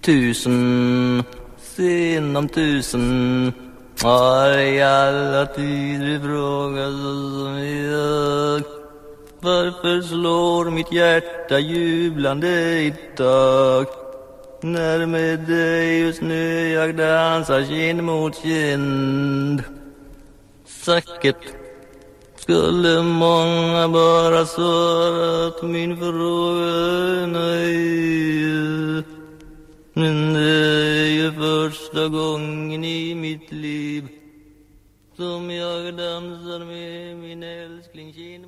Tusen sinom tusen. Har i alla tider frågat som jag Varför slår mitt hjärta jublande i dag? när med dig just nu jag dansar kind mot kind. Säkert skulle många bara svarat min fråga nej Men det er første gangen i mitt liv som jeg danser med min elskling kind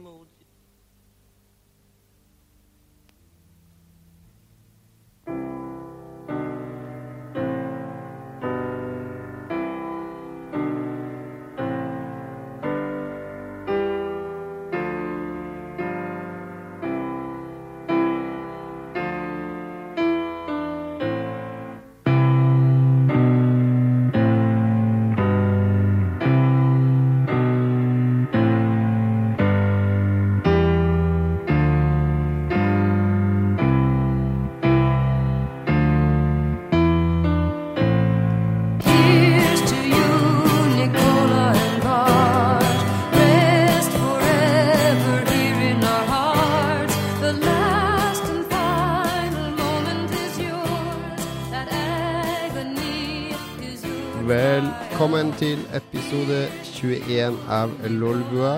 21 av Lolbua.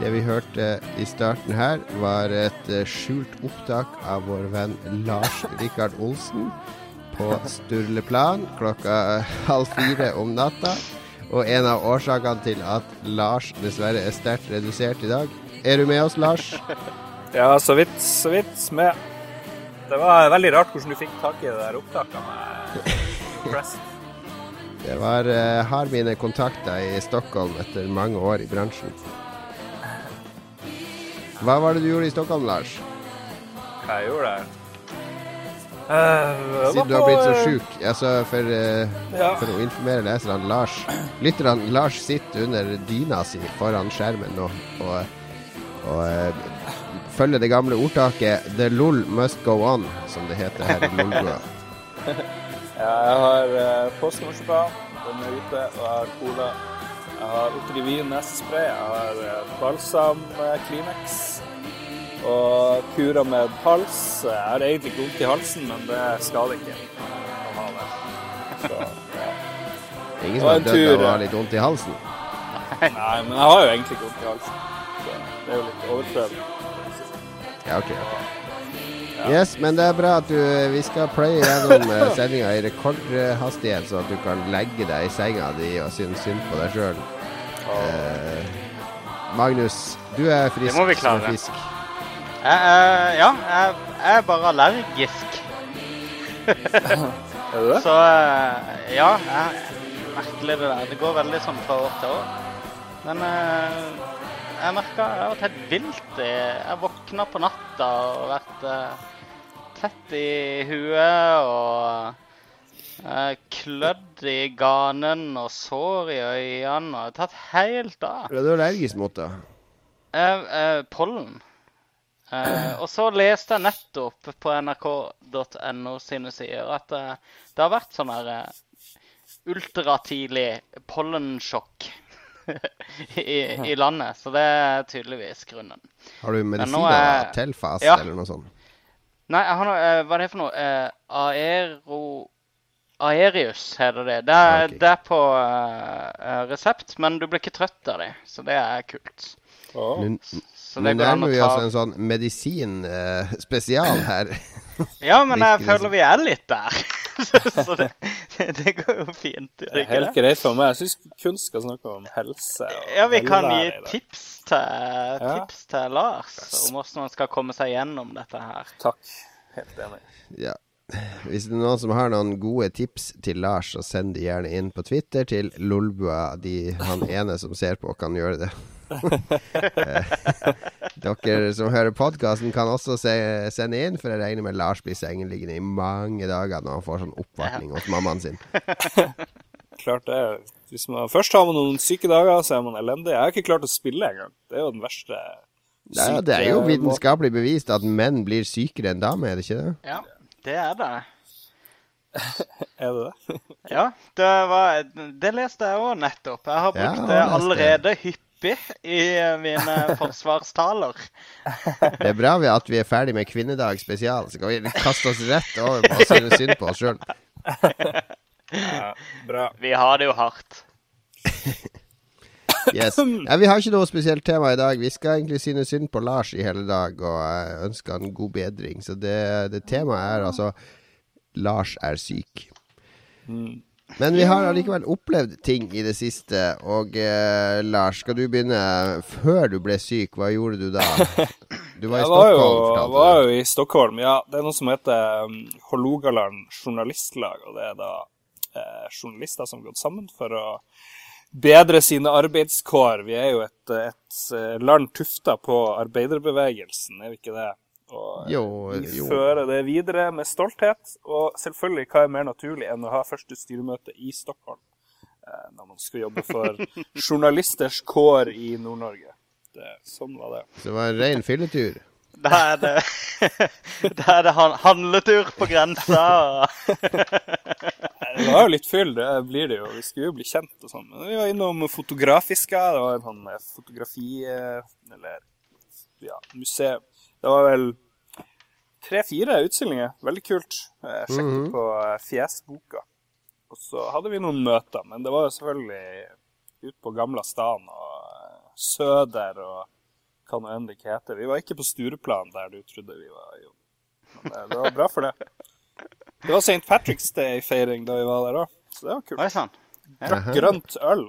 Det vi hørte i starten her, var et eh, skjult opptak av vår venn Lars Rikard Olsen på Sturleplan klokka halv fire om natta. Og en av årsakene til at Lars dessverre er sterkt redusert i dag. Er du med oss, Lars? Ja, så vidt, så vidt med. Det var veldig rart hvordan du fikk tak i det der opptaket. Press. Det var uh, har mine kontakter i Stockholm etter mange år i bransjen. Hva var det du gjorde i Stockholm, Lars? Hva jeg gjorde der? Uh, Siden du har blitt så eh, sjuk. Altså, for, uh, Ja. for å informere leserne, Lars Lytterne, Lars sitter under dyna si foran skjermen nå og, og uh, følger det gamle ordtaket 'The LOL must go on', som det heter her i Lolbua. Ja, jeg har uh, påskemarsipan, den er ute, og jeg har cola. Jeg har Otrivin nesespray, jeg har eh, balsam eh, Kleenex. Og kura med hals. Jeg har egentlig ikke vondt i halsen, men det skader ikke å ha det. Så, ja. Ingen som har dødd av å ha litt vondt i halsen. Nei, men jeg har jo egentlig ikke vondt i halsen. Så det er jo litt overprøvd. Ja, ok, ok. Yes, men det er bra at du Vi skal pløye gjennom uh, sendinga i rekordhastighet, så at du kan legge deg i senga di og synes synd på deg sjøl. Magnus, du er frisk Det må vi klare. fisk. Jeg, er- ja, jeg, jeg er bare allergisk. Er du det? Så eh, ja, jeg, merkelig det der. Det går veldig sånn fra år til år. Men eh, jeg merka jeg har vært helt vilt i Jeg våkna på natta og vært eh, tett i huet og eh, klødd i ganen og sår i øynene og tatt helt av. Hva er du allergisk mot, da? Eh, eh, pollen. Eh, og så leste jeg nettopp på nrk.no sine sider at eh, det har vært sånn her ultratidlig pollensjokk i, i landet. Så det er tydeligvis grunnen. Har du medisiner? er-? Telfast Ja. eller noe sånt? Nei, han, uh, eh, Hva er det for noe? Uh, aero... Aerius heter det. Det er, okay. det er på eh, resept, men du blir ikke trøtt av det, så det er kult. Å. Nå Så nærmer vi altså oss en sånn medisin-spesial her. Ja, men jeg føler vi er litt der. så det, det går jo fint. Det er ikke helt greit for meg. Jeg syns kunst skal snakke om helse. og Ja, vi kan gi tips til, Ja. tips til Lars om hvordan man skal komme seg gjennom dette her. Takk. Helt enig. Ja. Hvis det er noen som har noen gode tips til Lars, så send de gjerne inn på Twitter til Lolbua. De, han ene som ser på, kan gjøre det. Dere som hører podkasten, kan også se, sende inn, for jeg regner med Lars blir sengeliggende i mange dager når han får sånn oppvartning hos mammaen sin. Klart det. Hvis man først har man noen syke dager, så er man elendig. Jeg har ikke klart å spille engang. Det er jo den verste Ja, det er jo vitenskapelig bevist at menn blir sykere enn damer, er det ikke det? Ja, det er det. Er det det? Ja, det, var, det leste jeg òg nettopp. Jeg har brukt ja, det allerede allerede hyppig i mine forsvarstaler. Det er bra ved at vi er ferdig med Kvinnedag spesial. Så kan vi kaste oss rett over på å synes synd på oss sjøl. Ja, bra. Vi har det jo hardt. Yes. Ja, vi har ikke noe spesielt tema i dag. Vi skal egentlig synes synd på Lars i hele dag og ønske han god bedring. Så det, det temaet er altså Lars er syk. Men vi har allikevel opplevd ting i det siste. Og eh, Lars, skal du begynne før du ble syk? Hva gjorde du da? Du var i Jeg var jo, Stockholm. var jo i Stockholm, ja. Det er noe som heter um, Hålogaland journalistlag, og det er da eh, journalister som har gått sammen for å bedre sine arbeidskår. Vi er jo et, et eh, land tufta på arbeiderbevegelsen, er vi ikke det? Og Jo, vi jo. fører det videre med stolthet, og selvfølgelig, hva er mer naturlig enn å ha første styremøte i Stockholm? eh, Når man skal jobbe for journalisters kår i Nord-Norge. Sånn var det. Så det var en ren fylletur. Da er det, da er det han, handletur på grensa. Det var jo litt fyll, det blir det jo. Vi skulle jo bli kjent og sånn. Men vi var innom Fotografiska. Det var en sånn fotografi... eh, Eller ja, museum. Det var vel tre-fire utstillinger. Veldig kult. Jeg sjekket på eh, Fjesboka. Og så hadde vi noen møter, men det var jo selvfølgelig ut på Gamla stan og eh, Søder og hva nå enn det ikke heter. Vi var ikke på Stureplan, der du trodde vi var. Jo. Men eh, det var bra for det. Det var St. Patrick's Day-feiring da vi var der òg, så det var kult. Oi sann. Drakk grønt øl.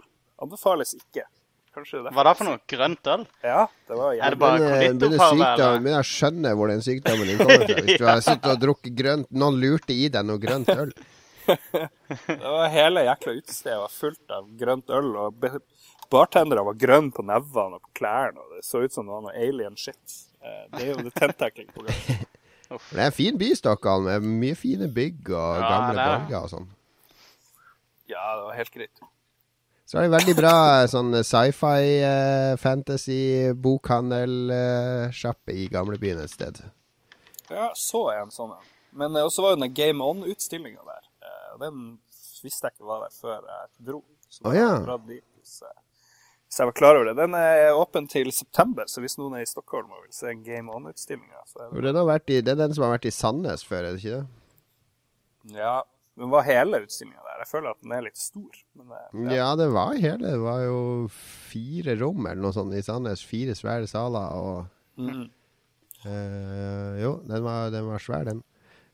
Anbefales ikke. Kanskje det. Hva da for noe? Grønt øl? Ja, det var Er det jævlig. bare Men, eh, konditorfarve? Begynner jeg skjønner skjønne hvor den sykdommen din kommer fra. Hvis du har sittet og drukket grønt Noen lurte i deg noe grønt øl. Det var hele jækla utestedet var fullt av grønt øl, og bartendere var grønne på nevene og på klærne, og det så ut som det var noe alien shit. Eh, Det er jo det tentakling på gang. Det er en fin by, Stockholm, med mye fine bygg og Ja, gamle er borger og sånn. Ja, det var helt greit. Så er det veldig bra eh, sånn sci-fi, uh, fantasy, bokhandelsjappe i gamlebyen et sted. Ja, så er en sånn en. Men uh, også var jo den Game On-utstillinga der. Eh, Den visste jeg ikke var der før jeg dro. Så oh, ja. dratt dit hvis, hvis jeg var klar over det. Den er åpen til september, så hvis noen er i Stockholm og vil se en Game On-utstillinga, så det Den har vært i, det er den som har vært i Sandnes før, er det ikke det? Ja, men var hele utstillinga der? Jeg føler at den er litt stor. Men eh, Ja, det var hele. Det var jo fire rom eller noe sånt i Sandnes. Fire svære saler og Mm. eh, Jo, den var, den var svær, den.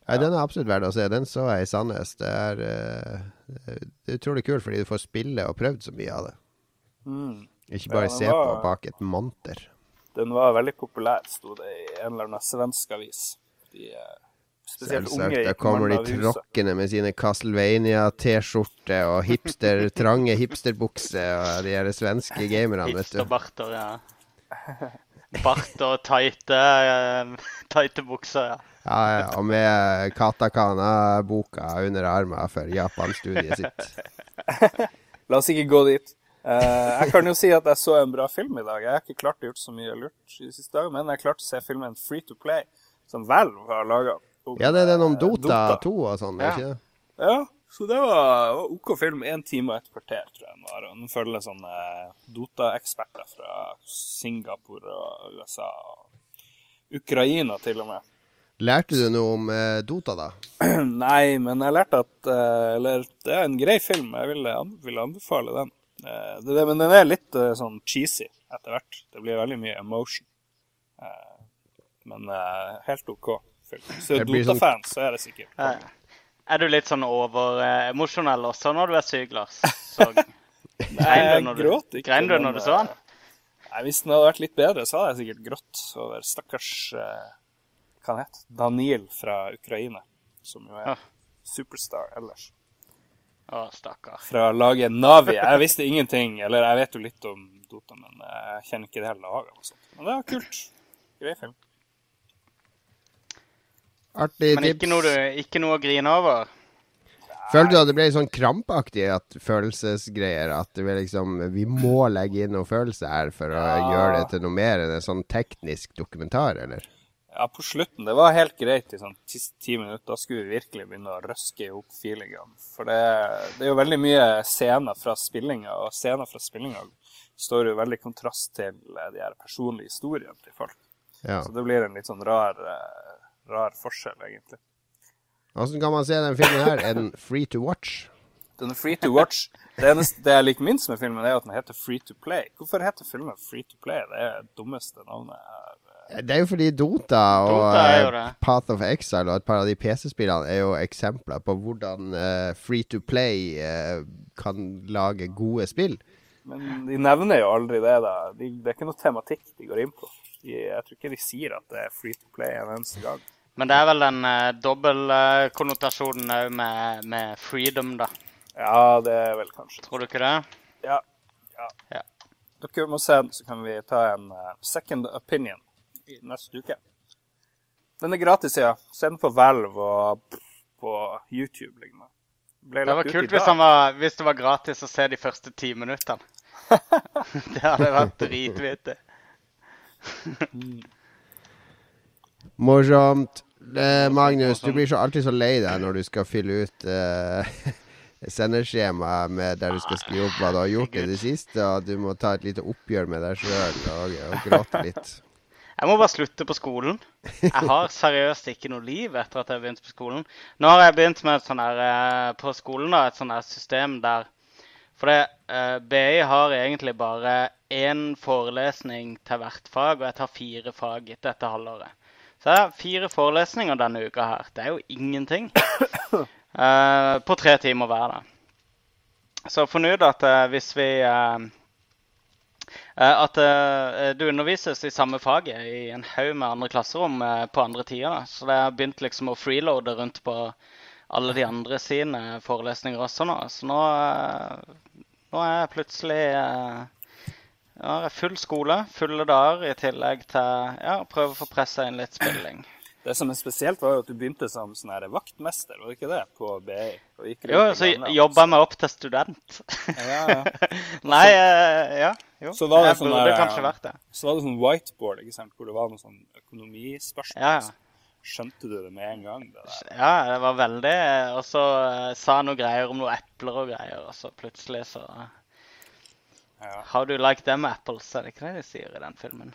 Nei, Den er absolutt verdt å se. Den så jeg i Sandnes. Det er, eh, det er utrolig kult fordi du får spille og prøvd så mye av det. Mm. Ikke bare ja, se var- på bak et monter. Den var veldig populær, sto det i en eller annen svensk avis. De, spesielt unge Selvsagt. gikk Da kommer de tråkkende med sine Castlevania-T-skjorte og hipster, trange hipsterbukser og de her svenske gamerne, vet du. Hipsterbarter, ja. Bart og tighte, eh, tighte bukser, ja. Ja, ja, og med Katakana-boka under armen for Japan-studiet sitt. La oss ikke gå dit. Uh, jeg kan jo si at jeg så en bra film i dag. Jeg har ikke klart å gjøre så mye lurt i de siste dagene, men jeg klarte å se filmen Free to Play, som Valve har laga. Ja, det er den om Dota 2 og sånn, Ja. ikke det? Ja, så det var, OK film. Én time og et kvarter, tror jeg den var. Den følger sånne Dota-eksperter fra Singapore og USA og Ukraina til og med. Lærte du noe om eh, Dota, da? Nei, men jeg lærte at eh, Eller det er en grei film. Jeg ville, vil anbefale den. Eh, det, det, men den er litt eh, sånn cheesy etter hvert. Det blir veldig mye emotion. Eh, men eh, helt OK film. Så Dota-fan, så er det sikkert Eh, Er du litt sånn overemosjonell også når du er syk, Lars? Så grein du når du, gråt ikke, grein du når du så den? Nei, Hvis den hadde vært litt bedre, så hadde jeg sikkert grått over stakkars eh, Hva han het Daniel fra Ukraina, som jo er Ah. superstar ellers. Å, stakkar. Fra laget Navi. Jeg visste ingenting, eller jeg vet jo litt om Dota, men jeg kjenner ikke det hele laget. og sånt. Men det var kult. Grei film. Artig Men ikke noe, du, ikke noe å grine over? Følte du at det ble sånn krampaktig at følelsesgreier? At det ble liksom Vi må legge inn noe følelse her for å Ja. gjøre det til noe mer enn en sånn teknisk dokumentar, eller? Ja, på slutten. Det var helt greit i sånn ti minutter. Da skulle vi virkelig begynne å røske i hop feelingene. For det, det er jo veldig mye scener fra spillinga, og scener fra spillinga står jo veldig kontrast til eh, de her personlige historiene til folk. Ja. Så det blir en litt sånn rar, eh, rar forskjell, egentlig. Åssen kan man se den filmen her? Er den free to watch? Den er free to watch. Det eneste det jeg liker minst med filmen, er at den heter Free to Play. Hvorfor heter filmen Free to Play? Det er det dummeste navnet jeg eh, Det er jo fordi Dota og Dota eh. Path of Exile og et par av de PC-spillene er jo eksempler på hvordan eh, free to play kan lage gode spill. Men de nevner jo aldri det. da. De, det er ikke noe tematikk de går inn på. De, jeg tror ikke de sier at det er free to play en eneste gang. Men det er vel den uh, dobbeltkonnotasjonen òg med, med freedom, da. Ja, det er vel kanskje Tror du ikke det? Ja. ja. Ja. Dere må se så kan vi ta en uh, second opinion i neste uke. Den er gratis, ja. Se den på Valve og på YouTube. Liksom. Ble Det var kult hvis, var, hvis det var gratis å se de første ti minuttene. det hadde vært dritvittig. Morsomt. Magnus, du blir så alltid så lei deg når du skal fylle ut eh, sendeskjema med der du skal skrive opp hva du har gjort i det siste, og du må ta et lite oppgjør med deg sjøl og, og gråte litt. Jeg må bare slutte på skolen. Jeg har seriøst ikke noe liv etter at jeg har begynt på skolen. Nå har jeg begynt med et sånn her, eh, på skolen da, et sånn her system der For det, eh, BI har egentlig bare én forelesning til hvert fag, og jeg tar fire fag dette halvåret. Så jeg har fire forelesninger denne uka her. Det er jo ingenting. Eh, på tre timer hver, da. Så fornøyd ut at eh, hvis vi eh, Eh, At eh, det undervises i samme faget i en haug med andre klasserom eh, på andre tider. Så det har begynt liksom å freeloade rundt på alle de andre sine forelesninger også nå. Så nå, eh, nå er jeg plutselig eh, ja, full skole, fulle dager, i tillegg til ja, prøve å få pressa inn litt spilling. Det som er spesielt, var jo at du begynte som sånn her vaktmester, var det ikke det, på BI? Jo, så jobba jeg meg opp til student. Ja, ja. Nei, eh, ja. Jo. Så var det sånn burde kanskje vært det. Så var det sånn whiteboard, ikke sant, hvor det var noen sånn økonomispørsmål. Ja. Skjønte du det med en gang? det der? Ja, det var veldig Og så eh, sa han noe greier om noen epler og greier, og så plutselig så Ja. How do you like them apples? Er det ikke det de sier i den filmen?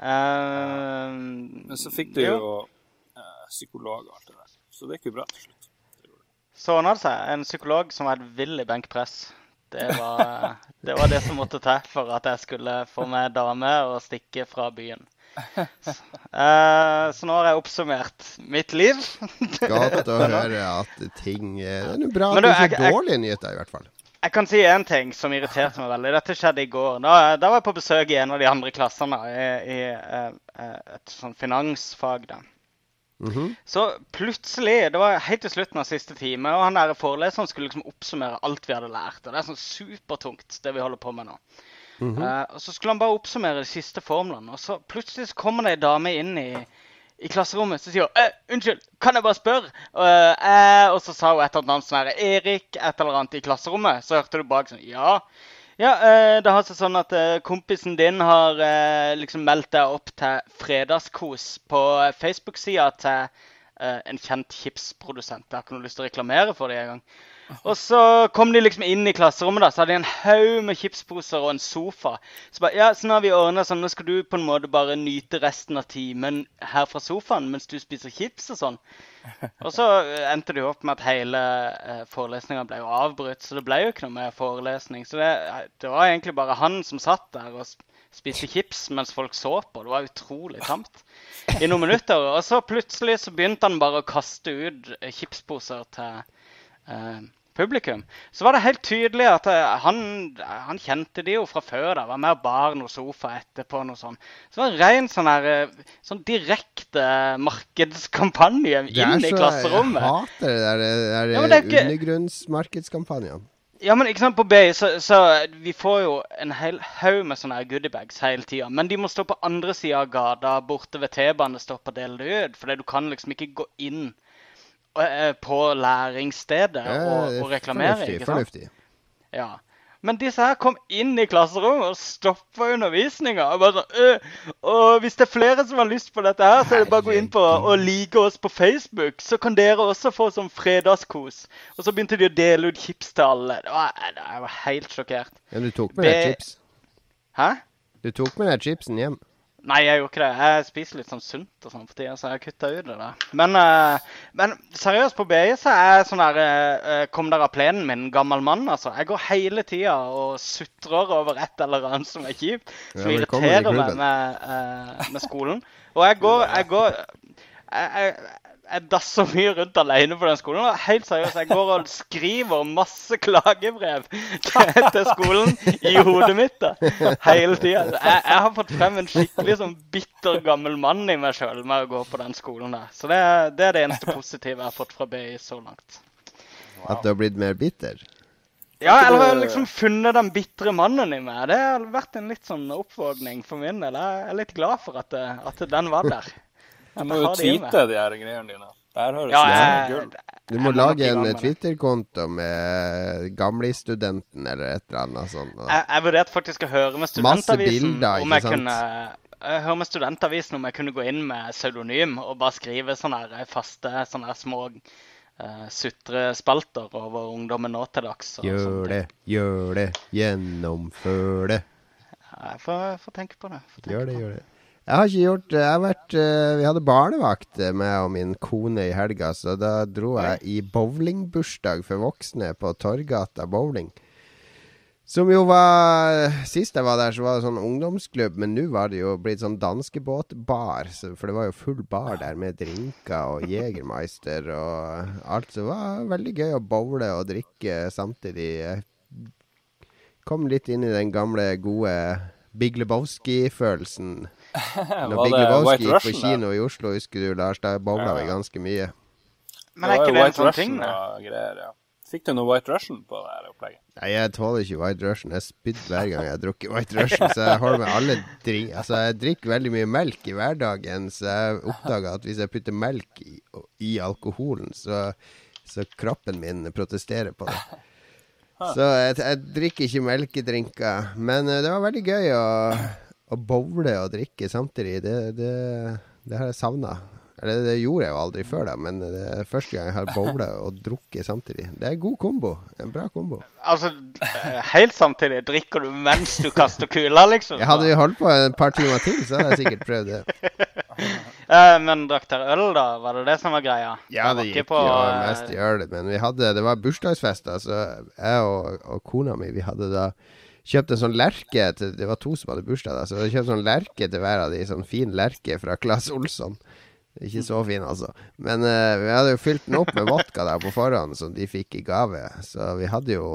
Um, Men så fikk du jo eh, psykolog og alt det der. Så det gikk jo bra til slutt. Så ordna det seg. En psykolog som var et villig benkpress. Det var, det var det som måtte til for at jeg skulle få meg dame og stikke fra byen. Så, eh, så nå har jeg oppsummert mitt liv. Godt å høre at ting Det er noe bra Men at du, får jeg- jeg- dårlige nyheter, i hvert fall. Jeg kan si én ting som irriterte meg veldig. Dette skjedde i går. Da, da var jeg på besøk i en av de andre klassene i, i eh, eh, et sånn finansfag. da. Mhm. Så plutselig, det var helt til slutten av siste time, og han der foreleseren skulle liksom oppsummere alt vi hadde lært. Og det er sånn supertungt, det vi holder på med nå. Eh, og så skulle han bare oppsummere de siste formlene, og så plutselig så kommer det ei dame inn i, i klasserommet så sier eh, 'Unnskyld, kan jeg bare spørre?' Uh, eh, og så sa hun et eller annet som er 'Erik' et eller annet i klasserommet. Så hørte du bak sånn 'Ja'. Ja, eh, det har seg sånn at eh, kompisen din har eh, liksom meldt deg opp til fredagskos på Facebook-sida til en kjent chipsprodusent. Jeg har ikke noe lyst til å reklamere for det engang. Og så kom de liksom inn i klasserommet, da, så hadde de en haug med chipsposer og en sofa. Så bare, ja, sånn har vi ordna sånn, nå skal du på en måte bare nyte resten av timen her fra sofaen mens du spiser chips og sånn. Og så eh, endte det jo opp med at hele eh, forelesninga ble jo avbrutt, så det ble jo ikke noe mer forelesning. Så det, det var egentlig bare han som satt der og spiste chips mens folk så på. Det var utrolig tamt i noen minutter. Og så plutselig så begynte han bare å kaste ut eh, chipsposer til eh, publikum. Så var det helt tydelig at eh, han, han kjente de jo fra før. da, Var med og bar noe sofa etterpå. noe sånt. Så det var en ren sånn her, eh, sånn direkte markedskampanje Det er inn i klasserommet. Jeg hater det der, der Ja, det ikke- undergrunnsmarkedskampanjene. Ja, men ikke sant, på BI så, så vi får jo en hel haug med sånne goodiebags hele tida. Men de må stå på andre sida av gata, borte ved T-banestoppet og dele det ut. For du kan liksom ikke gå inn eh, på læringsstedet Ja, og, og reklamere. fornuftig, fornuftig. Ja. Men disse her kom inn i klasserommet og stoppa undervisninga. Og sånn «Øh, Og hvis det er flere som har lyst på dette her, så er det bare å gå inn på og like oss på Facebook. Så kan dere også få sånn fredagskos. Og så begynte de å dele ut chips til alle. Det var, jeg var helt sjokkert. Ja, du tok med deg chips? Hæ? Du tok med deg chipsen hjem? Nei, jeg gjorde ikke det. Jeg spiser litt sånn sunt og sånn for tida, så jeg har kutta ut det der. Men, uh, men seriøst, på BI så er jeg sånn der uh, Kom dere av plenen min, gammel mann, altså. Jeg går hele tida og sutrer over et eller annet som er kjipt. Som ja, irriterer meg med, uh, med skolen. Og jeg går Jeg går jeg, jeg, jeg dasser mye rundt alene på den skolen. Helt seriøst, jeg går og skriver masse klagebrev til, til skolen i hodet mitt da, hele tida. Jeg, jeg har fått frem en skikkelig sånn bitter gammel mann i meg sjøl med å gå på den skolen der. Så det, det er det eneste positive jeg har fått fra BI så langt. At du har blitt mer bitter? Ja, eller jeg har liksom funnet den bitre mannen i meg. Det har vært en litt sånn oppvåkning for min del. Jeg er litt glad for at, at den var der. Du må jo tweete de her greiene dine. Ja, jeg. Du må lage en. Twitter-konto med Gamlistudenten eller et eller annet sånt. Jeg, jeg vurderte faktisk å høre med Studentavisen bilder, om jeg kunne jeg hører med Studentavisen om jeg kunne gå inn med pseudonym og bare skrive sånne her faste sånne her små uh, sutrespalter over ungdommen nå til dags. Gjør det, gjør det, gjennomfør det. Jeg får, får tenke på det. Tenke Gjør det, på gjør det. Jeg har ikke gjort Jeg har vært eh, Vi hadde barnevakt eh, med og min kone i helga, så da dro jeg i bowlingbursdag for voksne på Torgata bowling. Som jo var Sist jeg var der, så var det sånn ungdomsklubb, men nå var det jo blitt sånn danskebåtbar. For det var jo full bar der med drinker og Jegermeister og alt. Så det var veldig gøy å bowle og drikke samtidig. Jeg kom litt inn i den gamle, gode Big Lebowski-følelsen. Når Big det Lebowski White gikk på kino i Oslo, husker du, Lars? der bowla vi ganske mye. Men er ikke det en sånn ting? da? greier, ja. Fikk du noe White Russian på det her opplegget? Nei, jeg tåler ikke White Russian. Jeg spydde hver gang jeg har drukket White Russian. Så jeg holder med alle drink... Altså, jeg drikker veldig mye melk i hverdagen, så jeg oppdaga at hvis jeg putter melk i, i alkoholen, så, så kroppen min protesterer på det. Så jeg, jeg drikker ikke melkedrinker. Men eh, det var veldig gøy å, å bowle og drikke samtidig. Det, det, det har jeg savna. Eller det gjorde jeg jo aldri før, da, men det er første gang jeg har bowla og drukket samtidig. Det er en god kombo. En bra kombo. Altså, helt samtidig drikker du mens du kaster kula, liksom? Jeg hadde jo holdt på et par timer til, så hadde jeg sikkert prøvd det. Eh, men drakk dere øl, da? Var det det som var greia? Ja, det gikk på, jo eh, mest i øl, men vi hadde, det var bursdagsfest, da, så jeg og, og kona mi, vi hadde da kjøpt en sånn lerke til, Det var to som hadde bursdag, da, så vi hadde kjøpt sånn lerke til hver av de, sånn fin lerke fra Claes Olsson. Ikke så fin, altså. Men uh, vi hadde jo fylt den opp med vodka der på forhånd, som de fikk i gave. Så vi hadde jo,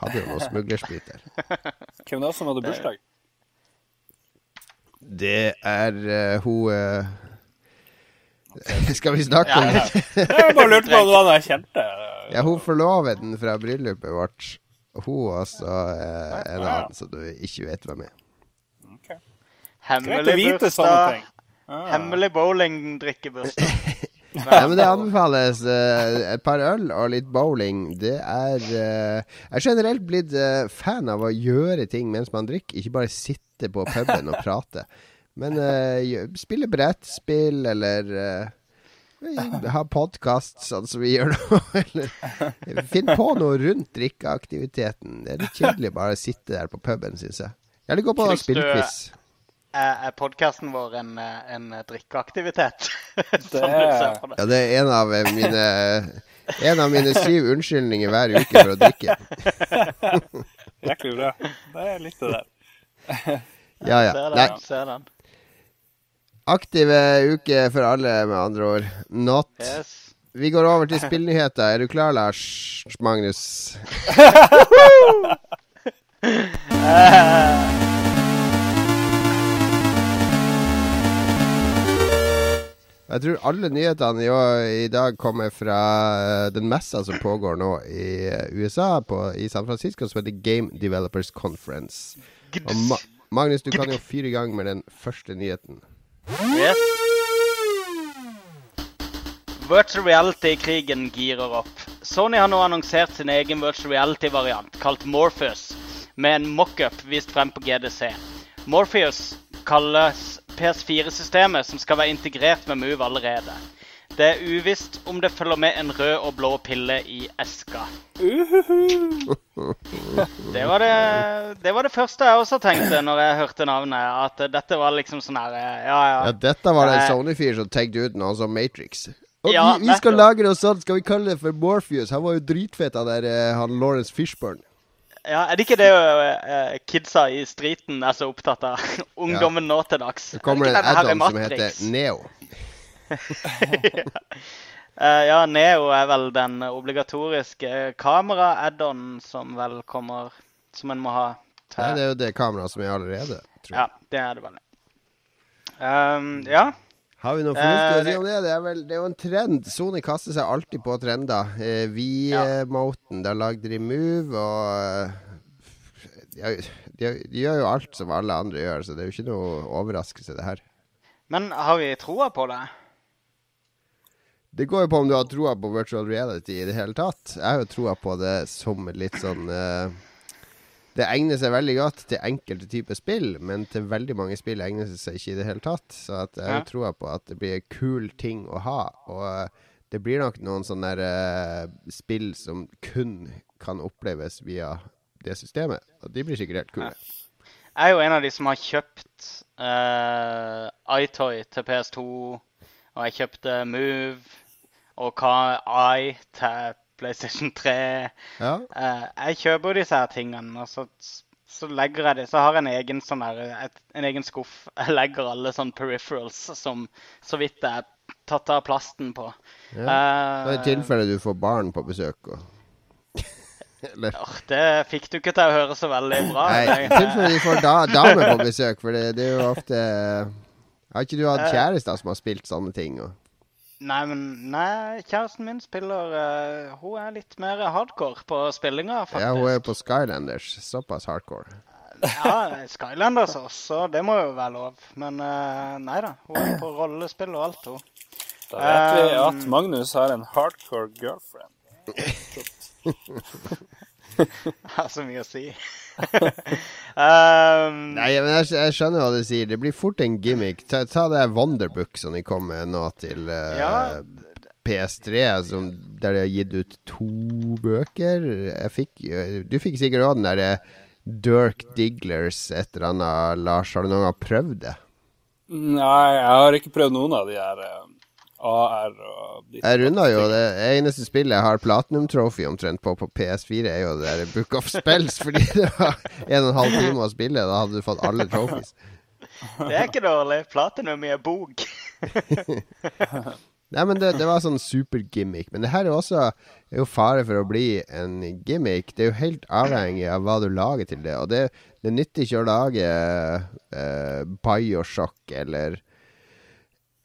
hadde jo noen smuglersprit der. Hvem da som hadde bursdag? Det er uh, hun uh, Skal vi snakke om det? Jeg bare lurte på om du hadde noe det. Ja, hun forloveden fra bryllupet vårt. Hun også eh, en annen som du ikke vet hvem er. Okay. Hemmelig bursdag. Ah. Hemmelig bowlingdrikkebursdag. Ja, men det anbefales Uh, et par øl og litt bowling. Det er eh, Jeg er generelt blitt uh, fan av å gjøre ting mens man drikker, ikke bare sitte på puben og prate. Men eh, spille brettspill eller eh, ha podkast, sånn som vi gjør nå. Eller finn på noe rundt drikkeaktiviteten. Det er litt kjedelig bare å sitte der på puben, syns jeg. Eller gå på spillquiz. Er, er podkasten vår en, eh, en drikkeaktivitet? Det-. Ja, det er en av eh, mine En av mine syv unnskyldninger hver uke for å drikke. Jæklig bra. Det er litt det der. Ja, ja. Ser Nei, den. Ser den. Aktive uke for alle, med andre ord. Not. Yes. Vi går over til spillnyheter. Er du klar, Lars Magnus? Jeg tror alle nyhetene i, i dag kommer fra eh, den messa som pågår nå i eh, USA, på, i San Francisco, som heter Game Developers Conference. Og Ma Magnus, du kan jo fyre i gang med den første nyheten. Yes. Virtual reality-krigen girer opp. Sony har nå annonsert sin egen virtual reality-variant, kalt Morpheus, med en mockup vist frem på GDC. Morpheus kalles PS4-systemet som skal være integrert med Move allerede. Det er uvisst om det følger med en rød og blå pille i eska. Det var det, det var det første jeg også tenkte når jeg hørte navnet. At dette var liksom sånn her Ja, ja. Ja, dette var det en Eh. Sony-fyr som tenkte ut noe som Matrix. Og Ja, vi, vi skal lage noe sånt, skal vi kalle det for Morpheus? Han var jo dritfett, av der eh, han Lawrence Fishburne. ja er det ikke det uh, kidsa i streeten er så opptatt av? Ungdommen nå til dags. Så kommer det det en add-on som heter Neo. Eh, ja, Neo er vel den obligatoriske kamera-add-on som vel kommer Som en må ha til Nei, det er jo det kameraet som er allerede, tror jeg. Ja, det er det vel. Um, ja. Har vi noe fornuftig Eh, å si om det? Det er, vel, det er jo en trend. Sony kaster seg alltid på trender. Eh, Vi-moten, da lagde de Move, og eh, de, de, de gjør jo alt som alle andre gjør, så det er jo ikke noe overraskelse, det her. Men har vi troa på det? Det går jo på om du har troa på virtual reality i det hele tatt. Jeg har jo troa på det som litt sånn eh, Det egner seg veldig godt til enkelte typer spill, men til veldig mange spill egner det seg ikke i det hele tatt. Så jeg har Ja. troa på at det blir en kul ting å ha. Og eh, det blir nok noen sånne der, eh, spill som kun kan oppleves via det systemet. Og de blir sikkert helt kule. Jeg er jo en av de som har kjøpt uh, iToy til PS2, og jeg kjøpte Move og hva i til PlayStation 3. Ja. Eh, jeg kjøper jo disse her tingene, og så, så legger jeg det. Så har jeg en egen, sånn der, et, en egen skuff. Jeg legger alle sånne peripherals som så vidt jeg er tatt av plasten på. ja. Og I Eh, tilfelle du får barn på besøk og det fikk du ikke til å høre så veldig bra. Nei, i tilfelle de får da, damer på besøk, for det, det er jo ofte Har ikke du hatt Eh. kjærester som har spilt sånne ting? Og, Nei, men nei, kjæresten min spiller uh, Hun er litt mer hardcore på spillinga, faktisk. ja, hun er på Skylanders. Såpass hardcore. Ja, Skylanders også, det må jo være lov. Men uh, nei da, hun er på rollespill og alt, hun. Da vet vi Um, at Magnus har en hardcore girlfriend. Har så mye å si. um, Nei, men jeg, jeg skjønner hva du sier. Det blir fort en gimmick. Ta, ta det Wonderbook som de kom med nå til uh, Ja. PS3, som, der de har gitt ut to bøker. Jeg fikk, eh, du fikk sikkert òg den derre Dirk Digglers, et eller annet. Lars, har du noen gang prøvd det? Nei, jeg har ikke prøvd noen av de her eh, AR og ditt, Jeg runda jo det eneste spillet jeg har Platinum Trophy omtrent på på PS4, er jo det der Book of Spells, fordi det var en og en halv time å spille. Da hadde du fått alle trophies. det er ikke dårlig. Platinum i en bok. Nei, men det, det var sånn supergimmick. Men det her er også er jo fare for å bli en gimmick. Det er jo helt avhengig av hva du lager til det. Og det, det nytter ikke å lage eh, Bioshock eller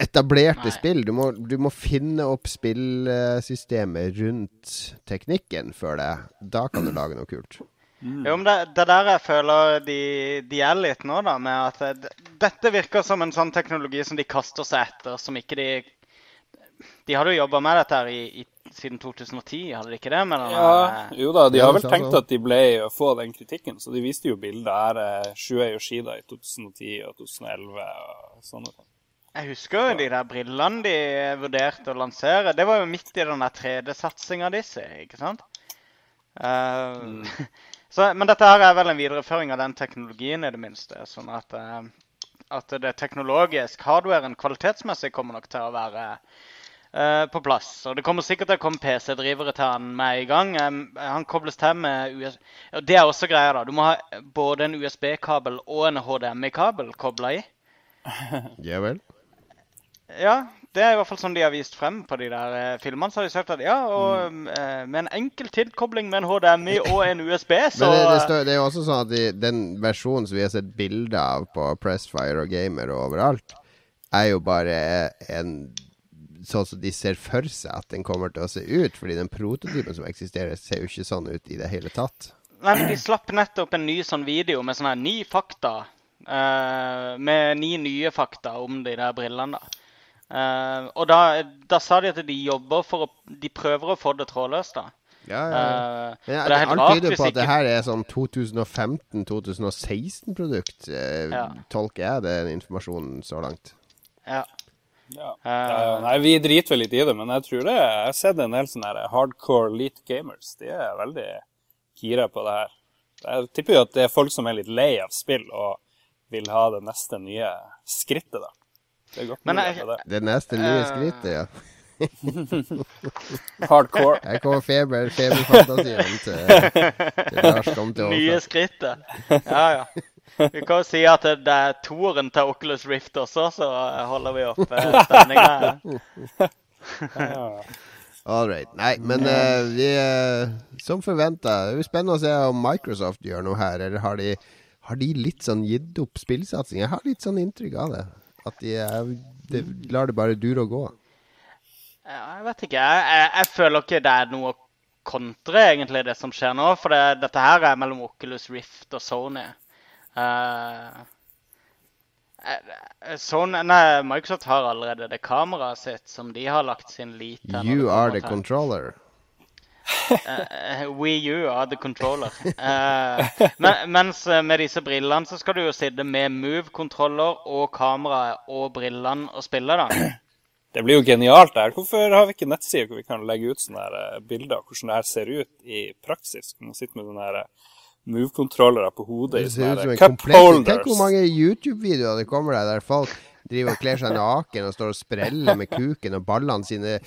etablerte Nei. spill. Du må, du må finne opp spillsystemet rundt teknikken før det. Da kan du lage noe kult. Jo, men det, det der jeg føler de, de er litt nå, da, med at det, dette virker som en sånn teknologi som de kaster seg etter, som ikke de De hadde jo jobba med dette her i, i, siden 2010, hadde de ikke det? Med Ja, her, jo da, de har vel sant, tenkt at de ble å få den kritikken, så de viste jo bilder her. eh, Shuei Yoshida i 2010 og 2011 og sånne ting. Jeg husker jo de der brillene de vurderte å lansere. Det var jo midt i den der 3D-satsinga disse, ikke sant? Eh, så, men dette her er vel en videreføring av den teknologien, i det minste. Sånn at, uh, at det teknologisk, hardwaren kvalitetsmessig, kommer nok til å være uh, på plass. Og det kommer sikkert til å komme PC-drivere til han med i gang. Um, han kobles til med US og Det er også greia, da. Du må ha både en USB-kabel og en HDMI-kabel kobla i. Ja vel? Ja, det er i hvert fall sånn de har vist frem på de der eh, filmene. Så har de sagt at ja, og eh, med en enkel tilkobling med en HDMI og en USB, så Men det, det, står, det er jo også sånn at de, den versjonen som vi har sett bilder av på Pressfire og Gamer og overalt, er jo bare en Sånn som de ser for seg at den kommer til å se ut. Fordi den prototypen som eksisterer, ser jo ikke sånn ut i det hele tatt. Nei, men de slapp nettopp en ny sånn video med sånne her ni fakta. eh, med ni nye fakta om de der brillene, da. Eh, og da, da sa de at de jobber for å De prøver å få det trådløst, da. Ja, ja, ja. Uh, det er helt alt tyder på at det her er sånn 2015-2016-produkt. uh, Ja. Tolker jeg den informasjonen så langt. ja. Ja. Eh, Eh, nei, vi driter vel litt i det, men jeg tror det Jeg har sett en del sånne her hardcore elite gamers. De er veldig gira på det her. Jeg tipper jo at det er folk som er litt lei av spill og vil ha det neste nye skrittet, da. Det er godt Men mulig jeg- det er Det neste nye Eh. skrittet, ja. Hardcore. Her kommer feber, feberfantasien til, til Lars kom til Nye skrittet. Ja, ja. Vi kan jo si at det det er toeren til Oculus Rift også, så holder vi opp eh, stemninga. All right. Nei, men uh, vi uh, Som forventa. Det blir spennende å se om Microsoft gjør noe her. Eller har de, har de litt sånn gitt opp spillsatsing? Jeg har litt sånn inntrykk av det. At de, er- de lar det bare dure og gå. Jeg vet ikke. Jeg, jeg, jeg føler ikke det er noe å kontre, egentlig, det som skjer nå. For det, dette her er mellom Oculus Rift og Sony. Eh, Sony nei, Microsoft har allerede det kameraet sitt som de har lagt sin lit til. You are the controller. Eh, Wii U are the controller. Uh, men, mens eh, med disse brillene så skal du jo sitte med Move-kontroller og kameraet og brillene og spille, da. Det blir jo genialt der. Hvorfor har vi ikke nettsider hvor vi kan legge ut sånne her bilder av hvordan det her ser ut i praksis? Kan man sitte med sånne her move-kontrollere på hodet i Det ser ut sånne som her en cup komplett holders? Tenk hvor mange YouTube-videoer det kommer der der folk driver og kler seg naken og står og spreller med kuken og ballene sine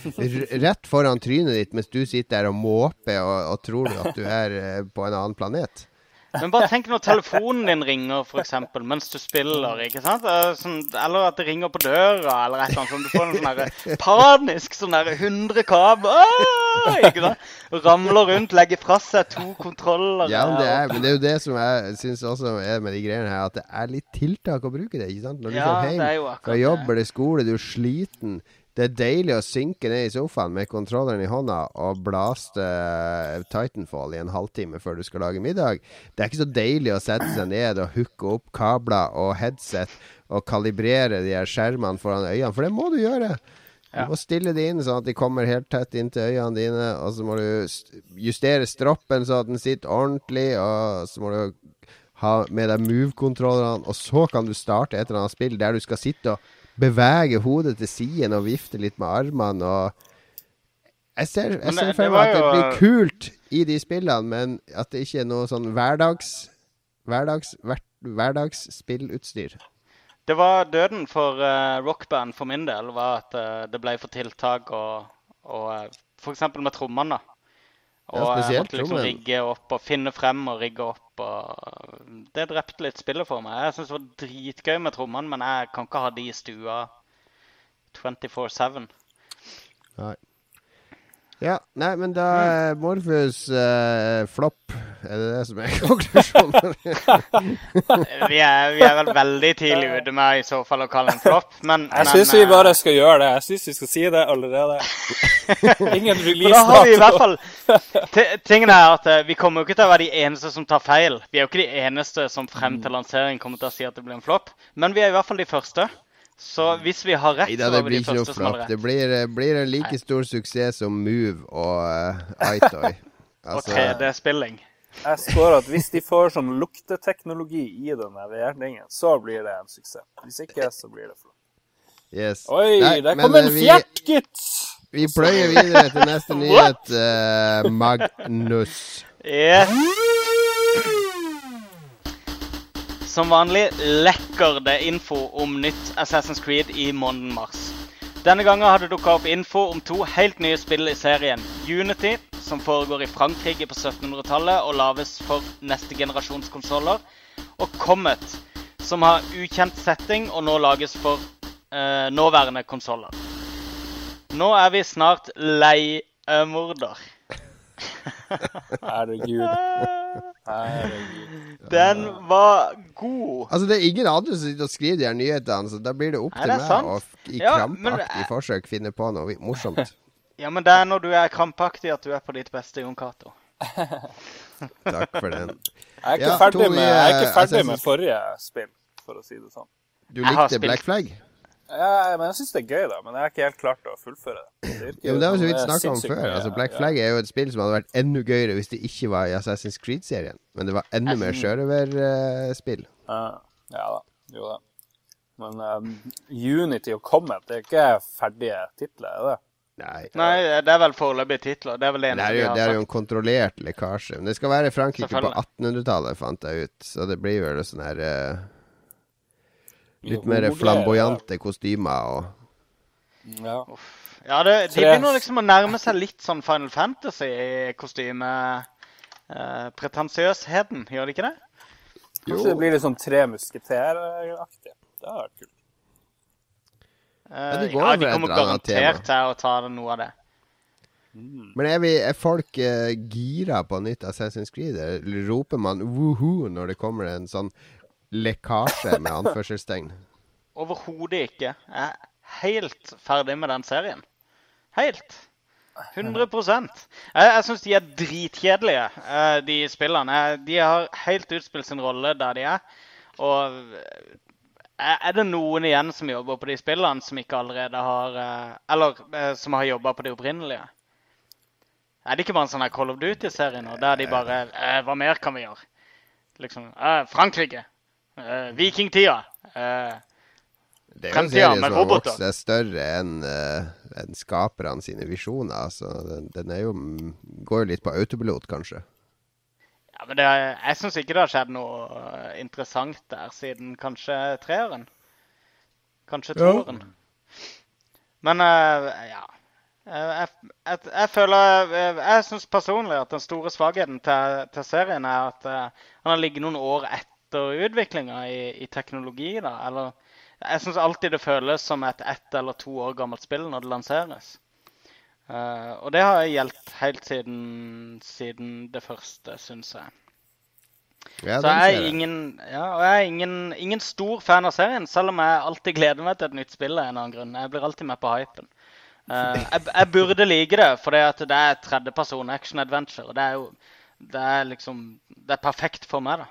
rett foran trynet ditt mens du sitter der og måper og, og tror at du er eh, på en annen planet. Men bare tenk når telefonen din ringer for eksempel, mens du spiller. ikke sant? Sånn, eller at det ringer på døra, eller et eller annet. Du får en sånn der panisk sånn der 100 kabler? Ramler rundt, legger fra seg to kontroller. Ja, men det er, men det er jo det som jeg syns også er med de greiene her, at det er litt tiltak å bruke det. ikke sant? Når du Ja, kommer er hjem fra jobb eller skole, du er sliten. Det er deilig å synke ned i sofaen med kontrolleren i hånda og blaste eh, Titanfall i en halvtime før du skal lage middag. Det er ikke så deilig å sette seg ned og hooke opp kabler og headset og kalibrere de her skjermene foran øynene, for det må du gjøre. Du må stille de inn sånn at de kommer helt tett inntil øynene dine, og så må du justere stroppen så at den sitter ordentlig, og så må du ha med deg move-kontrollerne, og så kan du starte et eller annet spill der du skal sitte og bevege hodet til siden og vifte litt med armene og Jeg ser, jeg ser det- for meg at det blir kult i de spillene, men at det ikke er noe sånn hverdags hverdags, hver, hverdagsspillutstyr. Det var døden for uh, rockband for min del, var at uh, det ble for tiltak og, og uh, f.eks. med trommene. da. Og Ja, jeg måtte liksom rigge opp og finne frem og rigge opp. og Det drepte litt spillet for meg. Jeg syns det var dritgøy med trommene, men jeg kan ikke ha de i stua 24-7. Nei. Ja, nei, men da er Morfus eh, flopp. Er det det som er konklusjonen? Vi er, vi er vel veldig tidlig ute med i så fall å kalle en flopp, men Jeg syns vi eh, bare skal gjøre det. Jeg syns vi skal si det allerede. Ingen For da har vi i hvert release-dato. fall Tingen er at eh, Vi kommer jo ikke til å være de eneste som tar feil. Vi er jo ikke de eneste som frem til lansering kommer til å si at det blir en flopp. Men vi er i hvert fall de første. Så hvis vi har rett, Nei da, så det blir de ikke noe første som har flopp. Det blir, eh, blir en like stor suksess som Move og uh, iToy. Og 3D-spilling. Jeg spår at hvis de får sånn lukteteknologi i denne VR-dingen, så blir det en suksess. Hvis ikke, så blir det flopp. yes. Oi, Nei, der kom en eh, fjert, gitt! Vi pløyer videre til neste nyhet. uh, Magnus. Yes. Som vanlig lekker det info om nytt Assassin's Creed i måneden mars. Denne gangen har det dukka opp info om to helt nye spill i serien. Unity, som foregår i Frankrike på 1700-tallet og lages for neste generasjons konsoller. Og Comet, som har ukjent setting og nå lages for eh, nåværende konsoller. Nå er vi snart lei eh. Herregud. Herregud. Den var god. Altså, det er ingen andre som sitter og skriver de her nyhetene, så da blir det opp til meg sant. å i Ja, krampaktig forsøk finne på noe morsomt. Ja, men det er når du er krampaktig at du er på ditt beste, Jon Cato. Takk for den. Jeg er ikke Ja, ferdig med, jeg er ikke ferdig med forrige spill, for å si det sånn. Du likte Black Flag? Ja, men jeg syns det er gøy, da. Men jeg har ikke helt klart å fullføre det. det Ja, men det har vi så vidt snakka om før. Altså, Black. Flag er jo et spill som hadde vært enda gøyere hvis det ikke var i Assassin's Creed-serien. Men det var enda mer sjørøverspill. Uh, ja da. Jo da. Men um, Unity og Comet det er ikke ferdige titler, er det? Nei. Nei, det er vel foreløpige titler. Det er vel det Det eneste er, vi jo, det er jo en kontrollert lekkasje. Men det skal være Frankrike på 1800-tallet, fant jeg ut. Så det blir vel sånn her eh, Litt mer flamboyante kostymer og Ja. Ja, det, de begynner liksom å nærme seg litt sånn Final Fantasy-kostyme. Eh, pretensiøsheten, gjør de ikke det? Kanskje det blir litt sånn Tre musketeraktig. Det hadde vært kult. Eh, de går ja, de kommer garantert til å ta noe av det. Men er, vi, er folk uh, gira på nytt Assassin's Creed? Eller roper man woohoo når det kommer en sånn lekkasje med anførselstegn? Overhodet ikke. Jeg er helt ferdig med den serien. Helt. 100% Jeg, jeg syns de er dritkjedelige, eh, de spillene. De har helt utspilt sin rolle der de er. Og eh, er det noen igjen som jobber på de spillene, som ikke allerede har eh, Eller som har jobba på de opprinnelige? Er det ikke bare en sånn her Call of Duty-serie nå, der de bare Hva mer kan vi gjøre? Liksom Frankrike. Eh, vikingtida. Uh, Det er jo en serie som har vokst seg større enn uh, en skaperne sine visjoner. Altså, den, den er jo, går jo litt på autopilot, kanskje. Ja, men det, jeg syns ikke det har skjedd noe eh, interessant der siden kanskje treåren. Kanskje toåren. Men uh, ja. Eh, Jeg, jeg, jeg føler eh, Jeg syns personlig at den store svakheten til, til serien er at uh, han har ligget noen år etter utviklinga i, i teknologi. da, eller Jeg syns alltid det føles som et ett eller to år gammelt spill når det lanseres. Uh, og det har gjeldt helt siden, siden det første, syns jeg. Ja, Så jeg er ingen, ja, jeg er ingen, ingen stor fan av serien, selv om jeg alltid gleder meg til et nytt spill. av en eller annen grunn. Jeg blir alltid med på hypen. Uh, jeg, jeg burde like det, for det er tredjeperson action adventure. og Det er jo det er liksom, det er perfekt for meg. da.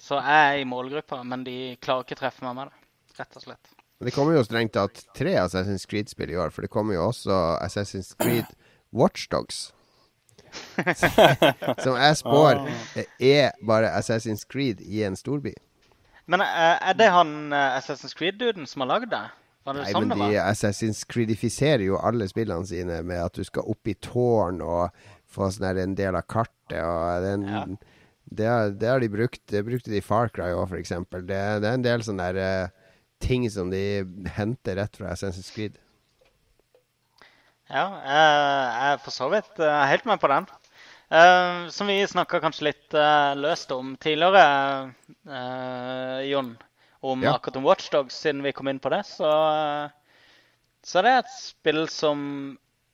Så jeg er i målgruppa, men de klarer ikke å treffe meg med det. Rett og slett. Det kommer jo strengt tatt tre Assassin's Creed-spill i år, for det kommer jo også Assassin's Creed Watchdogs. Som jeg spår er bare Assassin's Creed i en storby. Men eh, er det han eh, Assassin's Creed-duden som har lagd det? Var det Nei, sånn men det de? Assassin's Creedifiserer jo alle spillene sine med at du skal opp i tårn og få sånn her en del av kartet. Og den, Ja. Det, det har de brukt. Det brukte de i Far Cry òg, f.eks. Det, det er en del sånne der, uh, ting som de henter rett fra Assassin's Creed. Ja, jeg er for så vidt eh, helt med på den. Uh, som vi snakka kanskje litt uh, løst om tidligere, uh, Jon, om Ja. akkurat om Watchdogs, siden vi kom inn på det, så, så er det et spill som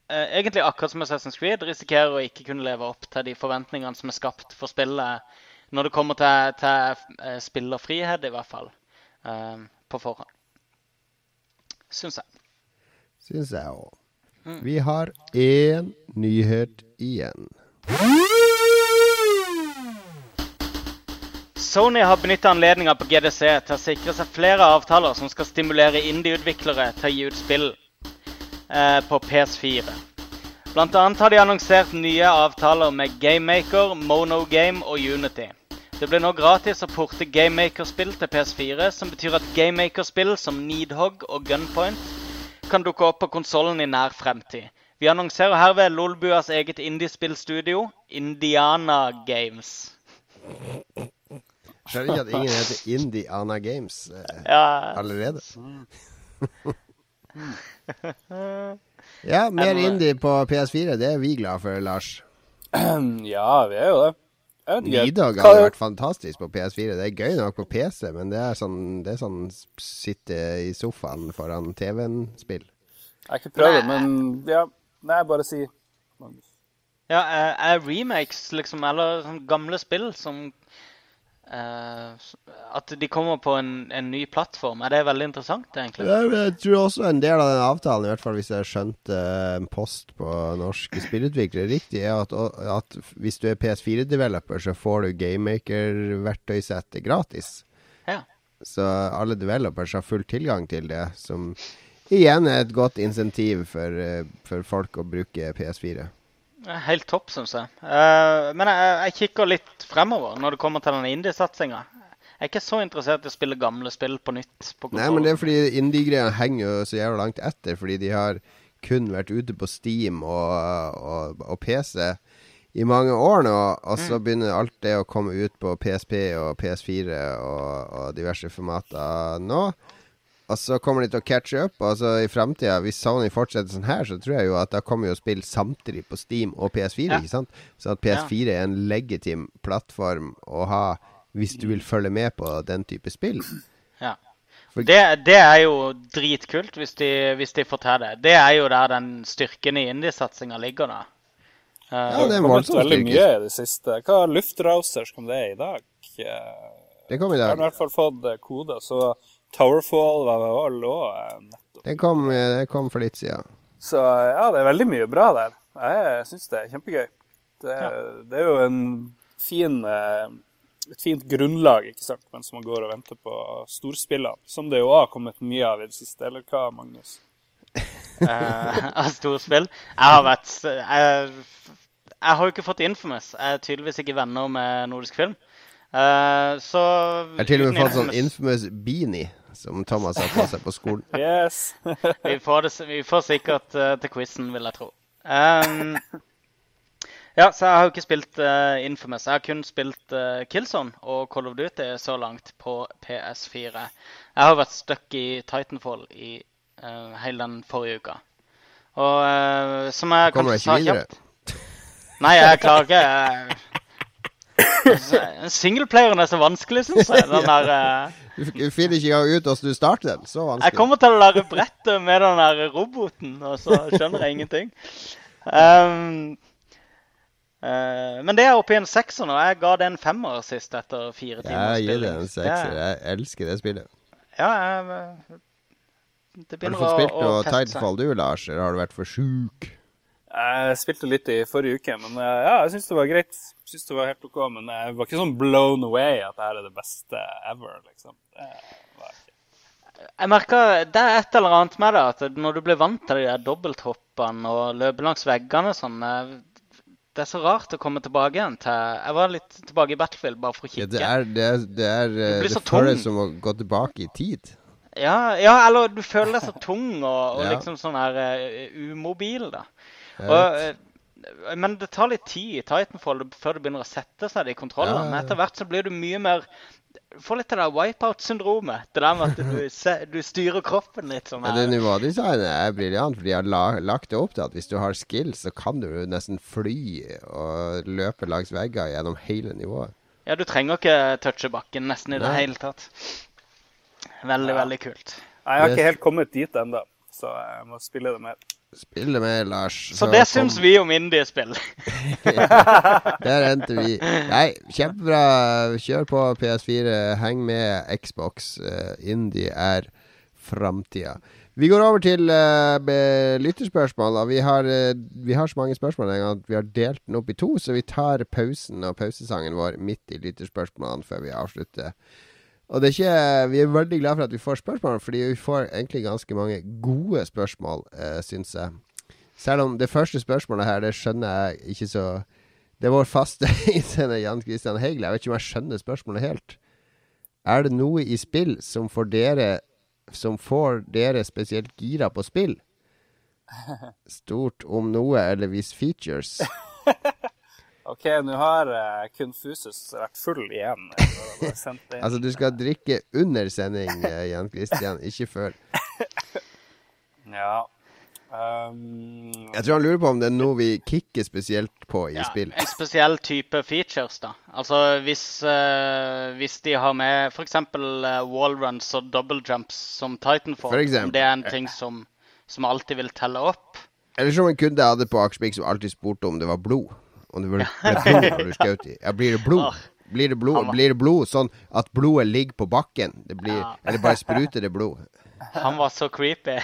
egentlig akkurat som Assassin's Creed risikerer å ikke kunne leve opp til de forventningene som er skapt for spillet, når det kommer til, til eh, spillerfrihet, i hvert fall, eh, på forhånd. Syns jeg. Syns jeg òg. Mm. Vi har én nyhet igjen. Sony har benyttet anledninga på GDC til å sikre seg flere avtaler som skal stimulere indie-utviklere til å gi ut spill eh, på PS4. Blant annet har de annonsert nye avtaler med GameMaker, Monogame og Unity. Det blir nå gratis å porte GameMaker-spill til PS4, som betyr at GameMaker-spill som Needhog og Gunpoint kan dukke opp på konsollen i nær fremtid. Vi annonserer herved Lolbuas eget indiespillstudio, Indiana Games. Skjønner ikke at ingen heter Indiana Games eh, Ja, allerede. ja, mer indie på PS4. Det er vi glad for, Lars. Ja, vi er jo det. Nidog hadde vært fantastisk på PS4. Det er gøy nok på PC, men det er sånn, det er sånn sitte i sofaen foran TV-en-spill. Jeg har ikke prøvd det, men ja. Nei, bare si Magnus. Ja, er, er remakes, liksom, eller sånn gamle spill som eh, At de kommer på en, en ny plattform, er det veldig interessant, egentlig? Jeg tror også en del av den avtalen, i hvert fall hvis jeg skjønte en post på norske spillutviklere riktig, er at, at hvis du er PS4-developer, så får du GameMaker-verktøysettet gratis. Ja. Så alle developers har full tilgang til det, som igjen er et godt insentiv for, eh, for folk å bruke PS4. Er Helt topp, syns jeg. Eh, men jeg, jeg kikker litt fremover når det kommer til den indie-satsinga. Jeg er ikke så interessert i å spille gamle spill på nytt. på Nei, men det er fordi indie-greia henger jo så jævla langt etter, fordi de har kun vært ute på Steam og, og, og PC i mange år nå, og så begynner alt det å komme ut på PSP og PS4 og, og diverse formater nå. Og så kommer de til å catche up. Og så i framtida, hvis Sony fortsetter sånn her, så tror jeg jo at da kommer jo spill samtidig på Steam og PS4. Ja. ikke sant? Så at PS4 er en legitim plattform å ha hvis du vil følge med på den type spill. Ja. For- Det, det er jo dritkult hvis de, hvis de får til det. Det er jo der den styrken i indie-satsinga ligger, da. Eh, Ja, det er en kommet voldsom veldig styrke. mye i det siste. Hva luftrausers kom det i dag? Eh, Det kom i dag. Jeg har i hvert fall fått kode, så Towerfall var vel òg nettopp. Det kom, eh, det kom for litt siden. Så ja, det er veldig mye bra der. Jeg syns det er kjempegøy. Det, det er jo en fin eh, et fint grunnlag ikke sant, mens man går og venter på storspillene, som det jo har kommet mye av i det siste. Eller hva, Magnus? eh, av storspill. Jeg har vært jeg, jeg har jo ikke fått Infamous. Jeg er tydeligvis ikke venner med nordisk film. Eh, så Jeg har til og med fått sånn Infamous- beanie som Thomas har på seg på skolen. Yes. vi, får det, vi får sikkert uh, til quizen, vil jeg tro. Um, ja, så jeg har jo ikke spilt uh, Infamous. Jeg har kun spilt uh, Killzone og Call of Duty så langt på PS4. Jeg har vært stuck i Titanfall i hele den forrige uka. Og som jeg Kommer kanskje sa ikke videre. kjapt Nei, jeg klarer ikke. jeg- Singleplayeren er så vanskelig, syns jeg. Den der uh... Du du finner ikke ut hvordan du starter den. Så jeg kommer til å lære brettet med den der roboten, og så skjønner jeg ingenting. Um, uh, men det er oppe i en sekser nå. Jeg ga det en femmer sist etter fire timer Jeg gir det en sekser. Jeg elsker det spillet. Ja, jeg, eh, det Har du fått spilt noe. Titanfall du, Lars, eller har du vært for sjuk? Jeg spilte litt i forrige uke, men eh, ja, jeg syns det var greit. Synes det var helt ok, Men jeg var ikke sånn blown away at det her er det beste ever, liksom. Det var ikke. Jeg merker Det er et eller annet med det at når du blir vant til de der dobbelthoppene og løpe langs veggene og sånn eh, Det er så rart å komme tilbake igjen til Jeg var litt tilbake i Battlefield bare for å Ja, kikke. det er, det er, det er eh, blir Det så føles tung. som å gå tilbake i tid. Ja, ja, eller du føler deg så tung og, og Ja. liksom sånn her uh, umobil, da. Og, eh, men det tar litt tid i Titanfall før det begynner å sette seg, i kontrollene. Ja, ja, Men ja. etter hvert så blir du mye mer Du får litt av det wipeout-syndromet. Det der med at du, se- du styrer kroppen litt sånn ja, det her. nivådesignet er briljant, for de har la, lagt det opp til at hvis du har skills, så kan du nesten fly og løpe langs vegger gjennom hele nivået. Ja, du trenger ikke touche bakken nesten i det Nei. hele tatt. Veldig, Ja. veldig kult. Jeg har ikke helt kommet dit ennå, så jeg må spille det mer. Spille med, Lars. Så det kom- syns vi om indiespill. Der endte vi. Nei, kjempebra. Kjør på PS4. Heng med Xbox. Eh, Indie er framtida. Vi går over til uh, lytterspørsmål. Vi har, uh, vi har så mange spørsmål en gang at vi har delt den opp i to, så vi tar pausen og pausesangen vår midt i lytterspørsmålene før vi avslutter. Og det er ikke, vi er veldig glad for at vi får spørsmål, fordi vi får egentlig ganske mange gode spørsmål, eh, syns jeg. Selv om det første spørsmålet her, det skjønner jeg ikke så Det er vår faste innsender Jan Christian Heigel. Jeg vet ikke om jeg skjønner spørsmålet helt. Er det noe i spill som får dere Som får dere spesielt gira på spill? Stort om noe, eller hvis features. OK, nå har uh, Kunfusus vært full igjen. Altså, du skal drikke under sending, eh, Jan Christian, ikke før. Ja. Um, Jeg tror han lurer på om det er noe vi kicker spesielt på i Ja, spill. en spesiell type features, da. Altså hvis, uh, hvis de har med f.eks. Uh, wallruns og double jumps som Titanfall, For eksempel. om det er en ting som, som alltid vil telle opp. Eller som en kunde hadde på Akersvik som alltid spurte om det var blod. Om det ble blod når du skjøt i. Ja, blir det blod? Blir det blod? Blir det blod sånn at blodet ligger på bakken? Det blir, Eller bare spruter det blod? Han var så creepy.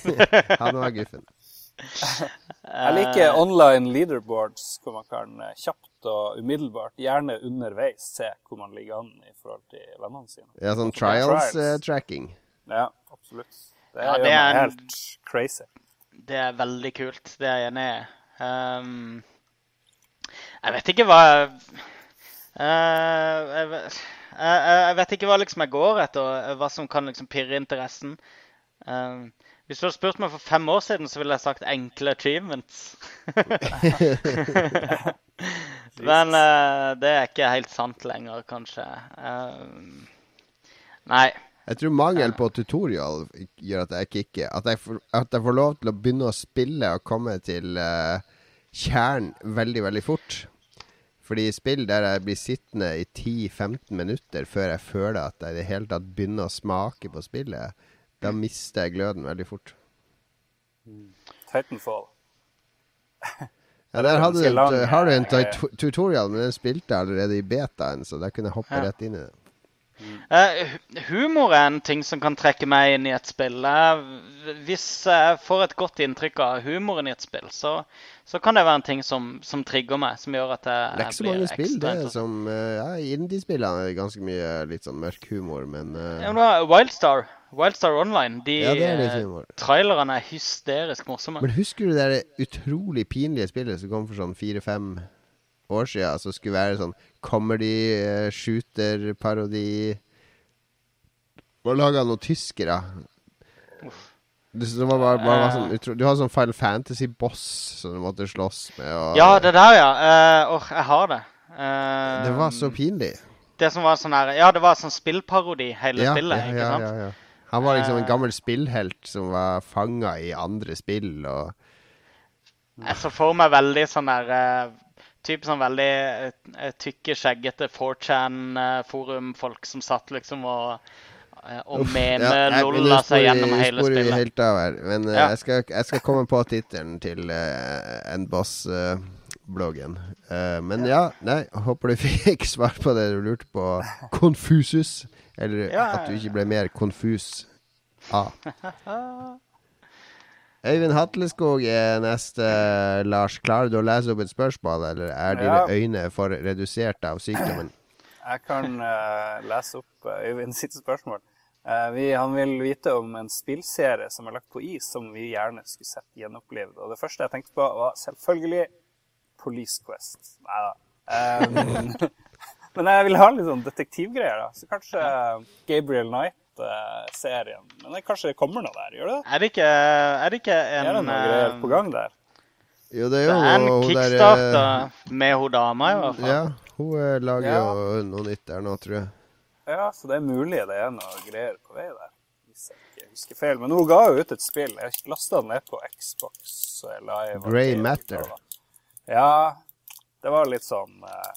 Han var guffen. jeg liker online leaderboards hvor man kan eh, kjapt og umiddelbart, gjerne underveis, se hvor man ligger an i forhold til vennene sine. Ja, sånn Trials. trials-tracking. Ja, absolutt. Det Ja, gjør det er meg en- helt crazy. Det er veldig kult. Det er jeg enig i. Ehm, jeg vet ikke hva eh, jeg, jeg, jeg- jeg vet ikke hva liksom jeg går etter, hva som kan liksom pirre interessen. Ehm, hvis du hadde spurt meg for fem år siden, så ville jeg sagt enkle achievements. Men eh, det er ikke helt sant lenger, kanskje. Ehm, nei. Jeg tror mangel på tutorial gjør at jeg kicker. At jeg, får, at jeg får lov til å begynne å spille og komme til uh, kjernen veldig, veldig fort. Fordi spill der jeg blir sittende i 10-15 minutter før jeg føler at jeg i det hele tatt begynner å smake på spillet, da mister jeg gløden veldig fort. Titanfall. Ja, der hadde du, har du en eh, tutorial, men den spilte jeg allerede i betaen, så der kunne jeg hoppe Ja. rett inn i det. Eh, hu- humor er en ting som kan trekke meg inn i et spill. Eh, hvis jeg får et godt inntrykk av humoren i et spill, så, så kan det være en ting som, som trigger meg. Som gjør at jeg, Det er ikke så mange spill. Det er som uh, Ja, Indie-spiller er ganske mye litt sånn mørk humor, men uh... Ja, men Wildstar, Wildstar Online, de Ja, er eh, trailerne er hysterisk morsomme. Men husker du det utrolig pinlige spillet som kom for sånn fire-fem år siden? Som skulle være sånn comedy, eh, shooter-parodi Var laga av noen tyskere. Det som var bare var sånn, utro, du har sånn Final Fantasy-boss som du måtte slåss med. Og, Ja, det der, ja. Eh, Åh, jeg har det. Uh, det var så pinlig. Det som var sånn her Ja, det var sånn spillparodi, hele Ja, spillet. ja, ikke ja, sant? ja, ja. Han var liksom en Eh. gammel spillhelt som var fanga i andre spill. Og Jeg så for meg veldig sånn der eh, Typ sånn veldig eh, tykke, skjeggete 4chan-forumfolk som satt liksom og eh, og Ja, nei, men meme-lolla seg gjennom hele spillet. vi spillet. helt av her. Men ja. uh, jeg, skal, jeg skal komme på tittelen til uh, en boss-bloggen. uh, men ja, nei, håper du fikk svar på det du lurte på. Konfusus. Eller Ja, at du ikke ble mer konfus av. Øyvind Hatleskog er neste. Lars, klarer du å lese opp et spørsmål, eller er dine Ja. øyne for redusert av sykdommen? Jeg kan uh, lese opp uh, Øyvind sitt spørsmål. Uh, vi, han vil vite om en spillserie som er lagt på is, som vi gjerne skulle sett gjenopplevd. Og det første jeg tenkte på, var selvfølgelig Police Quest. Nei da. Um, men jeg vil ha litt sånn detektivgreier, da. Så kanskje Gabriel Knight-serien. Men det kanskje det kommer noe der, gjør det? Er det ikke, er det ikke en Er det noe greier eh, på gang der? Jo, det er Det er en hun der, eh, kickstarter med hun dama, i hvert fall. Ja, hun eh, lager Ja. jo noe nytt der nå, tror jeg. Ja, så det er mulig det er noe greier på vei der. Hvis jeg ikke husker feil. Men hun ga jo ut et spill. Jeg lasta den ned på Xbox Live. Grey Matter. Ja, det var litt sånn uh...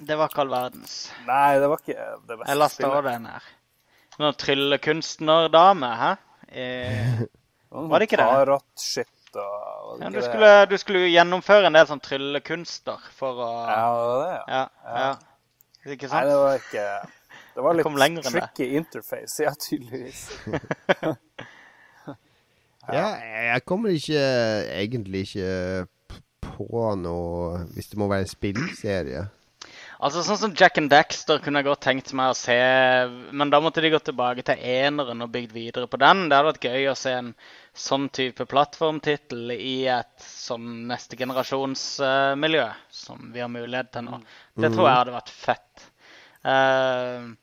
Det var ikke all verdens. Nei, det var ikke det beste Jeg lasta også den her. Noen tryllekunstnerdame, hæ? Eh, Var det ikke det? Tarot-shit og var det ja, du, skulle, du skulle gjennomføre en del sånn tryllekunster for å Ja, det var det, ja. Ja. ja. Ikke Nei, det var ikke Det var litt det. tricky interface, ja, tydeligvis. Ja, jeg kommer ikke egentlig ikke på noe Hvis det må være en spillserie. Altså Sånn som Jack and Daxter kunne jeg godt tenkt meg å se, men da måtte de gå tilbake til eneren og bygd videre på den. Det hadde vært gøy å se en sånn type plattformtittel i et sånn neste generasjonsmiljø som vi har mulighet til nå. Det tror jeg hadde vært fett. Uh,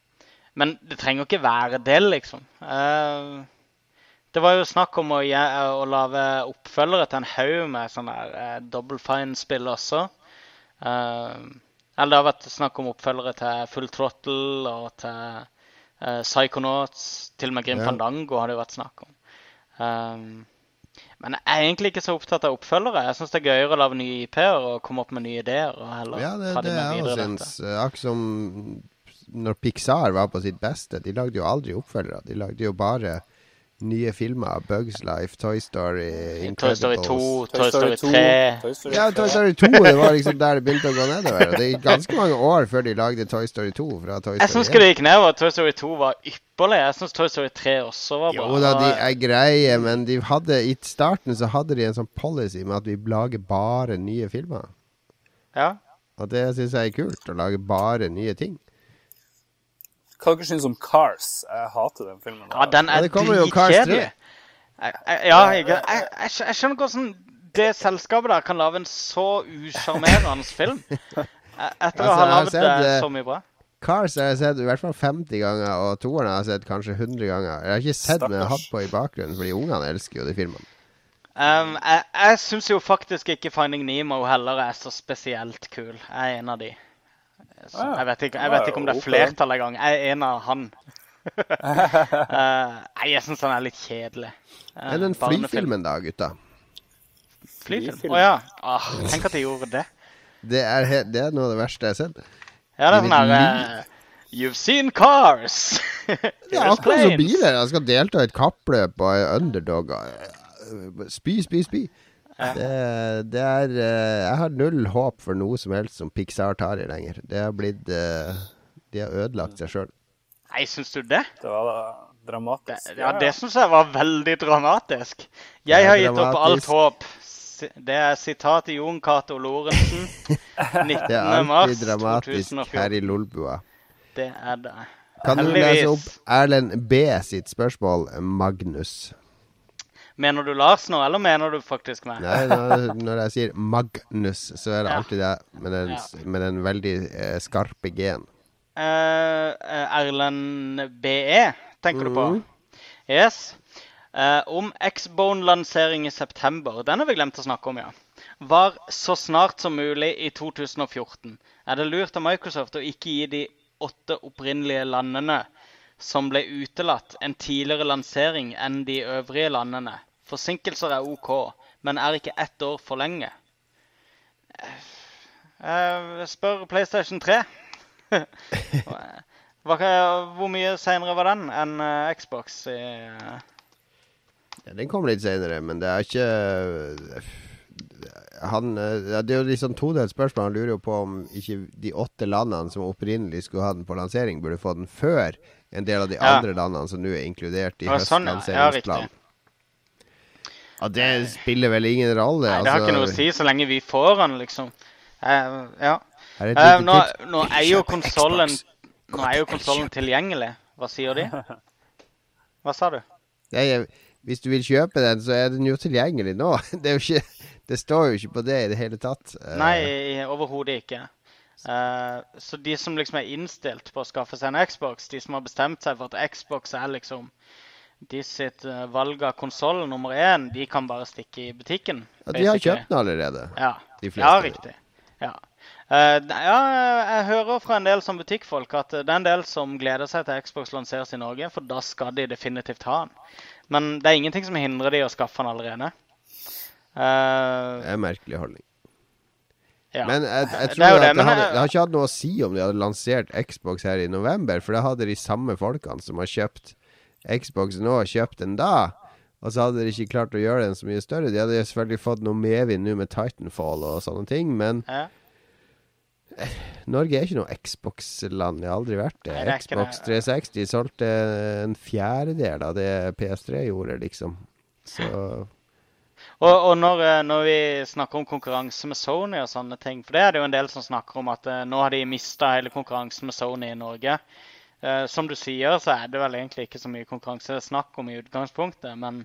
men det trenger jo ikke være det, liksom. Uh, det var jo snakk om å, å lage oppfølgere til en haug med sånne der, uh, Double Fine-spill også. Eh, eller det har vært snakk om oppfølgere til Full Throttle og til uh, Psychonauts. Til og med Grim Ja. Fandango har det jo vært snakk om. Um, men jeg er egentlig ikke så opptatt av oppfølgere. Jeg syns det er gøyere å lage nye IP-er og komme opp med nye ideer. og heller Ja, det, det også i syns. Akkurat som når Pixar var på sitt beste. De lagde jo aldri oppfølgere. De lagde jo bare nye filmer. Bugs Life, Toy Story, Incredibles Toy Story 2, Toy Story 3 Toy Story Ja, Toy Story 2 det var liksom der det begynte å gå nedover. Det gikk ganske mange år før de lagde Toy Story 2 fra Toy Jeg syns Story ikke det gikk nedover. Toy Story 2 var ypperlig. Jeg syns Toy Story 3 også var bra. Jo da, de er greie, men de hadde, i starten så hadde de en sånn policy med at vi lager bare nye filmer. Ja. Og det syns jeg er kult, å lage bare nye ting. Hva dere syns om Cars? Jeg hater den filmen. Ja, den er det kommer jo Cars dritkjedelig. 3. Jeg- jeg- Ja, jeg, jeg, jeg, jeg skjønner ikke hvordan det selskapet der kan lage en så usjarmerende film. Eh, Etter å Altså, ha lagd sett, eh, eh, så mye bra. Cars har jeg sett i hvert fall 50 ganger, og toeren har jeg sett kanskje 100 ganger. Jeg har ikke sett, den jeg har hatt på i bakgrunnen, fordi ungene elsker jo de filmene. Um, jeg jeg syns jo faktisk ikke Finding Nemo heller er så spesielt kul. Jeg er en av de. Så jeg, vet ikke, jeg vet ikke om det er flertall engang. Jeg er en av han. Eh, nei, jeg syns han er litt kjedelig. Uh, Men den flyfilmen da, gutta. Flyfilm? Å oh, ja. Ah, tenk at de gjorde det. Det er, det er noe av det verste jeg har sett. Ja, det er sånn her eh, You've seen cars! Ja, er akkurat som biler. Jeg skal delta i et kappløp og er underdog. Spy, spy, spy. Det, det er eh, Jeg har null håp for noe som helst som Pixar tar i lenger. Det har blitt eh, De har ødelagt seg sjøl. Nei, syns du det? Det var da det dramatisk. ja, det syns jeg var veldig dramatisk. Jeg har gitt opp alt håp. Det er sitat i Jon Cato Lorentzen. 19. Det er alltid dramatisk 2014. her i Lolbua. Det er det. Kan du lese opp Erlend B sitt spørsmål, Magnus? Mener du Lars nå, eller mener du faktisk meg? Nei, når, når jeg sier Magnus, så er det Ja. alltid det med den, Ja. med den veldig eh, skarpe G-en. Eh, eh, Erlend BE, tenker du på? Mhm. Yes. Eh, om X-Bone-lansering i september. Den har vi glemt å snakke om, ja. Var så snart som mulig i 2014. Er det lurt av Microsoft å ikke gi de åtte opprinnelige landene som ble utelatt, en tidligere lansering enn de øvrige landene? Forsinkelser er OK, men er ikke ett år for lenge? Jeg spør PlayStation 3. Hvor mye seinere var den enn eh, Xbox? I, eh, Ja, den kom litt senere, men det er ikke han, eh, Det er jo liksom todelt spørsmål. Han lurer jo på om ikke de åtte landene som opprinnelig skulle ha den på lansering, burde få den før en del av de Ja. andre landene som nå er inkludert i Ja, sånn, ja. Ja, det spiller vel ingen rolle. Nei, det har ikke noe å altså. si så lenge vi får den, liksom. Uh, ja. Er et Eh, nå, tips. nå er jo konsollen Nå er jo konsollen tilgjengelig. Hva sier de? Hva sa du? Ja, jeg- hvis du vil kjøpe den, så er den jo tilgjengelig nå. Det, er jo ikke, det står jo ikke på det i det hele tatt. Uh, Nei, overhodet ikke. Uh, så de som liksom er innstilt på å skaffe seg en Xbox, de som har bestemt seg for at Xbox er liksom de sitt eh, valg av konsoll nummer én, de kan bare stikke i butikken. ja, de har kjøpt den allerede. Ja. De fleste. ja, riktig. Ja. Uh, ja, jeg hører fra en del som butikkfolk at eh, det er en del som gleder seg til Xbox lanseres i Norge, for da skal de definitivt ha den. Men det er ingenting som hindrer de å skaffe den allerede. Uh, Det er en merkelig holdning. ja. Men jeg, jeg tror det, det, at det, hadde, det har ikke hatt noe å si om de hadde lansert Xbox her i november, for da hadde de samme folkene som har kjøpt Xbox nå, kjøpt den da. Og så hadde de ikke klart å gjøre den så mye større. De hadde selvfølgelig fått noe medvind nå med Titanfall og sånne ting, men ja. Norge er ikke noe Xbox-land. Det har aldri vært det. Nei, Xbox det. 360 solgte en fjerdedel av det PS3 gjorde, liksom. Så Og, og når, eh, når vi snakker om konkurranse med Sony og sånne ting, for det er det jo en del som snakker om at eh, nå har de mista hele konkurransen med Sony i Norge. Eh, som du sier, så er det vel egentlig ikke så mye konkurranse snakk om i utgangspunktet, men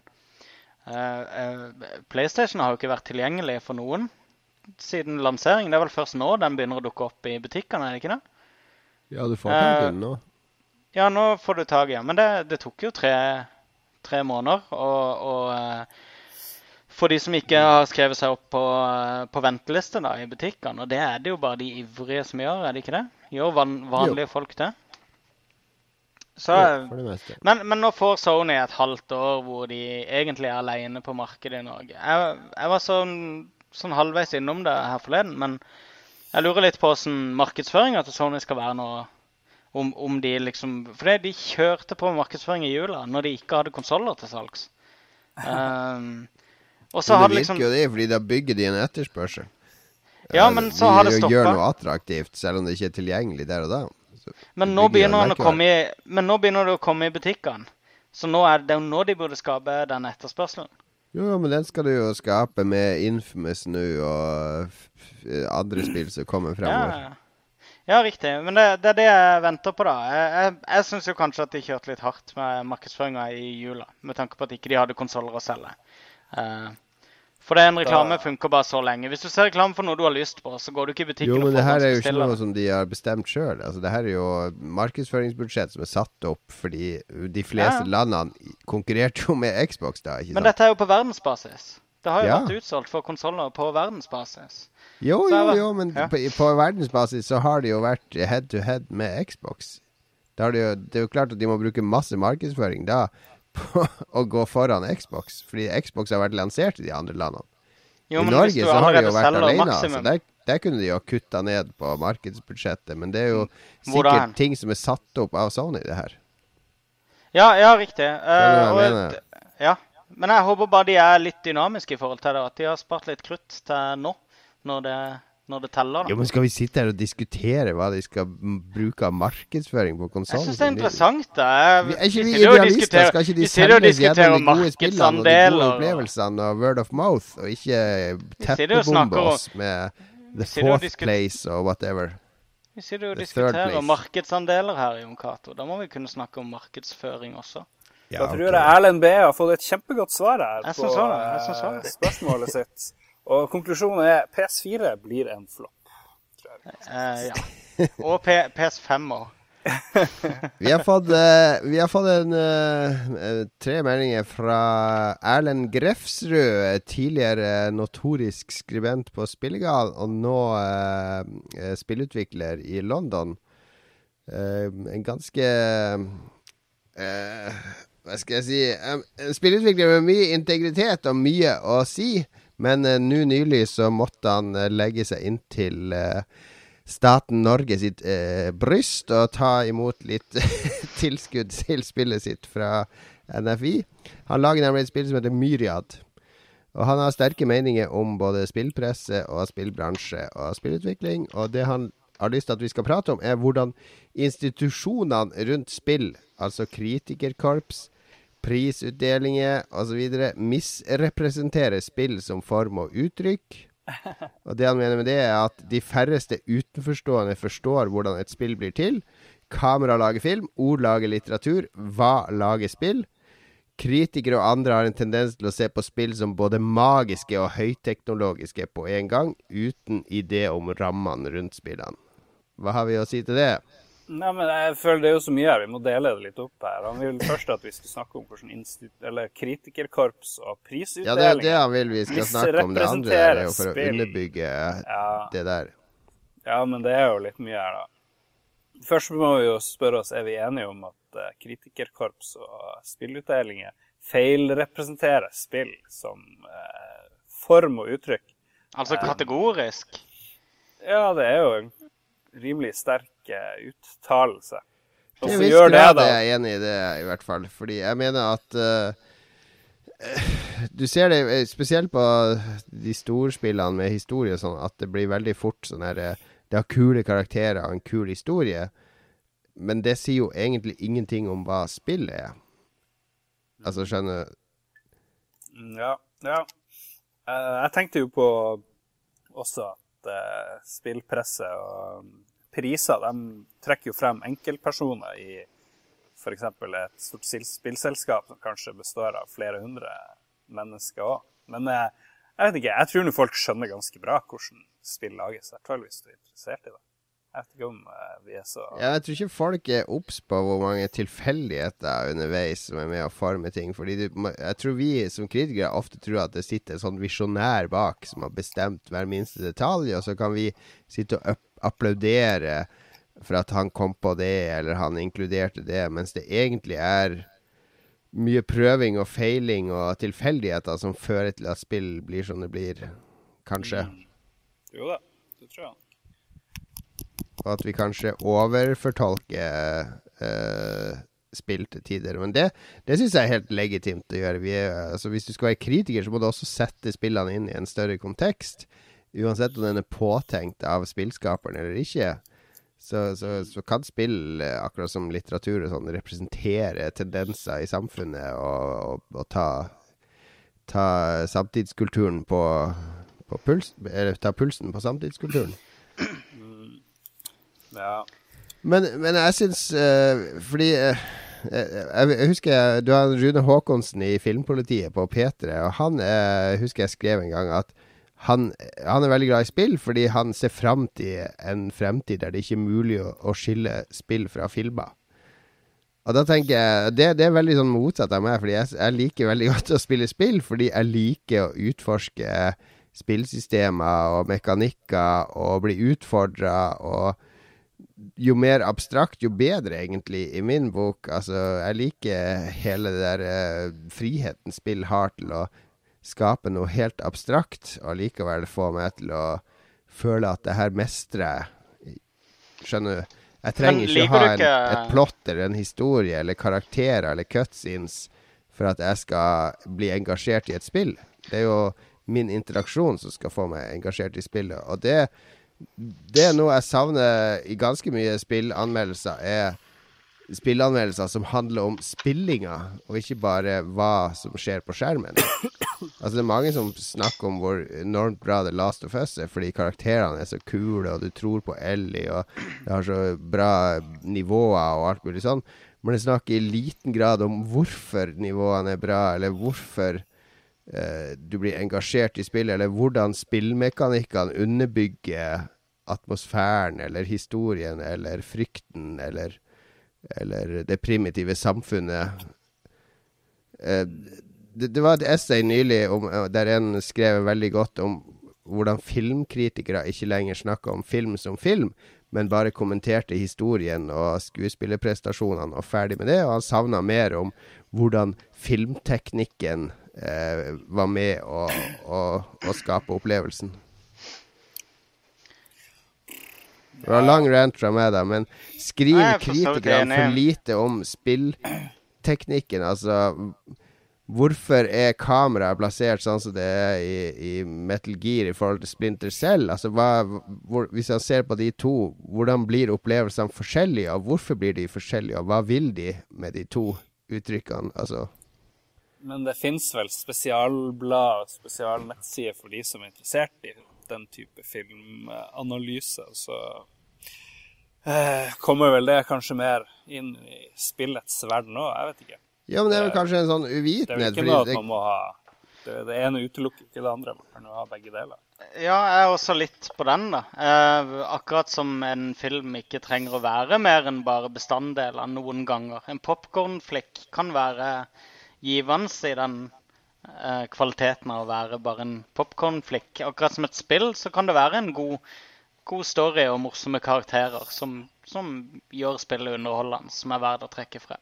uh, uh, PlayStation har jo ikke vært tilgjengelig for noen siden lansering. Det er vel først nå den begynner å dukke opp i butikkene, er det ikke det? ja, du får tak i den nå. Ja, nå får du tak i den. Men det, det tok jo tre, tre måneder. Og, og for de som ikke har skrevet seg opp på, på venteliste da, i butikkene, og det er det jo bare de ivrige som gjør, er det ikke det? Gjør van, vanlige folk det? Så, Ja, meste. men, men nå får Sony et halvt år hvor de egentlig er alene på markedet i Norge. Jeg, jeg var sånn, sånn halvveis innom det her forleden, men jeg lurer litt på hvordan markedsføringa til Sony skal være nå. Om, om de liksom For de kjørte på markedsføring i jula når de ikke hadde konsoller til salgs. Um, og så Men det det liksom virker jo det, fordi da bygger de en etterspørsel. Ja, Eh, men så har det de stoppa. Gjør noe attraktivt, selv om det ikke er tilgjengelig der og da. Men nå begynner, i, men nå begynner det å komme i butikkene. Så nå er det jo nå de burde skape den etterspørselen. Jo, jo, men den skal du jo skape med Infamous nå og andre spill som kommer fremover. Ja, ja, riktig. Men det, det er det jeg venter på, da. Jeg, jeg, jeg syns jo kanskje at de kjørte litt hardt med markedsføringa i jula, med tanke på at ikke de hadde konsoller å selge. Eh, for det er en reklame funker bare så lenge. Hvis du ser reklame for noe du har lyst på, så går du ikke i butikken Jo, men det her er jo ikke noe som de har bestemt sjøl. Altså, det her er jo markedsføringsbudsjett som er satt opp fordi de fleste Ja. landene konkurrerte jo med Xbox da, ikke sant? Men dette er jo på verdensbasis. Det har jo Ja. vært utsolgt for konsoller på verdensbasis. Jo, jo, jo, men ja. på, på verdensbasis så har det jo vært head to head med Xbox. Det, jo, det er jo klart at de må bruke masse markedsføring da på å gå foran Xbox, fordi Xbox har vært lansert i de andre landene. Jo, I Norge så har de jo vært alene. maksimum Altså der, der kunne de jo kutta ned på markedsbudsjettet, men det er jo Mm. Sikkert ting som er satt opp av Sony, det her. Ja, ja, riktig. Eh, og, ja. Men jeg håper bare de er litt dynamiske i forhold til det. At de har spart litt krutt til nå, når det, når det teller. Jo, men Skal vi sitte her og diskutere hva de skal bruke av markedsføring på Jeg konsollen? syns det er interessant. da. Vi- Er ikke vi vi idealister? Skal ikke de og selges gjennom de gode spillene og de gode opplevelsene og word of mouth, og ikke teppebombe oss med the fourth place og whatever? Vi sitter jo og diskuterer markedsandeler her, Jon Cato. Da må vi kunne snakke om markedsføring også. Da tror jeg Erlend B har fått et kjempegodt svar her Jeg på sånn, jeg det. spørsmålet sitt. Og konklusjonen er PS4 blir en flopp. Eh, ja. Og P PS5 òg. Vi har fått, eh, vi har fått en, eh, tre meldinger fra Erlend Grefsrud, tidligere notorisk skribent på Spillegal, og nå eh, eh, spillutvikler i London. Eh, en ganske eh, Hva skal jeg si En spillutvikler med mye integritet og mye å si, men eh, nå nylig så måtte han eh, legge seg inntil uh, staten Norge sitt eh, bryst og ta imot litt tilskudd til spillet sitt fra NFI. Han lager nemlig et spill som heter Myriad. Og han har sterke meninger om både spillpresse og spillbransje og spillutvikling. Og det han har lyst til at vi skal prate om, er hvordan institusjonene rundt spill, altså kritikerkorps, prisutdelinger osv., misrepresenterer spill som form og uttrykk. Og det han mener med det, er at de færreste utenforstående forstår hvordan et spill blir til. Kamera lager film, ord lager litteratur, hva lager spill? Kritikere og andre har en tendens til å se på spill som både magiske og høyteknologiske på en gang, uten idé om rammene rundt spillene. Hva har vi å si til det? Nei, men jeg føler det er jo så mye her. Vi må dele det litt opp her. Han vil først at vi skal snakke om hvordan kritikerkorps og prisutdeling Ja, det er det han vil vi skal snakke om. Det andre der er jo for å underbygge Ja. det der. Ja, men det er jo litt mye her, da. Først må vi jo spørre oss, er vi enige om at eh, kritikerkorps og spillutdelinger feilrepresenterer spill som eh, form og uttrykk? Altså kategorisk. Ja, det er jo en rimelig sterk eh, uttalelse. Og så gjør det, da. Jeg er enig i det, i hvert fall. Fordi jeg mener at uh, Du ser det eh, spesielt på de storspillene med historie, sånn at det blir veldig fort sånn her eh, Det har kule karakterer og en kul historie, men det sier jo egentlig ingenting om hva spillet er. Altså, skjønner du? Ja. ja. Uh, jeg tenkte jo på også at uh, spillpresse og priser de trekker jo frem enkeltpersoner i f.eks. et stort spillselskap som kanskje består av flere hundre mennesker òg. Men eh, jeg vet ikke, jeg tror nå folk skjønner ganske bra hvordan spill lages, i hvert fall hvis du er interessert i det. Jeg vet ikke om eh, vi er så Ja, jeg tror ikke folk er obs på hvor mange tilfeldigheter underveis som er med å forme ting. Fordi du, jeg tror vi som kritikere ofte tror at det sitter en sånn visjonær bak som har bestemt hver minste detalj, og så kan vi sitte og app- applaudere for at han kom på det, eller han inkluderte det, mens det egentlig er mye prøving og feiling og tilfeldigheter som fører til at spill blir som det blir. Kanskje. Jo da, det tror jeg. Og at vi kanskje overfortolker eh, spill til tider. Men det, det syns jeg er helt legitimt å gjøre. Vi er, altså, hvis du skal være kritiker, så må du også sette spillene inn i en større kontekst. Uansett om den er påtenkt av spillskaperen eller ikke. Så, så, så kan spill, eh, akkurat som litteratur og sånn, representere tendenser i samfunnet og, og, og ta, ta samtidskulturen på, på puls, Eller ta pulsen på samtidskulturen. Ja. Men, men jeg syns uh, Fordi uh, jeg, jeg husker jeg- Du har Rune Haakonsen i Filmpolitiet på P3, og han uh, husker jeg skrev en gang at han, han er veldig glad i spill fordi han ser fram til en fremtid der det ikke er mulig å, å skille spill fra filmer. Og da tenker jeg Det, det er veldig sånn motsatt av meg, fordi jeg, jeg liker veldig godt å spille spill fordi jeg liker å utforske spillsystemer og mekanikker og bli utfordra og jo mer abstrakt, jo bedre, egentlig, i min bok. Altså, jeg liker hele det der uh, friheten spill har til å skape noe helt abstrakt, og likevel få meg til å føle at det her mestrer jeg. Skjønner du? Jeg trenger ikke ha en, ikke- et plott eller en historie eller karakterer eller cutscenes for at jeg skal bli engasjert i et spill. Det er jo min interaksjon som skal få meg engasjert i spillet. Og det, det er noe jeg savner i ganske mye spillanmeldelser, er spillanmeldelser som handler om spillinga, og ikke bare hva som skjer på skjermen. Altså Det er mange som snakker om hvor enormt bra The Last of Us er, fordi karakterene er så kule, og du tror på Ellie, og det har så bra nivåer og alt mulig sånn. Men det snakker i liten grad om hvorfor nivåene er bra, eller hvorfor eh, du blir engasjert i spillet, eller hvordan spillmekanikkene underbygger atmosfæren, eller historien, eller frykten, eller, eller det primitive samfunnet. Eh, det, det var et essay nylig om, eh, der en skrev veldig godt om hvordan filmkritikere ikke lenger snakker om film som film, men bare kommenterte historien og skuespillerprestasjonene og ferdig med det. Og han savna mer om hvordan filmteknikken eh, var med å, å, å skape opplevelsen. Det var en lang rant fra meg, da, men skriver er kritikerne for lite om spillteknikken? Altså, hvorfor er kameraet plassert sånn som det er i, i Metal Gear i forhold til Splinter Cell? Altså, hva, hvor, hvis han ser på de to, hvordan blir opplevelsene forskjellige, og hvorfor blir de forskjellige, og hva vil de med de to uttrykkene? Altså, Men det fins vel spesialblad, spesialnettsider for de som er interessert i den type filmanalyse. Så eh, kommer vel det kanskje mer inn i spillets verden òg, jeg vet ikke. ja, men det er vel kanskje en sånn Det er vel ikke noe at man må ha det, det ene utelukker ikke det andre. Man kan jo ha begge deler. Ja, jeg er også litt på den, da. Eh, akkurat som en film ikke trenger å være mer enn bare bestanddeler noen ganger. En popkornflikk kan være givende i den eh, kvaliteten av å være bare en popkornflikk. Akkurat som et spill så kan det være en god, god story og morsomme karakterer som, som gjør spillet underholdende, som er verdt å trekke frem.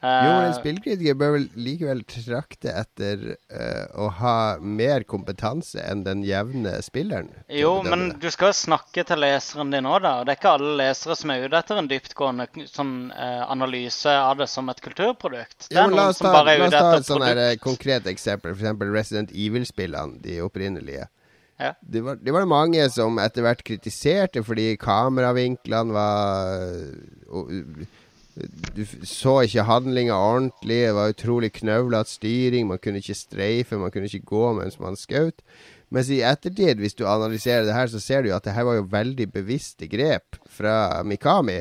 Uh, Jo, en spillkritiker bør vel likevel trakte etter uh, å ha mer kompetanse enn den jevne spilleren. Jo, men det. du skal jo snakke til leseren din òg, da. Og det er ikke alle lesere som er ute etter en dyptgående sånn, uh, analyse av det som et kulturprodukt. Det Ja, er noen oss som ta, bare er la oss ta et sånn eh, produkt. konkret eksempel. F.eks. Resident Evil-spillene, de opprinnelige. Det var, det var mange som etter hvert kritiserte fordi kameravinklene var og, Du så ikke handlinga ordentlig, det var utrolig knøvlete styring, man kunne ikke streife, man kunne ikke gå mens man skjøt. Mens i ettertid, hvis du analyserer det her, så ser du jo at det her var jo veldig bevisste grep fra Mikami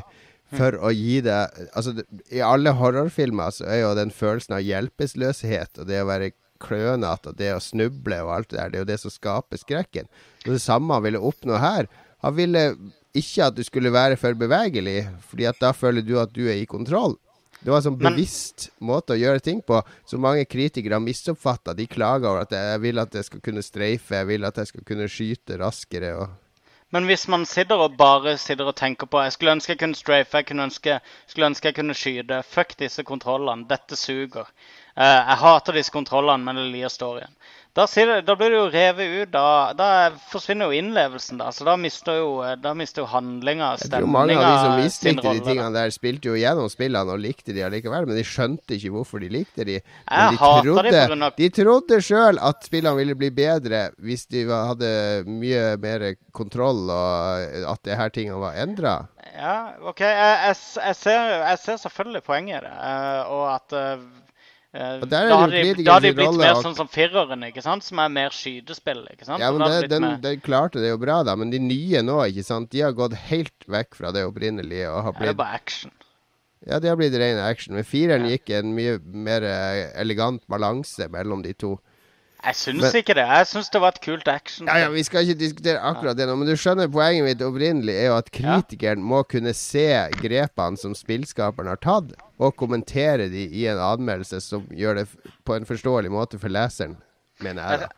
for å gi deg Altså, i alle horrorfilmer så er jo den følelsen av hjelpeløshet og det å være klønete og det å snuble og alt det der, det er jo det som skaper skrekken. Og det samme han ville oppnå her. Han ville ikke at du skulle være for bevegelig, fordi at da føler du at du er i kontroll. Det var en sånn Men- bevisst måte å gjøre ting på, som mange kritikere har misoppfatta. De klager over at jeg vil at jeg skal kunne streife, jeg vil at jeg skal kunne skyte raskere. og Men hvis man sitter og bare sitter og tenker på Jeg skulle ønske jeg kunne strafe, jeg skulle ønske, skulle ønske jeg kunne skyte. Fuck disse kontrollene. Dette suger. Eh, jeg hater disse kontrollene, men det lir storyen. Da, det, da blir det jo revet ut. Da, da forsvinner jo innlevelsen. da, så Da mister jo, da mister jo handlinga, Jeg tror mange av de som stemninga, mislikte de tingene der, spilte jo gjennom spillene og likte de allikevel, men de skjønte ikke hvorfor de likte de. Men de de trodde, på grunn av- de trodde sjøl at spillene ville bli bedre hvis de hadde mye mer kontroll, og at det her tingene var endra. Ja, OK. Jeg, jeg, jeg, ser, jeg ser selvfølgelig poenget i det. eh, og at eh, da har de, da de blitt mer og... sånn som fireren, ikke sant? Som er mer skytespill. ikke sant? Ja, men det, den, mer- den klarte det jo bra, da. Men de nye nå, ikke sant, de har gått helt vekk fra det opprinnelige og har Ja, det er blitt bare action. Ja, de har blitt ren action. Men fireren Ja. gikk en mye mer eh, elegant balanse mellom de to. Jeg syns Men- ikke det. Jeg syns det var et kult action. Ja, ja, Vi skal ikke diskutere akkurat det nå, men du skjønner poenget mitt opprinnelig er jo at kritikeren må kunne se grepene som spillskaperen har tatt, og kommentere de i en anmeldelse som gjør det på en forståelig måte for leseren, mener jeg. da.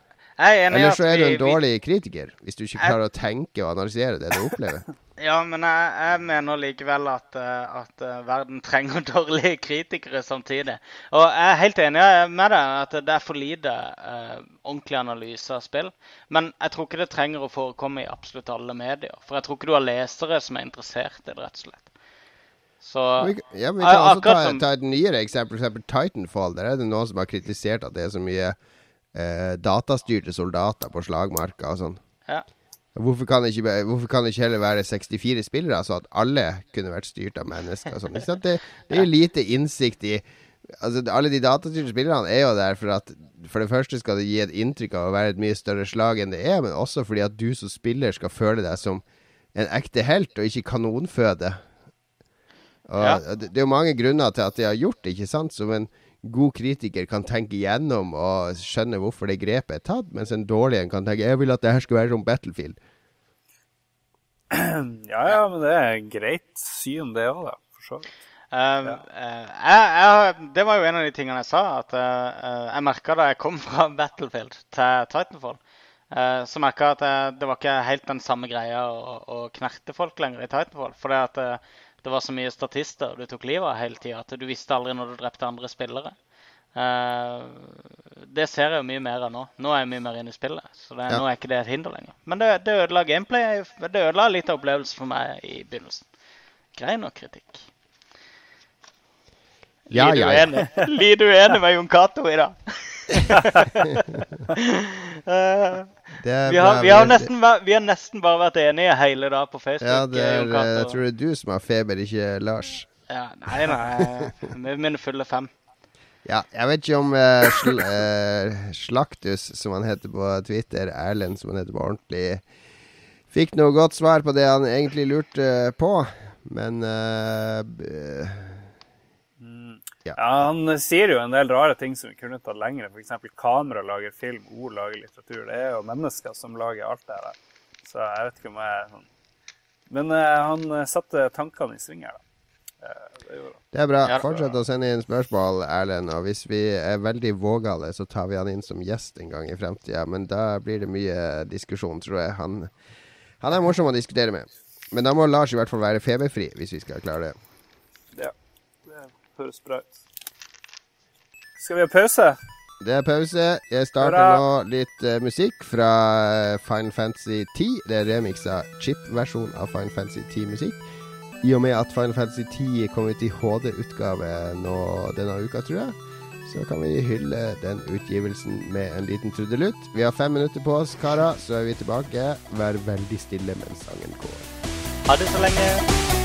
Jeg er Eller så er du en dårlig kritiker, hvis du ikke klarer å tenke og analysere det du opplever. Ja, men jeg, jeg mener likevel at, eh, at eh, verden trenger dårlige kritikere samtidig. Og jeg er helt enig med deg at det er for lite eh, ordentlig analyse av spill. Men jeg tror ikke det trenger å forekomme i absolutt alle medier. For jeg tror ikke du har lesere som er interessert i det, rett og slett. Så ja, men vi kan også ta, som- ta et nyere eksempel, f.eks. Titanfall. Der er det noen som har kritisert at det er så mye eh, datastyrte soldater på slagmarka og sånn. ja. Hvorfor kan, det ikke, hvorfor kan det ikke heller være 64 spillere, så at alle kunne vært styrt av mennesker? Sånn? Det, det er lite innsikt i Altså, Alle de datastyrte spillerne er jo der for at For det første skal det gi et inntrykk av å være et mye større slag enn det er, men også fordi at du som spiller skal føle deg som en ekte helt, og ikke kanonføde. Og Ja. det, det er jo mange grunner til at de har gjort det, ikke sant? Som en god kritiker kan tenke gjennom og skjønne hvorfor det grepet er tatt, mens en dårlig en kan tenke jeg vil at det her skal være som Battlefield. Ja, ja, men det er greit syn, det òg, da. For så vidt. Um, uh, jeg, jeg, det var jo en av de tingene jeg sa. At eh, jeg merka da jeg kom fra Battlefield til Titanfall, uh, så merka jeg at det var ikke helt den samme greia å, å knerte folk lenger i Titanfall. For det, at, det var så mye statister du tok livet av hele tida at du visste aldri når du drepte andre spillere. Uh, det ser jeg jo mye mer av nå. Nå er jeg mye mer inne i spillet. Så det, Ja. nå er ikke det et hinder lenger. Men det, det ødela gameplay. Det ødela litt av opplevelsen for meg i begynnelsen. Grei nok kritikk. Ja, Litt ja, ja. uenig. Litt uenig med Jon Cato i dag. Eh, er vi, har, vi, har nesten, vi har nesten bare vært enige hele dag på Facebook. Ja, det er, eh, jeg tror det er du som har feber, ikke Lars. ja, nei, nei. Med mine fulle fem. Ja, jeg vet ikke om uh, sl uh, Slaktus, som han heter på Twitter, Erlend, som han heter på ordentlig, fikk noe godt svar på det han egentlig lurte på, men eh, b- Ja, Han sier jo en del rare ting som vi kunne tatt lengre. F.eks. kamera lager film, ord lager litteratur. Det er jo mennesker som lager alt det her. Så jeg vet ikke om jeg er sånn Men uh, han eh, satte tankene i sving her, da. Eh, det gjorde. Det er bra. Fortsett å sende inn spørsmål, Erlend. Og hvis vi er veldig vågale, så tar vi han inn som gjest en gang i fremtida. Men da blir det mye diskusjon, tror jeg. Han, han er morsom å diskutere med. Men da må Lars i hvert fall være feberfri, hvis vi skal klare det. Ut. Skal vi ha pause? Det er pause. Jeg starter Bra. nå litt uh, musikk fra eh, Final Fantasy 10. Det er remiksa chip-versjon av Final Fantasy 10-musikk. I og med at Final Fantasy 10 kom ut i HD-utgave nå denne uka, tror jeg, så kan vi hylle den utgivelsen med en liten trudelutt. Vi har fem minutter på oss, karer, så er vi tilbake. Vær veldig stille mens sangen går. Ha det så lenge.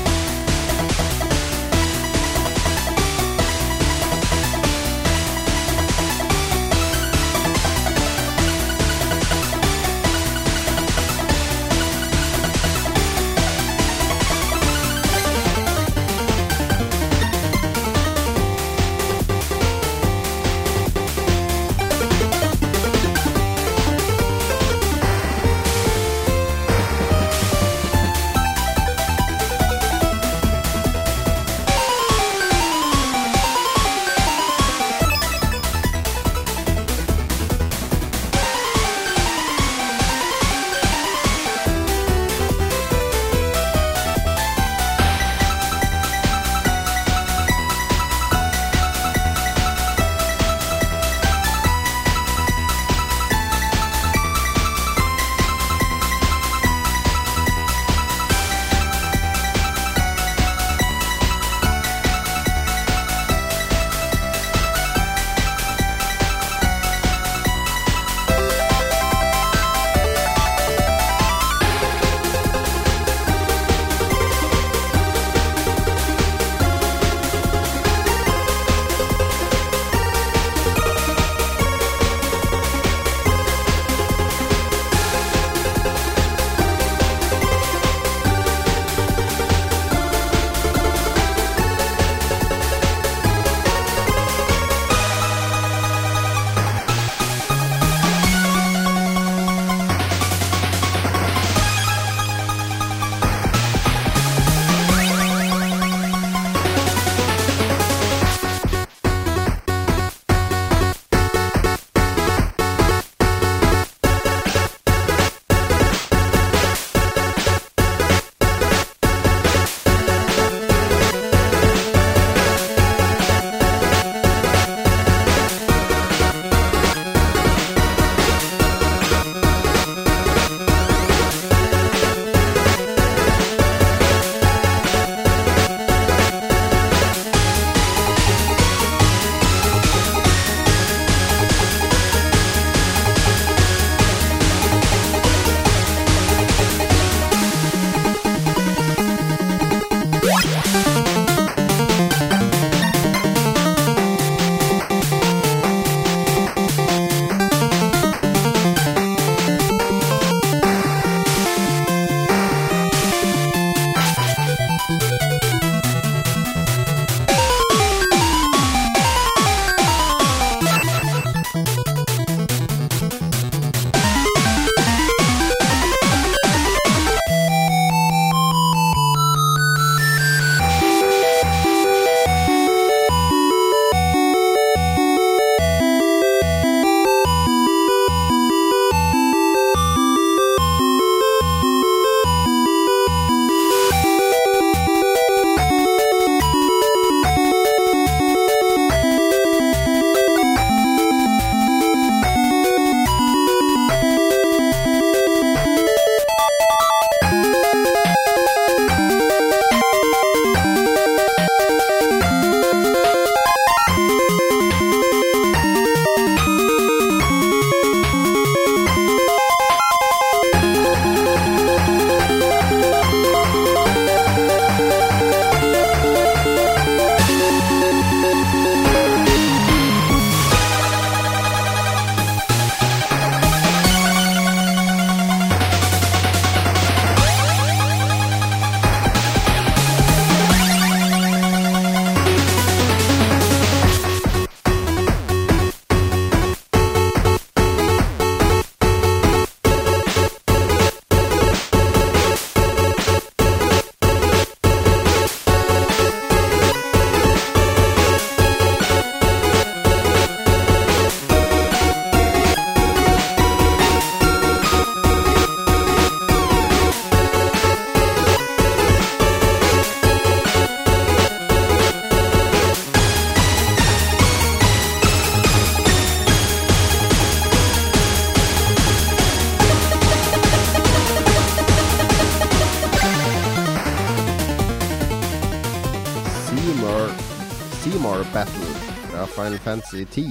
Fantasy 10.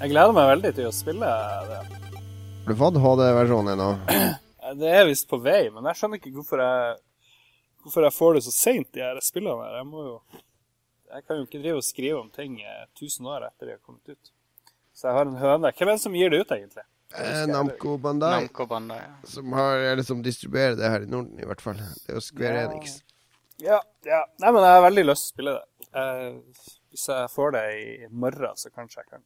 Jeg gleder meg veldig til å spille det. Har du fått HD-versjonen nå? Det er visst på vei, men jeg skjønner ikke hvorfor jeg, hvorfor jeg får det så seint, de her spillene her. Jeg må jo Jeg kan jo ikke drive og skrive om ting tusen 1000 år etter de har kommet ut. Så jeg har en høne. Hvem er det som gir det ut, egentlig? Eh, Namco Bandai, Namco Bandai. ja. som, har, eller som distribuerer det her i Norden, i hvert fall. Det er jo Square Ja. Enix. Ja, ja. Nei, men jeg har veldig lyst til å spille det. Eh, hvis jeg får det i morgen, så kanskje jeg kan.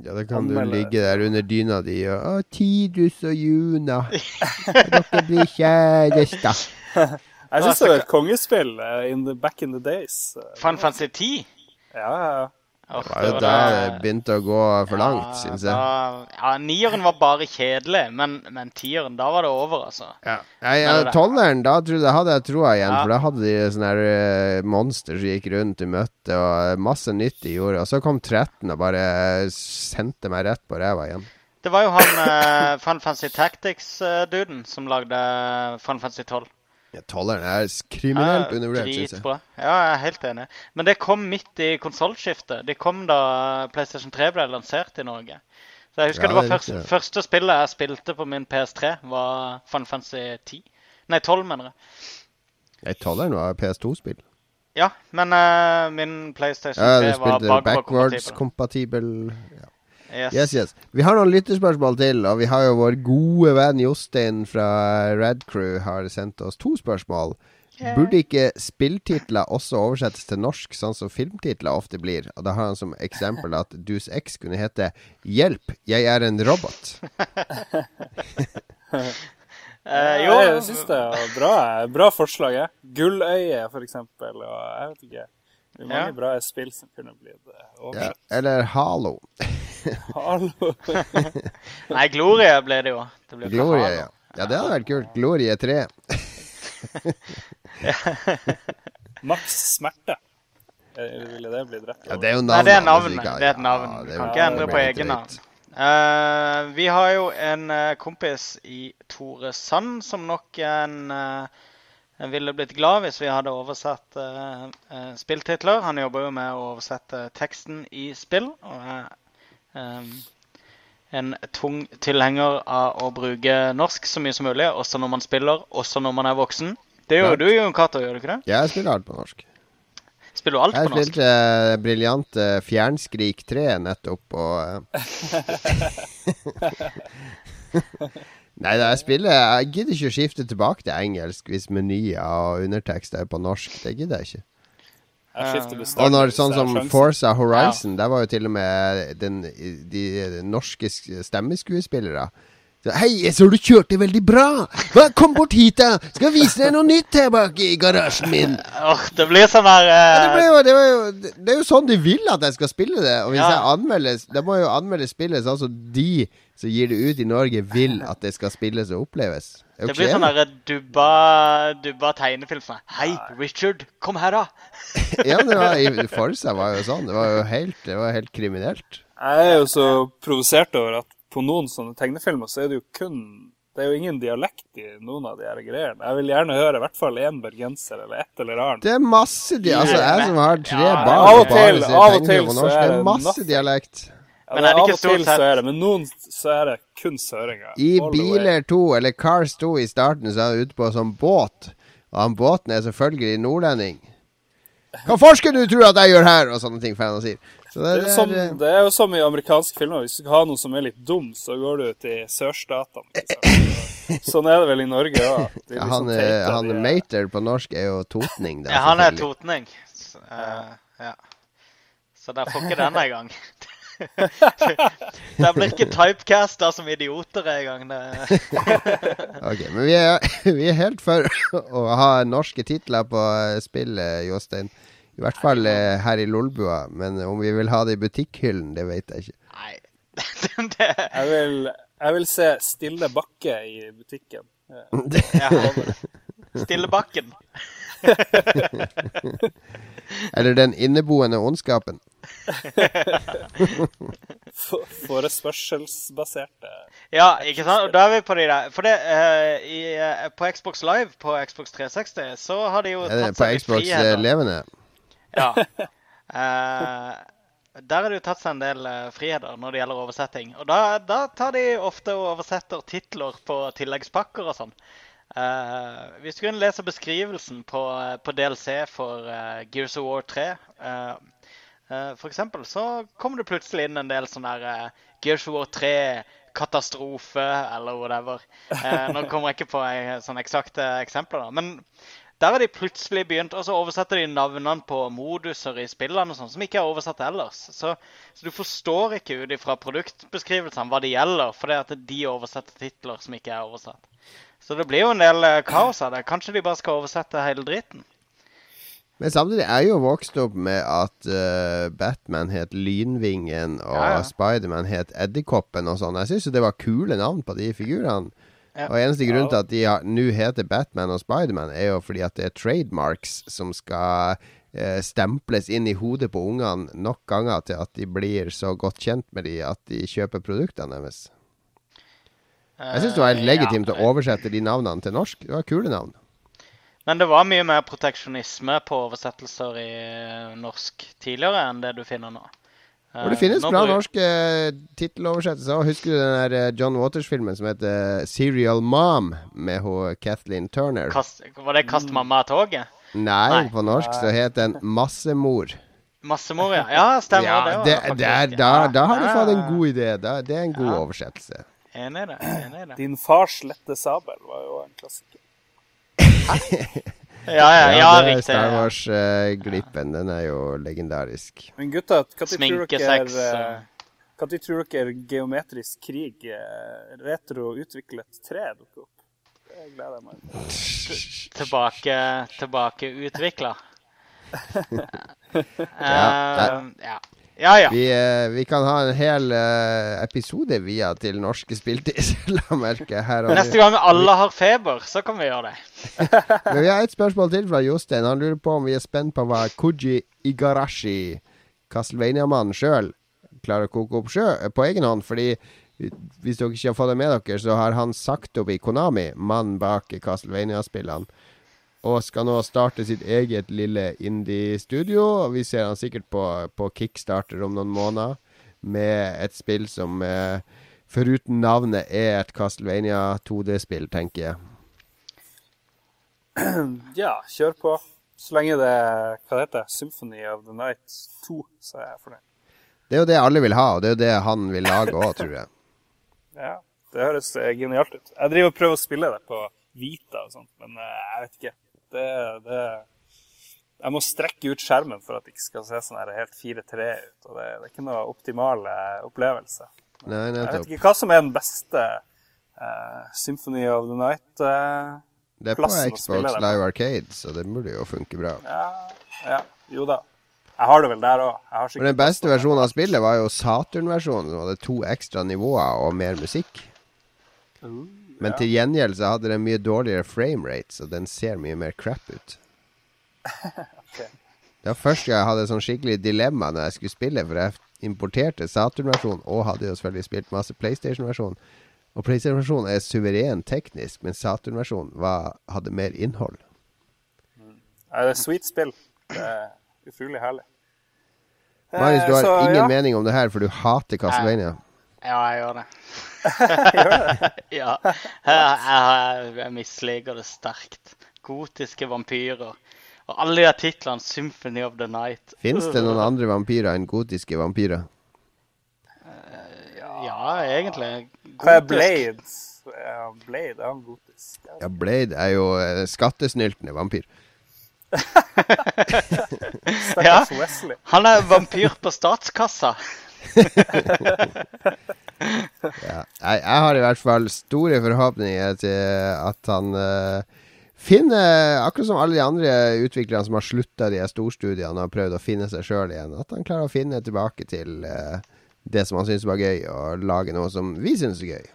Ja, da kan du ligge der under dyna di og Å, Tidus og Juna. Dere blir kjærester. Jeg syns det var et kongespill eh, in the, back in the days. Fan Fantasy 10? Ja, ja, ja. Det var jo der det begynte å gå for langt, Ja, syns jeg. Da, ja, nieren var bare kjedelig, men, men tieren, da var det over, altså. Ja. Ja, Tolleren, da trodde, jeg- hadde jeg troa igjen. Ja. For da hadde de sånne her eh, monster som gikk rundt i møtte, og eh, masse nytt de gjorde. Og så kom 13 og bare sendte meg rett på ræva igjen. Det var jo han uh, Final Fantasy Tactics-duden som lagde Fun Fancy 12. Ja, Tolleren er kriminelt Ja, undervurdert, syns jeg. Dritbra. Ja, jeg er helt enig. Men det kom midt i konsollskiftet. Det kom da PlayStation 3 ble lansert i Norge. Så jeg husker Ja, det var det første, første spillet jeg spilte på min PS3, var Final Fantasy 10. Nei, 12, mener jeg. Nei, Tolleren var PS2-spill. Ja, men uh, min PlayStation 3 ja, var spilte backwards bakwards-kompatibel. compatible. Yes. Yes, yes. Vi har noen lytterspørsmål til, og vi har jo vår gode venn Jostein fra Red Crew har sendt oss to spørsmål. Burde ikke spilltitler også oversettes til norsk, sånn som filmtitler ofte blir? Og da har han som eksempel at Deuce X kunne hete 'Hjelp, jeg er en robot'. Eh, jo, jeg syns det er bra, bra forslag. Gulløye, for eksempel. Og jeg vet ikke. Det er mange Ja. bra spill som kunne blitt eh, Ja. Eller Halo. Halo. Nei, Gloria ble det jo. Det ble Glorie, ja. Ja, det hadde vært kult. Glorie 3. Maks smerte. Eh, Ville det blitt rett? Ja, det er jo Nei, navnet. det er navnet. Det er et navn. Ja, kan ikke endre på egen navn. Eh, vi har jo en uh, kompis i Tore Sand som nok en, eh, ville blitt glad hvis vi hadde oversatt eh, spilltitler. Han jobber jo med å oversette teksten i spill. og er um, en tung tilhenger av å bruke norsk så mye som mulig, også når man spiller, også når man er voksen. Det gjør du, Jon Cato, gjør du ikke det? Jeg spiller alt på norsk. Spiller du alt Jeg på norsk? spilte uh, briljante Fjernskrik 3 nettopp, og eh, Nei da, jeg spiller Jeg gidder ikke å skifte tilbake til engelsk hvis menyer og undertekst er på norsk. Det gidder jeg ikke. Jeg Og når sånn som. Forza Horizon, der var jo til og med den, de norske stemmeskuespillere. Så, Hei, jeg så du kjørte veldig bra! Hva, kom bort hit, da! Skal jeg vise deg noe nytt her bak i garasjen min. Åh, det blir sånn uh... Ja, det, eh, jo, det, jo, det det er jo sånn de vil at jeg skal spille det. Og hvis Ja. jeg anmelder Da må jeg jo anmelde spillet sånn som de som gir det ut i Norge, vil at det skal spilles og oppleves. Er Det blir sånn her, derre dubba, dubba tegnefilm. Sånn Hei, Richard, kom her, da! Ja, det var, i Forza var jo sånn. Det var jo helt, det var helt kriminelt. Jeg er jo så provosert over at på noen sånne tegnefilmer så er det jo kun Det er jo ingen dialekt i noen av de her greiene. Jeg vil gjerne høre i hvert fall én bergenser eller et eller annet. Det er masse dialekt. Altså, jeg som har tre Ja, barn av og til- av og til så er det masse dialekt. Ja, Men det er det av ikke og stort til sett- så er det, men noen så er det kun søringer. I. Biler 2, eller Cars 2 i starten, så er han ute på sånn båt. Og han båten er selvfølgelig nordlending. Hva forsker du tror at jeg gjør her? Og sånne ting For han sier. Så det, Det er, det som, er, det er jo som i amerikanske filmer. Hvis du skal ha noe som er litt dum, så går du til sørstatene. Liksom. Sånn er det vel i Norge òg. ja, han, er han Mater på norsk er jo totning. Da, Ja, han er totning. Så, uh, ja. Så der får ikke denne i gang. Der blir ikke typecasta som idioter en gang. Ok, Men vi er, vi er helt for å ha norske titler på spillet, eh, Jostein. I hvert fall eh, her i Lolbua. Men om vi vil ha det i butikkhyllen, det vet jeg ikke. Nei. det... Jeg vil, jeg vil se Stille Bakke i butikken. Stille Bakken. Eller Den inneboende ondskapen. For- Forespørselsbaserte Ja, ikke sant? Og da er vi på de der. For det, uh, i, uh, på Xbox Live på Xbox 360 så har de jo det tatt på seg litt Xbox eh, friheter. levende? Ja. Eh, der er det jo tatt seg en del eh, friheter når det gjelder oversetting. Og da, da tar de ofte og oversetter titler på tilleggspakker og sånn. Eh, hvis du kunne lese beskrivelsen på, eh, på DLC for eh, Gears of War 3 eh, For eksempel så kommer det plutselig inn en del sånn der Gears of War 3 katastrofe eller whatever. Eh, nå kommer jeg ikke på sånne eksakte eksempler, da. Men der har de plutselig begynt, og så oversetter de navnene på moduser i spillene og sånn, som ikke er oversatt ellers. Så, så du forstår ikke ut ifra produktbeskrivelsene hva det gjelder, fordi at de oversetter titler som ikke er oversatt. Så det blir jo en del eh, kaos av det. Kanskje de bare skal oversette hele driten. Men samtidig er jeg jo vokst opp med at uh, Batman het Lynvingen, og Ja, ja. Spiderman het Edderkoppen og sånn. Jeg syns jo det var kule navn på de figurene. Ja. Og eneste grunn til at de nå heter Batman og Spiderman, er jo fordi at det er trademarks som skal eh, stemples inn i hodet på ungene nok ganger til at de blir så godt kjent med de at de kjøper produktene deres. Jeg syns det var helt Eh, legitimt ja. å oversette de navnene til norsk. Det var kule navn. Men det var mye mer proteksjonisme på oversettelser i norsk tidligere enn det du finner nå. Og det Eh, finnes bra norsk norske eh, titteloversettelser. Husker du den der eh, John Waters-filmen som heter Serial Mom, med hun Kathleen Turner? Kast, var det 'Kast mamma av toget'? Nei, Nei. på norsk så het den Massemor. Massemor, ja. Ja, stemmer. Ja, det, var det, faktisk det er, da, da har du fått en god idé. Da, det er en god Ja. oversettelse. Enig i det. Enig i det. Din fars lette sabel var jo en klassiker. Ja, ja, ja, det er riktig. Star. Wars-glippen. Den er jo legendarisk. Men gutta, hva tror dere er Hva tror dere geometrisk krig, eh, retro utviklet tre, dukker opp? Det gleder jeg meg til. Tilbake, tilbake utvikla. Ja, ja. ja. Vi, eh, vi kan ha en hel eh, episode via til norske spilltider, la merke. Her har vi- Neste gang alle har feber, så kan vi gjøre det. Men vi har et spørsmål til fra Jostein. Han lurer på om vi er spent på hva Koji Igarashi, Castlevania-mannen sjøl, klarer å koke opp sjø, på egen hånd. Fordi hvis dere ikke har fått det med dere, så har han sagt opp i Konami, mannen bak Castlevania-spillene. Og skal nå starte sitt eget lille indie-studio. Vi ser han sikkert på, på Kickstarter om noen måneder, med et spill som eh, foruten navnet er et Castlevania 2D-spill, tenker jeg. Ja, kjør på. Så lenge det Hva det heter Symphony of the Night 2, så er jeg fornøyd. Det er jo det alle vil ha, og det er jo det han vil lage òg, tror jeg. Ja, det høres eh, genialt ut. Jeg driver og prøver å spille det på Vita og sånt, men eh, jeg vet ikke. Det, det Jeg må strekke ut skjermen for at det ikke skal se sånn her helt 4-3 ut. Og det, det er ikke noe optimal eh, opplevelse. Nei, Jeg vet ikke hva som er den beste uh, Symphony of the Night eh, Det er på Xbox. Live Arcade, så det burde jo funke bra. Ja, ja, jo da. Jeg har det vel der òg. Men den beste versjonen av spillet var jo Saturn-versjonen, som hadde to ekstra nivåer og mer musikk. Men til gjengjeld så hadde den mye dårligere framerate, så den ser mye mer crap ut. Det var første gang jeg hadde sånn skikkelig dilemma når jeg skulle spille, for jeg importerte Saturn-versjonen og hadde jo selvfølgelig spilt masse PlayStation-versjon. Og PlayStation-versjonen er suveren teknisk, men Saturn-versjonen hadde mer innhold. Ja, det er sweet spill. Det er utrolig herlig. Marius, du Eh, har så, ingen ja. mening om det her, for du hater Castlevania. Ja, jeg gjør det. ja. Jeg, jeg, jeg misliker det sterkt. Gotiske vampyrer. Og alle de titlene. 'Symphony of the Night'. Fins det noen andre vampyrer enn gotiske vampyrer? Ja, egentlig. Gotisk. Blades. Ja, Blade er han gotisk. Ja. Ja, Blade er jo eh, skattesnyltende vampyr. Stakkars Wesley. Han er vampyr på statskassa. Ja. Jeg, jeg har i hvert fall store forhåpninger til at han uh, finner, akkurat som alle de andre utviklerne som har slutta de storstudiene og har prøvd å finne seg sjøl igjen, at han klarer å finne tilbake til uh, det som han syns var gøy, og lage noe som vi syns er gøy.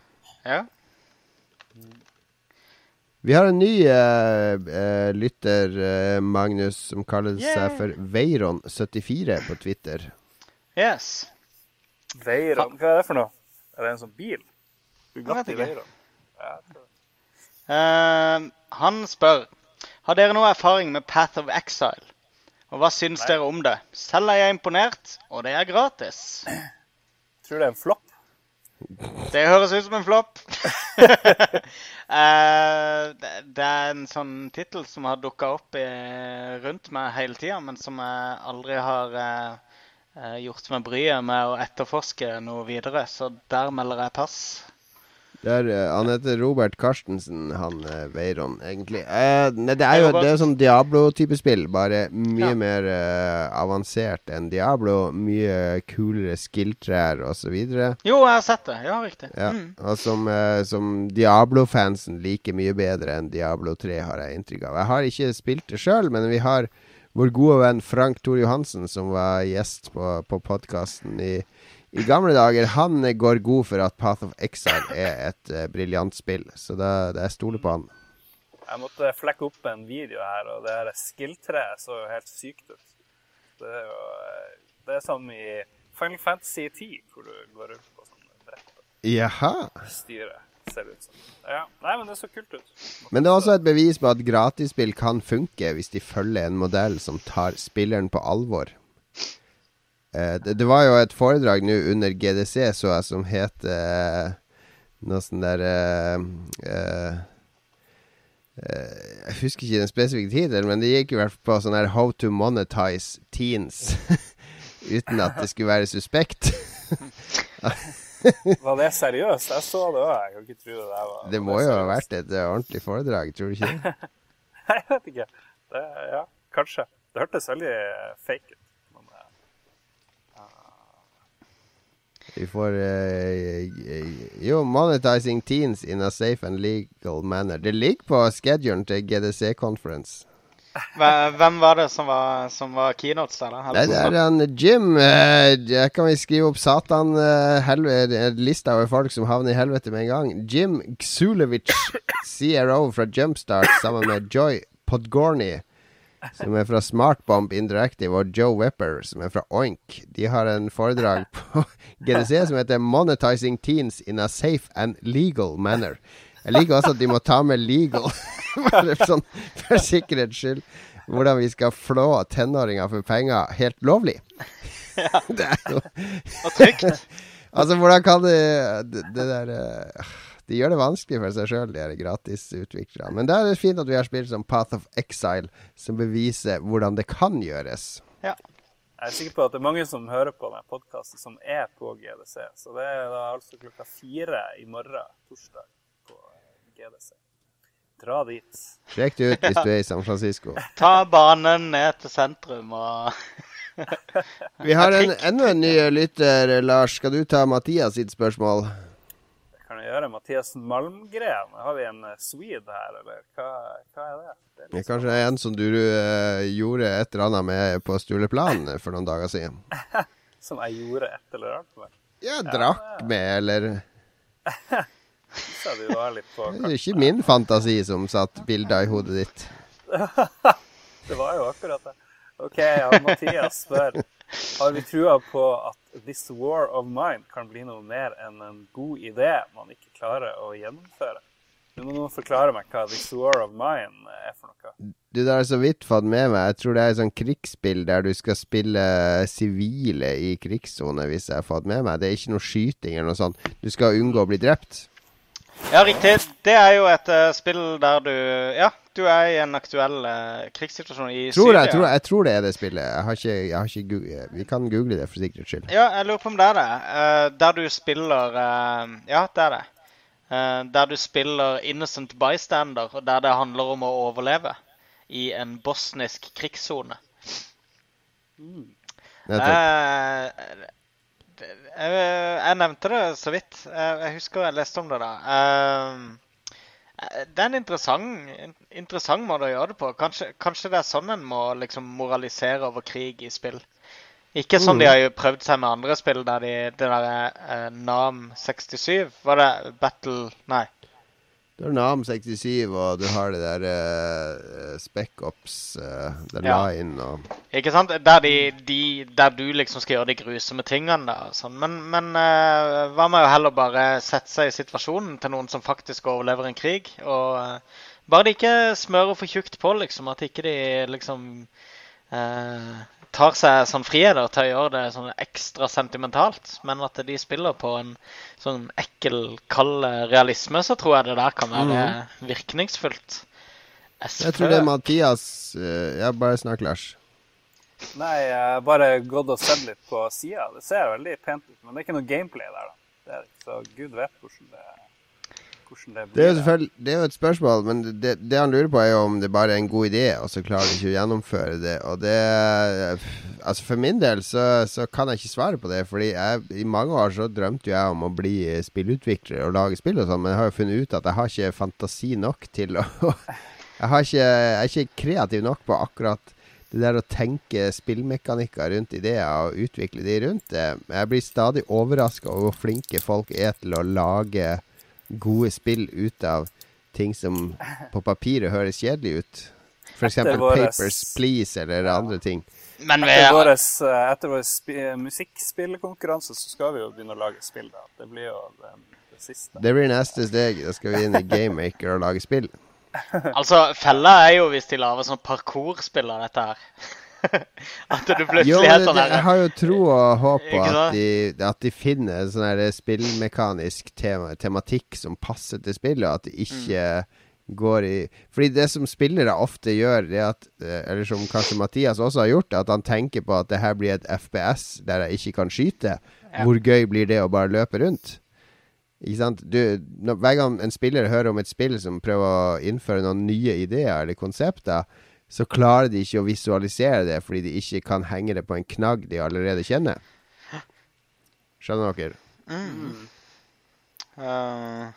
Ja. Vi har en ny uh, lytter, Magnus, som kaller seg for Veiron74 på Twitter. Yes. Veyron. Hva er det for noe? Er det en sånn bil? Bugatti ikke. Uh, han spør Har dere noe erfaring med Path of Exile? Og hva syns Nei. dere om det? Selv er jeg imponert, og det er gratis. Tror det er en flopp. Det høres ut som en flopp. uh, det, det er en sånn tittel som har dukka opp i, rundt meg hele tida, men som jeg aldri har eh, gjort meg bryet med å etterforske noe videre. Så der melder jeg pass. Der, eh, han heter Robert Karstensen, han uh, Veiron, egentlig. Eh, nei, det er jo det er sånn Diablo-type spill, bare mye Ja. mer eh, avansert enn Diablo. Mye kulere skill-trær osv. Jo, jeg har sett det. Ja, riktig. Ja, Mm. og som, eh, som Diablo-fansen liker mye bedre enn Diablo 3, har jeg inntrykk av. Jeg har ikke spilt det sjøl, men vi har vår gode venn Frank Tor Johansen, som var gjest på, på podkasten i, i gamle dager. Han går god for at Path of Exile er et uh, briljant spill, så da, da jeg stoler på han. Jeg måtte flekke opp en video her, og det her skill-treet så jo helt sykt ut. Det er jo eh, Det er som i Final Fantasy 10, hvor du går rundt på sånn brett og styrer, ser det ut som. Ja. Nei, men det så kult ut. Men det er også et bevis på at gratisspill kan funke hvis de følger en modell som tar spilleren på alvor. Eh, det, var jo et foredrag nå under GDC, så jeg, som het eh, noe sånn der eh, Jeg husker ikke den spesifikke tittelen, men det gikk i hvert fall på sånn her How to monetize teens. Uten at det skulle være suspekt. Var det seriøst? Jeg så det òg. Jeg kan ikke tro det der var Det må jo ha vært et eh, ordentlig foredrag, tror du ikke? Nei, jeg vet ikke. Det, ja, kanskje. Det hørtes veldig fake ut. Eh, Vi får eh, Jo, 'Monetizing Teens in a Safe and Legal Manner'. Det ligger på schedulen til GDC Conference. Hve- Hvem var det som var, som var keynotes der, da? Det er han Jim. Jeg kan vi skrive opp Satan uh, helvete, lista over folk som havner i helvete med en gang. Jim Gsulevich, CRO fra Jumpstart, sammen med Joy Podgorny, som er fra Smartbomb Interactive, og Joe Wepper, som er fra Oink. De har en foredrag på GDC som heter 'Monetizing Teens in a Safe and Legal Manner'. Jeg liker også at de må ta med 'legal', bare sånn for sikkerhets skyld. Hvordan vi skal flå tenåringer for penger helt lovlig. Ja. det er jo Og trygt. Altså, hvordan kan det Det, det der eh, De gjør det vanskelig for seg sjøl, de her gratisutviklerne. Men da er det fint at vi har spilt som Path of Exile, som beviser hvordan det kan gjøres. Ja. Jeg er sikker på at det er mange som hører på denne podkasten, som er på GDC. Så det er da altså klokka fire i morgen, torsdag, på seg. Dra dit. Sjekk det ut hvis du er i San Francisco. Ta banen ned til sentrum og Vi har en, enda en ny lytter, Lars. Skal du ta Mathias sitt spørsmål? Det kan jeg gjøre. Mathias Malmgren, har vi en eh, swede her, eller hva, hva er det? det er er kanskje en som du uh, gjorde et eller annet med på Stuleplan for noen dager siden? som jeg gjorde et eller annet med. Ja, drakk med, eller Var litt på Det er ikke min fantasi som satt bilder i hodet ditt. Det var jo akkurat det. OK, ja, Mathias spør Har vi trua på at This War of Mine kan bli noe mer enn en god idé man ikke klarer å gjennomføre? Du må noen forklare meg hva This War of Mine er for noe. Du, det har så vidt fått med meg. Jeg tror det er et sånt krigsspill der du skal spille sivile i krigssone, hvis jeg har fått med meg. Det er ikke noe skyting eller noe sånt. Du skal unngå å bli drept. Ja, riktig. Det er jo et uh, spill der du Ja, du er i en aktuell uh, krigssituasjon i Tror Syria. jeg, tror, jeg tror det er det spillet. Jeg har ikke, jeg har ikke gu- Vi kan google det for sikkerhets skyld. Ja, jeg lurer på om det er det. Uh, der du spiller eh, Ja, det er det. Eh, der du spiller innocent bystander, og der det handler om å overleve i en bosnisk krigssone. Mm. Eh, det- jeg, jeg nevnte det så vidt. Jeg, jeg husker jeg leste om det da. Eh, det er en interessant, interessant måte å gjøre det på. Kanskje, kanskje det er sånn en må liksom moralisere over krig i spill. Ikke sånn de har jo prøvd seg med andre spill der de Det derre uh, Nam 67 Var det Battle Nei. Du har Nam 67, og du har det der uh, Spec Ops, uh, The Ja. Line og Ikke sant? Der, de, de, der du liksom skal gjøre de grusomme tingene. Da, sånn. Men, men uh, hva med å heller bare sette seg i situasjonen til noen som faktisk overlever en krig? Og uh, bare de ikke smører for tjukt på, liksom. At ikke de liksom eh, tar seg sånn friheter til å gjøre det sånn ekstra sentimentalt, men at de spiller på en sånn ekkel, kald realisme, så tror jeg det der kan være virkningsfullt. Jeg tror det er Mathias Jeg Ja, bare snakk, Lars. Nei, jeg har bare gått og sett litt på sida. Det ser veldig pent ut, men det er ikke noe gameplay der, da. Det er, så gud vet hvordan det, hvordan det blir. Det er jo selvfølgelig Det er jo et spørsmål, men det, det han lurer på, er jo om det bare er en god idé, og så klarer de ikke å gjennomføre det. Og det Altså, for min del så, så kan jeg ikke svare på det, fordi jeg, i mange år så drømte jo jeg om å bli spillutvikler og lage spill og sånn, men jeg har jo funnet ut at jeg har ikke fantasi nok til å Jeg, har ikke, jeg er ikke kreativ nok på akkurat det der å tenke spillmekanikker rundt ideer og utvikle de rundt det. Jeg blir stadig overraska over hvor flinke folk er til å lage gode spill ut av ting som på papiret høres kjedelig ut. F.eks. Papers, Please eller andre ting. Men vi Etter vår, etter vår spi, musikkspillkonkurranse så skal vi jo begynne å lage spill. da. Det blir jo det, det siste. Det blir neste steg. Da skal vi inn i GameMaker og lage spill. Altså, fella er jo hvis de lager sånn parkourspill av dette her. At du plutselig er sånn det, jeg har jo tro og håp på at de, at de finner sånn spillmekanisk tema, tematikk som passer til spillet, og at det ikke går i Fordi det som spillere ofte gjør, det at eh, Eller som kanskje Mathias også har gjort, at han tenker på at det her blir et FPS der jeg ikke kan skyte. Hvor gøy blir det å bare løpe rundt? Ikke sant? Du, når, hver gang en spiller hører om et spill som prøver å innføre noen nye ideer eller konsepter, så klarer de ikke å visualisere det fordi de ikke kan henge det på en knagg de allerede kjenner. Skjønner dere? Eh,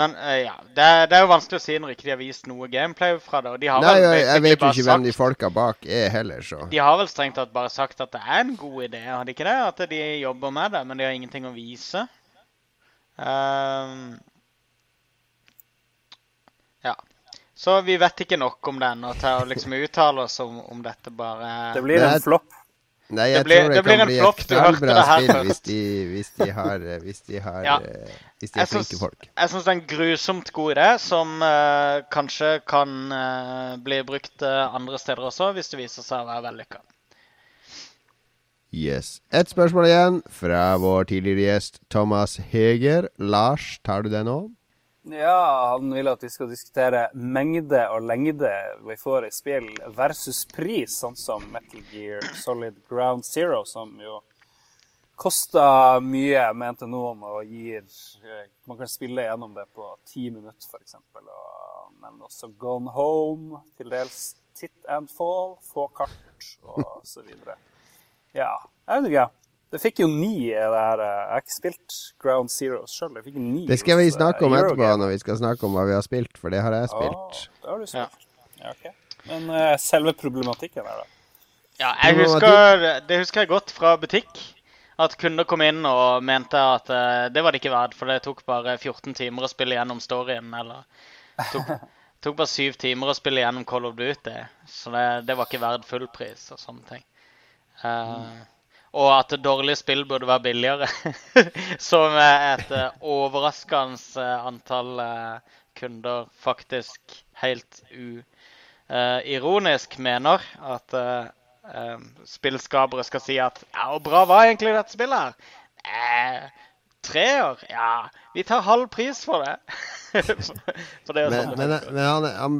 Men uh, ja, det er, det er jo vanskelig å si når ikke de har vist noe gameplay fra det. Og de har Nei, vel jeg, jeg vet jo ikke hvem de folka bak er heller, så De har vel strengt tatt bare sagt at det er en god idé, har de ikke det? At de jobber med det, men de har ingenting å vise. Ehm, ja. Så vi vet ikke nok om den og til å liksom uttale oss om, om dette bare Det blir en flopp. Nei, jeg Det blir- tror det, det kan bli et knallbra spill hvis de, hvis de har eh, Hvis de har Ja. eh, Hvis de er flinke folk. jeg syns det er en grusomt god idé, som uh, kanskje kan uh, bli brukt uh, andre steder også, hvis det viser seg å være vellykka. Yes. Ett spørsmål igjen fra vår tidligere gjest Thomas Heger. Lars, tar du det nå? Ja, han vil at vi skal diskutere mengde og lengde vi får i spill versus pris, sånn som Metal Gear Solid Ground Zero, som jo koster mye, mente noen, og gir eh, Man kan spille gjennom det på ti minutter, f.eks. Og men også Gone Home, til dels Tit and Fall, få kart, og så videre. Ja, jeg vet ikke. Det fikk jo ni det her. eh, Jeg har ikke spilt Ground Zero sjøl. Det fikk ni Det skal vi eh, snakke om etterpå, når vi skal snakke om hva vi har spilt, for det har jeg spilt. Åh, det har du spilt. Ja. ok. Men uh, selve problematikken her, da? Ja, jeg husker, det husker jeg godt fra butikk. At kunder kom inn og mente at uh, det var det ikke verdt, for det tok bare 14 timer å spille gjennom storyen. Eller tok, tok bare syv timer å spille gjennom Call of Duty. Så det, det var ikke verdt full pris og sånne ting. Eh, og at dårlige spill burde være billigere. Som et eh, overraskende eh, antall eh, kunder faktisk helt uironisk mener at spillskapere skal si at Ja, hvor bra var egentlig dette spillet her? Eh, treer? Ja, vi tar halv pris for det. for det Men, sånn men, men han, han,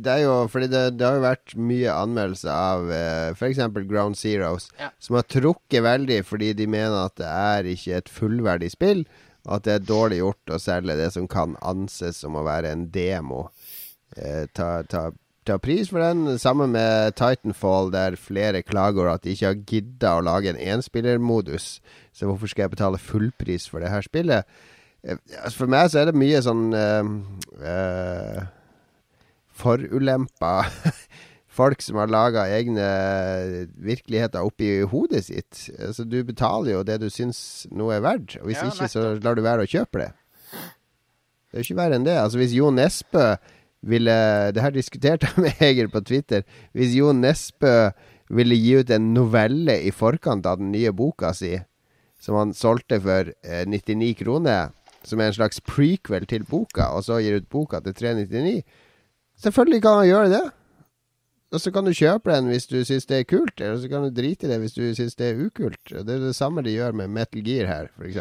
det er jo Fordi det, det har jo vært mye anmeldelser av uh, f.eks. Ground Zeroes, Ja. som har trukket veldig fordi de mener at det er ikke et fullverdig spill, og at det er dårlig gjort å selge det som kan anses som å være en demo. Eh, ta, ta, ta pris for den. Sammen med Titanfall, der flere klager at de ikke har gidda å lage en enspillermodus. Så hvorfor skal jeg betale fullpris for det her spillet? Eh, altså For meg så er det mye sånn uh, uh, Forulempa Folk som har laga egne virkeligheter oppi hodet sitt. Altså, du betaler jo det du syns noe er verdt, og hvis Ja, ikke, så lar du være å kjøpe det. Det er jo ikke verre enn det. Altså, hvis Jo Nesbø ville Det her diskuterte jeg med Heger på Twitter. Hvis Jo Nesbø ville gi ut en novelle i forkant av den nye boka si, som han solgte for eh, 99 kroner, som er en slags prequel til boka, og så gir ut boka til 399 Selvfølgelig kan han gjøre det. Og så kan du kjøpe den hvis du syns det er kult, eller så kan du drite i det hvis du syns det er ukult. Det er det samme de gjør med Metal Gear her, f.eks.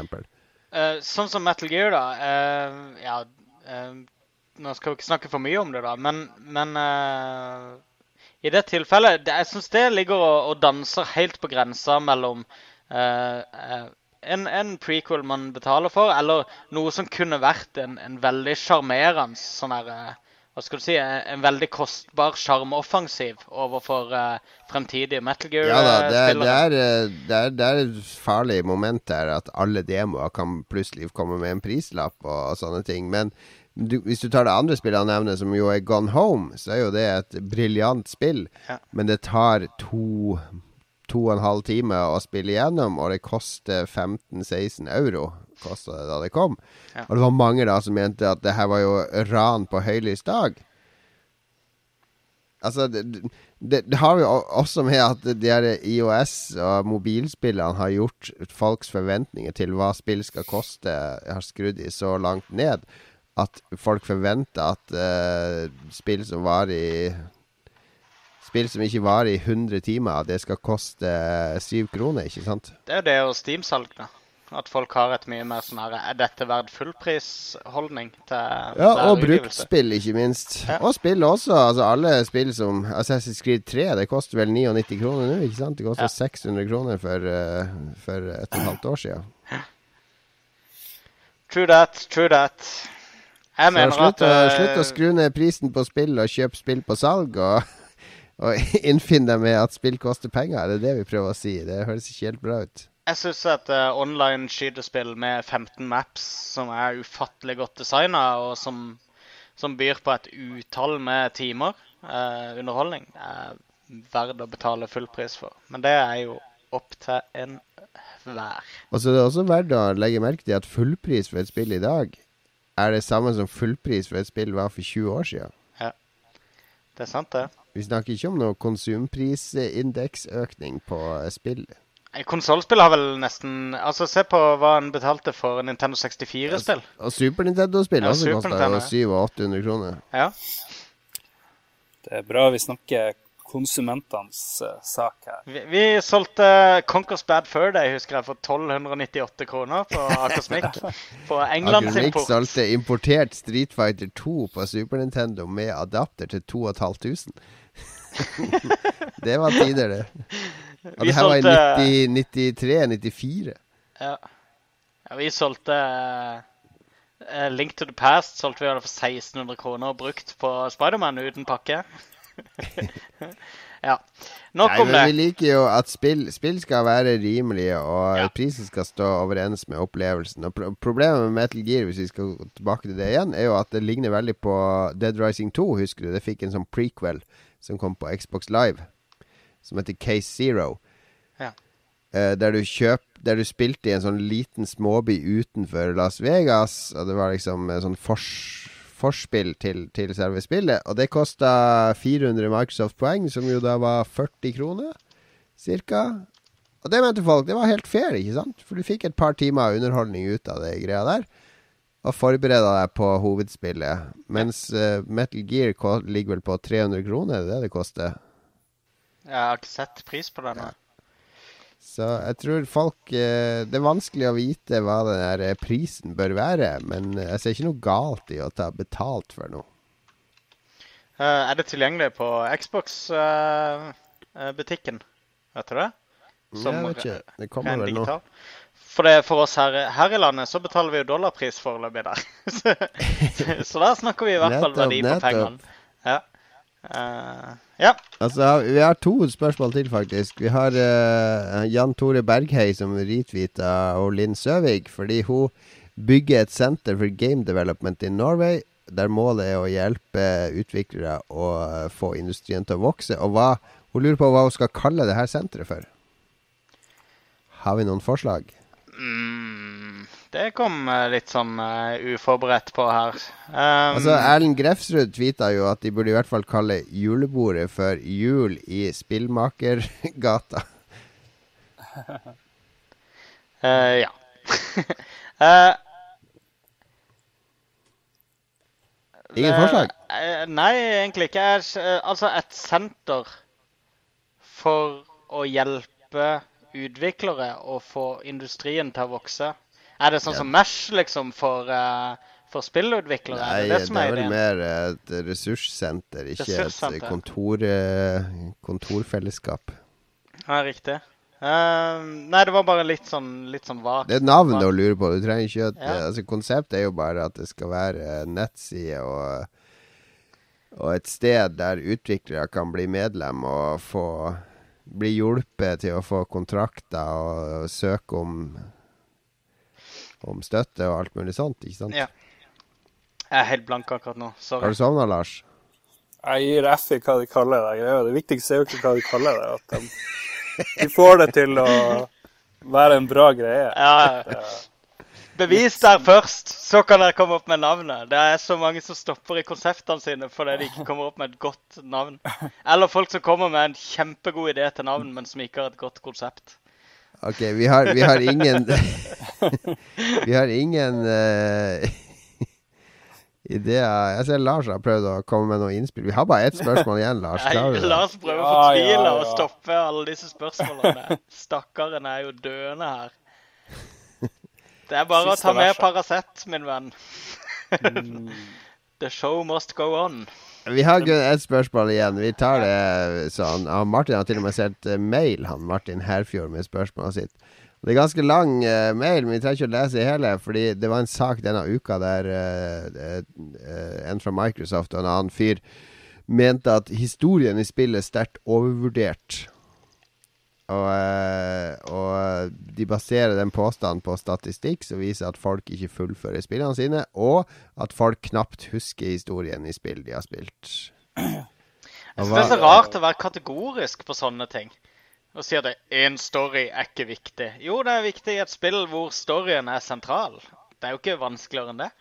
Uh, sånn som Metal Gear, da. Uh, ja eh, Nå skal vi ikke snakke for mye om det, da, men, men uh, i det tilfellet det, Jeg syns det ligger og, og danser helt på grensa mellom uh, en, en prequel man betaler for, eller noe som kunne vært en, en veldig sjarmerende sånn her Hva skal du si? En, veldig kostbar sjarmoffensiv overfor uh, fremtidige Metal Ja da, det er, det, Gear-spillere. er, det, er, farlig moment der at alle demoer kan plutselig komme med en prislapp og, og sånne ting. Men du, hvis du tar det andre spillet han nevner, som jo er Gone Home, så er jo det et briljant spill. Ja. Men det tar to to og en halv time å spille igjennom, og det koster 15-16 euro. Kosta det da det kom. Ja. Og det var mange da som mente at det her var jo ran på høylys dag. Altså, det, det, det har jo også med at de her IOS og mobilspillene har gjort folks forventninger til hva spill skal koste, har skrudd i så langt ned at folk forventer at uh, spill som var i Spill som ikke varer i 100 timer, det skal koste syv kroner, ikke sant? Det er jo det og Steam-salg, da. At folk har et mye mer sånn her Er dette verdt fullprisholdning til Ja, og bruktspill, ikke minst. Ja. Og spill også. Altså Alle spill som Assassin's Creed 3, det koster vel 99 kroner nå, ikke sant? Det koster Ja. 600 kroner for, eh, for et og et halvt år siden. True that, true that. Jeg mener slutt, at eh, slutt å skru ned prisen på spill og kjøp spill på salg, og, og innfinn deg med at spill koster penger. Det er det vi prøver å si. Det høres ikke helt bra ut. Jeg syns at uh, online skytespill med 15 maps som er ufattelig godt designa, og som, som byr på et utall med timer uh, underholdning, er verdt å betale full pris for. Men det er jo opp til enhver. Og så er det også verdt å legge merke til at fullpris for et spill i dag er det samme som fullpris for et spill var for 20 år siden. Ja. Det er sant, det. Vi snakker ikke om noe konsumprisindeksøkning på eh, spill. Konsollspill har vel nesten Altså, se på hva en betalte for Nintendo 64-spill. Og Super Nintendo-spill Ja, også ja. 700-800 kroner. Ja. Det er bra vi snakker konsumentenes eh, sak her. Vi, vi solgte Conquers Bad Fur Day, husker jeg, for 1298 kroner på Akosmik. På Englands import. import. solgte importert Street Fighter 2 på Super Nintendo med adapter til 2500. det var tider, det. Og Vi det her var i 93-94. Ja. ja, vi solgte eh, Link to the Past solgte vi for 1600 kroner brukt på Spiderman uten pakke. Ja. Nok Nei, om det. vi liker jo at spill, spill skal være rimelige, og Ja. prisen skal stå overens med opplevelsen. Og pro Problemet med Metal Gear, hvis vi skal gå tilbake til det igjen, er jo at det ligner veldig på Dead Rising 2, husker du? Det fikk en sånn prequel som kom på Xbox Live, som heter Case Zero. Ja. Eh, der du kjøp Der du spilte i en sånn liten småby utenfor Las Vegas, og det var liksom en sånn fors forspill til, til selve spillet. Og det kosta 400 Microsoft-poeng, som jo da var 40 kroner, cirka. Og det mente folk, det var helt fair, ikke sant? For du fikk et par timer underholdning ut av det greia der. Og forbereda deg på hovedspillet. Mens uh, Metal Gear ligger vel på 300 kroner, det er det det koster. Jeg har ikke sett pris på den. nå. Så jeg tror folk eh, Det er vanskelig å vite hva den der eh, prisen bør være, men jeg ser ikke noe galt i å ta betalt for noe. Uh, er det tilgjengelig på Xbox-butikken? Vet du det? Som jeg vet ikke. Det kommer vel nå. For, det, for oss her, her i landet så betaler vi jo dollarpris foreløpig der. så, så der snakker vi i hvert fall verdi på pengene. Ja. Eh, ja. Altså, vi har to spørsmål til, faktisk. Vi har uh, Jan Tore Berghei som ritvita og Linn Søvik, fordi hun bygger et senter for game development i Norway, der målet er å hjelpe utviklere å eh, få industrien til å vokse. Og hva, hun lurer på hva hun skal kalle det her senteret for. Har vi noen forslag? Mm, det kom eh, litt sånn uh, uforberedt på her. Um, Altså, Erlend Grefsrud tvita jo at de burde i hvert fall kalle julebordet for Jul i Spillmakergata. uh, ja. uh, Ingen forslag? Nei, egentlig ikke. Altså et senter for å hjelpe utviklere og få industrien til å vokse. Er det sånn som Mesh, liksom, for, uh, for spillutviklere? Nei, er det det det som er er vel mer et ressurssenter, ikke et kontor, eh, kontorfellesskap. Ja, riktig. Uh, nei, det var bare litt sånn, litt sånn vagt. Det er navnet å lure på. Du trenger ikke at, Ja. altså, Konseptet er jo bare at det skal være nettside og, og et sted der utviklere kan bli medlem og få bli hjulpet til å få kontrakter og søke om om støtte og alt mulig sånt, ikke sant? Ja. Jeg er helt blank akkurat nå. Har du sovna, Lars? Jeg gir F i hva de kaller det. greia. Det viktigste er jo ikke hva de kaller det. At de, de får det til å være en bra greie. Ja, ja. Bevis der først, så kan dere komme opp med navnet. Det er så mange som stopper i konseptene sine fordi de ikke kommer opp med et godt navn. Eller folk som kommer med en kjempegod idé til navn, men som ikke har et godt konsept. OK, vi har, vi har ingen Vi har ingen uh, ideer. Jeg ser Lars har prøvd å komme med noe innspill. Vi har bare ett spørsmål igjen, Lars. Nei. Lars prøver å Ja, og stoppe alle disse spørsmålene. Stakkaren er jo døende her. Det er bare å ta med. Paracet, min venn. Mm. The show must go on. Vi har et spørsmål igjen. Vi tar det sånn. Martin har til og med sendt eh, mail, han Martin Herfjord, med spørsmålet sitt. Det er ganske lang uh, mail, men vi trenger ikke å lese hele. Fordi det var en sak denne uka der uh, uh, en fra Microsoft og en annen fyr mente at historien i spillet er sterkt overvurdert. Og, eh, og de baserer den påstanden på statistikk som viser at folk ikke fullfører spillene sine, og at folk knapt husker historien i spill de har spilt. Jeg synes det er så rart å være kategorisk på sånne ting. Og si at én story er ikke viktig. Jo, det er viktig i et spill hvor storyen er sentral. Det er jo ikke vanskeligere enn det.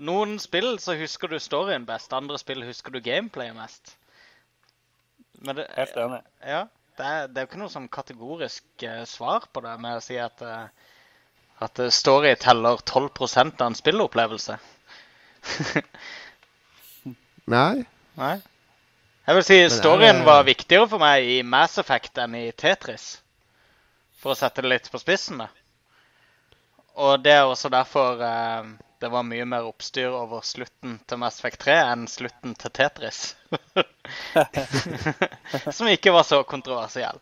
Noen spill så husker du storyen best, andre spill husker du gameplayet mest. Men det, Helt enig. ja, det er, det er jo ikke noe sånn kategorisk eh, svar på det med å si at, eh, at eh, story teller 12% av en spillopplevelse. Nei? Nei. Jeg vil si storyen var viktigere for meg i Mass Effect enn i Tetris. For å sette det litt på spissen, da. Og det er også derfor eh, det var mye mer oppstyr over slutten til Mass Effect 3 enn slutten til Tetris. Som ikke var så kontroversiell.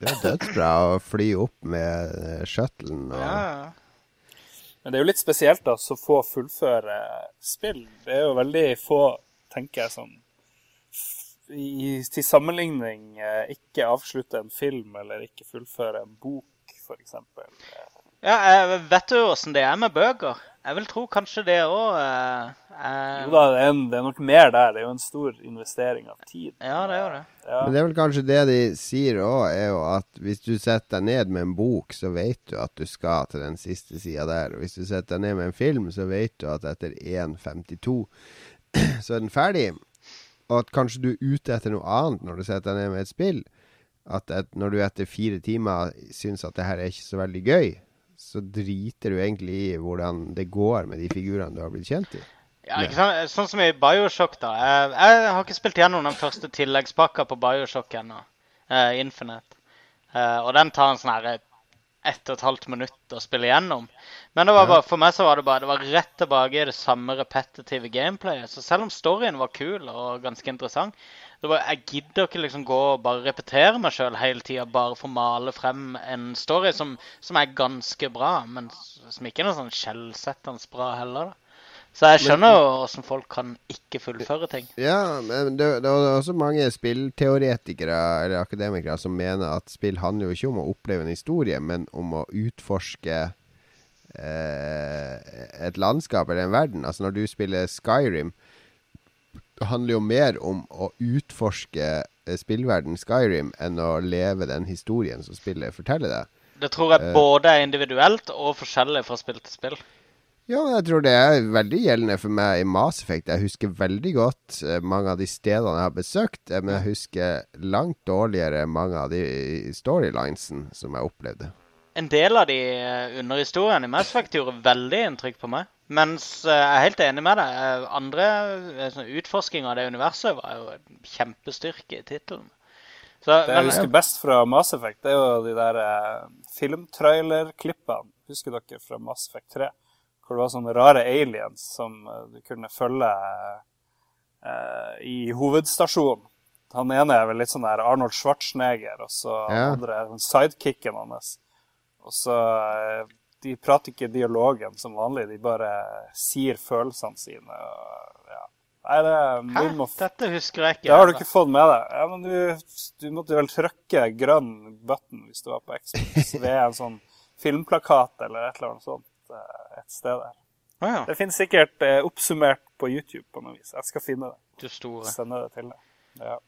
Det er dødsbra å fly opp med eh, shuttlen og Ja, ja. Men det er jo litt spesielt da, så få fullføre spill. Det er jo veldig få, tenker jeg, som i, til sammenligning eh, ikke avslutte en film eller ikke fullføre en bok, eksempel. ja jeg vet du åssen det er med bøker? Jeg vil tro kanskje det òg eh, er Jo da, det er, en, det er nok mer der. Det er jo en stor investering av tid. Ja, det gjør det. Ja. Men det er vel kanskje det de sier òg, er jo at hvis du setter deg ned med en bok, så vet du at du skal til den siste sida der. Og hvis du setter deg ned med en film, så vet du at etter 1.52 så er den ferdig. Og at kanskje du er ute etter noe annet når du setter deg ned med et spill. At et, når du etter fire timer syns at det her er ikke så veldig gøy, så driter du egentlig i hvordan det går med de figurene du har blitt kjent i. Ja, ikke sant? Sånn som i Bioshock, da. Jeg, jeg har ikke spilt gjennom den første tilleggspakka på Bioshock ennå. eh, Infinite. Eh, og den tar en sånn her ett og et halvt minutt å spille gjennom. Men det var bare, for meg så var det bare det var rett tilbake i det samme repetitive gameplayet. Så selv om storyen var kul og ganske interessant, det var, jeg gidder ikke liksom gå og bare repetere meg sjøl hele tida bare for å male frem en story som, som er ganske bra, men som ikke er noe sånn skjellsettende bra heller. da. Så jeg skjønner jo hvordan folk kan ikke fullføre ting. Ja, men det, det er også mange spillteoretikere eller akademikere som mener at spill handler jo ikke om å oppleve en historie, men om å utforske eh, et landskap eller en verden. Altså når du spiller Skyrim, handler jo mer om å utforske eh, spillverden Skyrim enn å leve den historien som spillet forteller deg. Det tror jeg Eh. både er individuelt og forskjellig fra spill til spill. Ja, jeg tror det er veldig gjeldende for meg i Mass Effect. Jeg husker veldig godt eh, mange av de stedene jeg har besøkt, men jeg husker langt dårligere mange av de storylinesene som jeg opplevde. En del av de underhistoriene i Mass Effect gjorde veldig inntrykk på meg. Mens eh, jeg er helt enig med deg. eh, Andre eh, sånn utforsking av det universet var jo en kjempestyrke i tittelen. Det jeg husker best fra Mass Effect, det er jo de der eh, filmtrailerklippene. Husker dere fra Mass Effect 3? Hvor det var sånne rare aliens som du kunne følge eh, i hovedstasjonen. Han ene er vel litt sånn der Arnold Schwarzenegger, og så Ja. andre er sidekicken hans. Og så eh, De prater ikke dialogen som vanlig, de bare sier følelsene sine. Ja. Nei, det hæ? må Dette husker jeg ikke. det har du ikke fått med deg. Ja, men du, du måtte vel trykke grønn button hvis du var på Xbox ved en sånn filmplakat eller et eller annet sånt eh, et sted der. Ah, ja. Det finnes sikkert eh, oppsummert på YouTube på noe vis. Jeg skal finne det. Du store. Sende det til deg. Ja.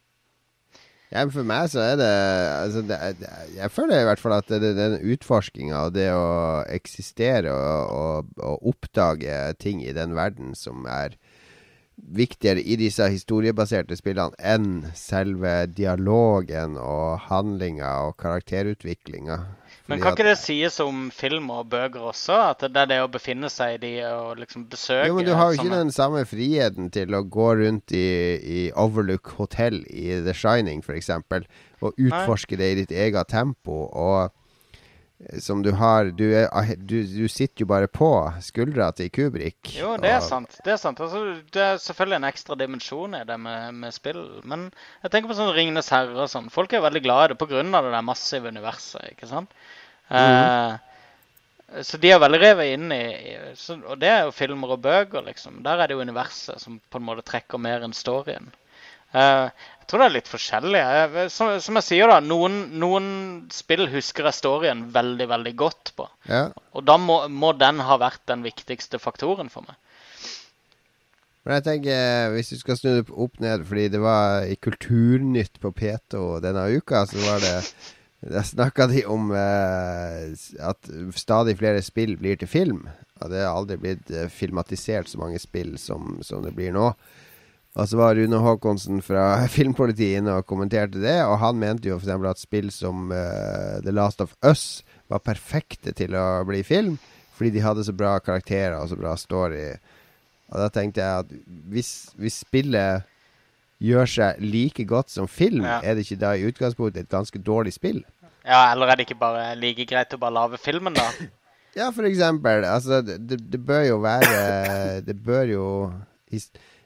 Ja, for meg så er det, altså det Jeg føler i hvert fall at det, den utforskinga og det å eksistere og, og, og oppdage ting i den verden som er viktigere i disse historiebaserte spillene enn selve dialogen og handlinga og karakterutviklinga. Men kan ikke det sies om film og bøker også? At det er det å befinne seg i de og liksom besøke Jo, men du har jo ikke sånne... den samme friheten til å gå rundt i, i Overlook Hotel i The Shining, f.eks., og utforske det i ditt eget tempo. Og som du har Du, er, ah, du, du sitter jo bare på skuldra til Kubrik. Jo, det er og- sant. Det er sant. Altså, det er selvfølgelig en ekstra dimensjon i det med, med spill. Men jeg tenker på sånn Ringenes herre og sånn. Folk er veldig glad i det pga. det der massive universet, ikke sant? Mhm. Eh, så de er veldig revet inn i, så, Og det er jo filmer og bøker, liksom. Der er det jo universet som på en måte trekker mer enn storyen. Eh, jeg tror det er litt forskjellig. Som, som jeg sier, da, noen, noen spill husker jeg storyen veldig, veldig godt på. Ja. Og da må, må den ha vært den viktigste faktoren for meg. Men jeg tenker, hvis du skal snu det opp ned, fordi det var i Kulturnytt på P2 denne uka, så var det Der snakka de om eh, at stadig flere spill blir til film. Og det har aldri blitt eh, filmatisert så mange spill som, som det blir nå. Og så var Rune Haakonsen fra Filmpolitiet inne og kommenterte det, og han mente jo f.eks. at spill som uh, The Last of Us var perfekte til å bli film, fordi de hadde så bra karakterer og så bra story. Og da tenkte jeg at hvis, hvis spillet gjør seg like godt som film, Ja. er det ikke da i utgangspunktet et ganske dårlig spill? Ja, Eller er det ikke bare like greit å bare lage filmen, da? Ja, for eksempel. Altså, det, det det bør jo være Det bør jo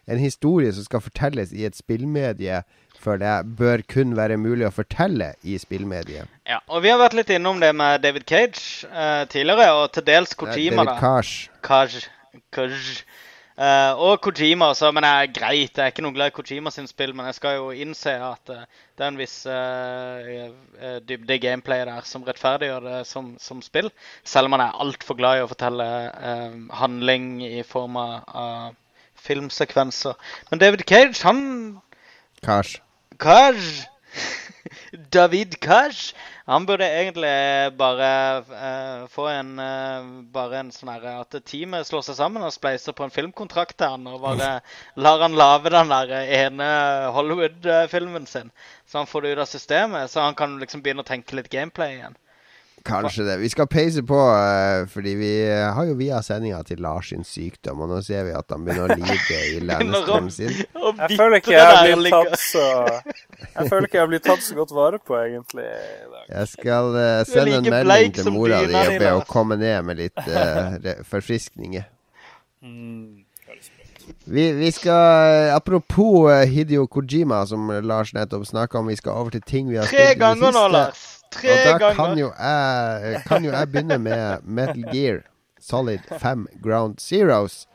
En historie som skal fortelles i et spillmedie, føler jeg bør kun være mulig å fortelle i spillmediet. Ja, og Vi har vært litt innom det med David Cage eh, tidligere, og til dels Kojima. David. Kaj, Kaj. Eh, og Kojima også, men det er greit. Jeg er ikke noe glad i Kojima sin spill, men jeg skal jo innse at eh, det er en viss eh, eh, dybde i gameplayet der som rettferdiggjør det som, som spill. Selv om man er altfor glad i å fortelle eh, handling i form av filmsekvenser. Men David Cage, han Cash. Kaj David Kaj Han burde egentlig bare uh, få en uh, Bare en sånn herre At teamet slår seg sammen og spleiser på en filmkontrakt til han, og bare lar han lage den der ene Hollywood-filmen sin. Så han får det ut av systemet, så han kan liksom begynne å tenke litt gameplay igjen. Kanskje det. Vi skal peise på, eh, fordi vi eh, har jo via sendinga til Lars sin sykdom, og nå ser vi at han begynner å lide i Lennstrøm sin. Jeg føler ikke jeg blir tatt så Jeg føler ikke jeg blir tatt så godt vare på, egentlig. Jeg skal uh, sende en melding til mora di og be henne komme ned med litt uh, forfriskninger. Mm. Vi, vi skal Apropos Hidio Hideo Kojima, som Lars nettopp snakka om, vi skal over til ting vi har Tre spilt i det ganger nå. Lars. Tre Og da kan jo, jeg, kan jo jeg begynne med Metal Gear Solid 5 Ground Zeros.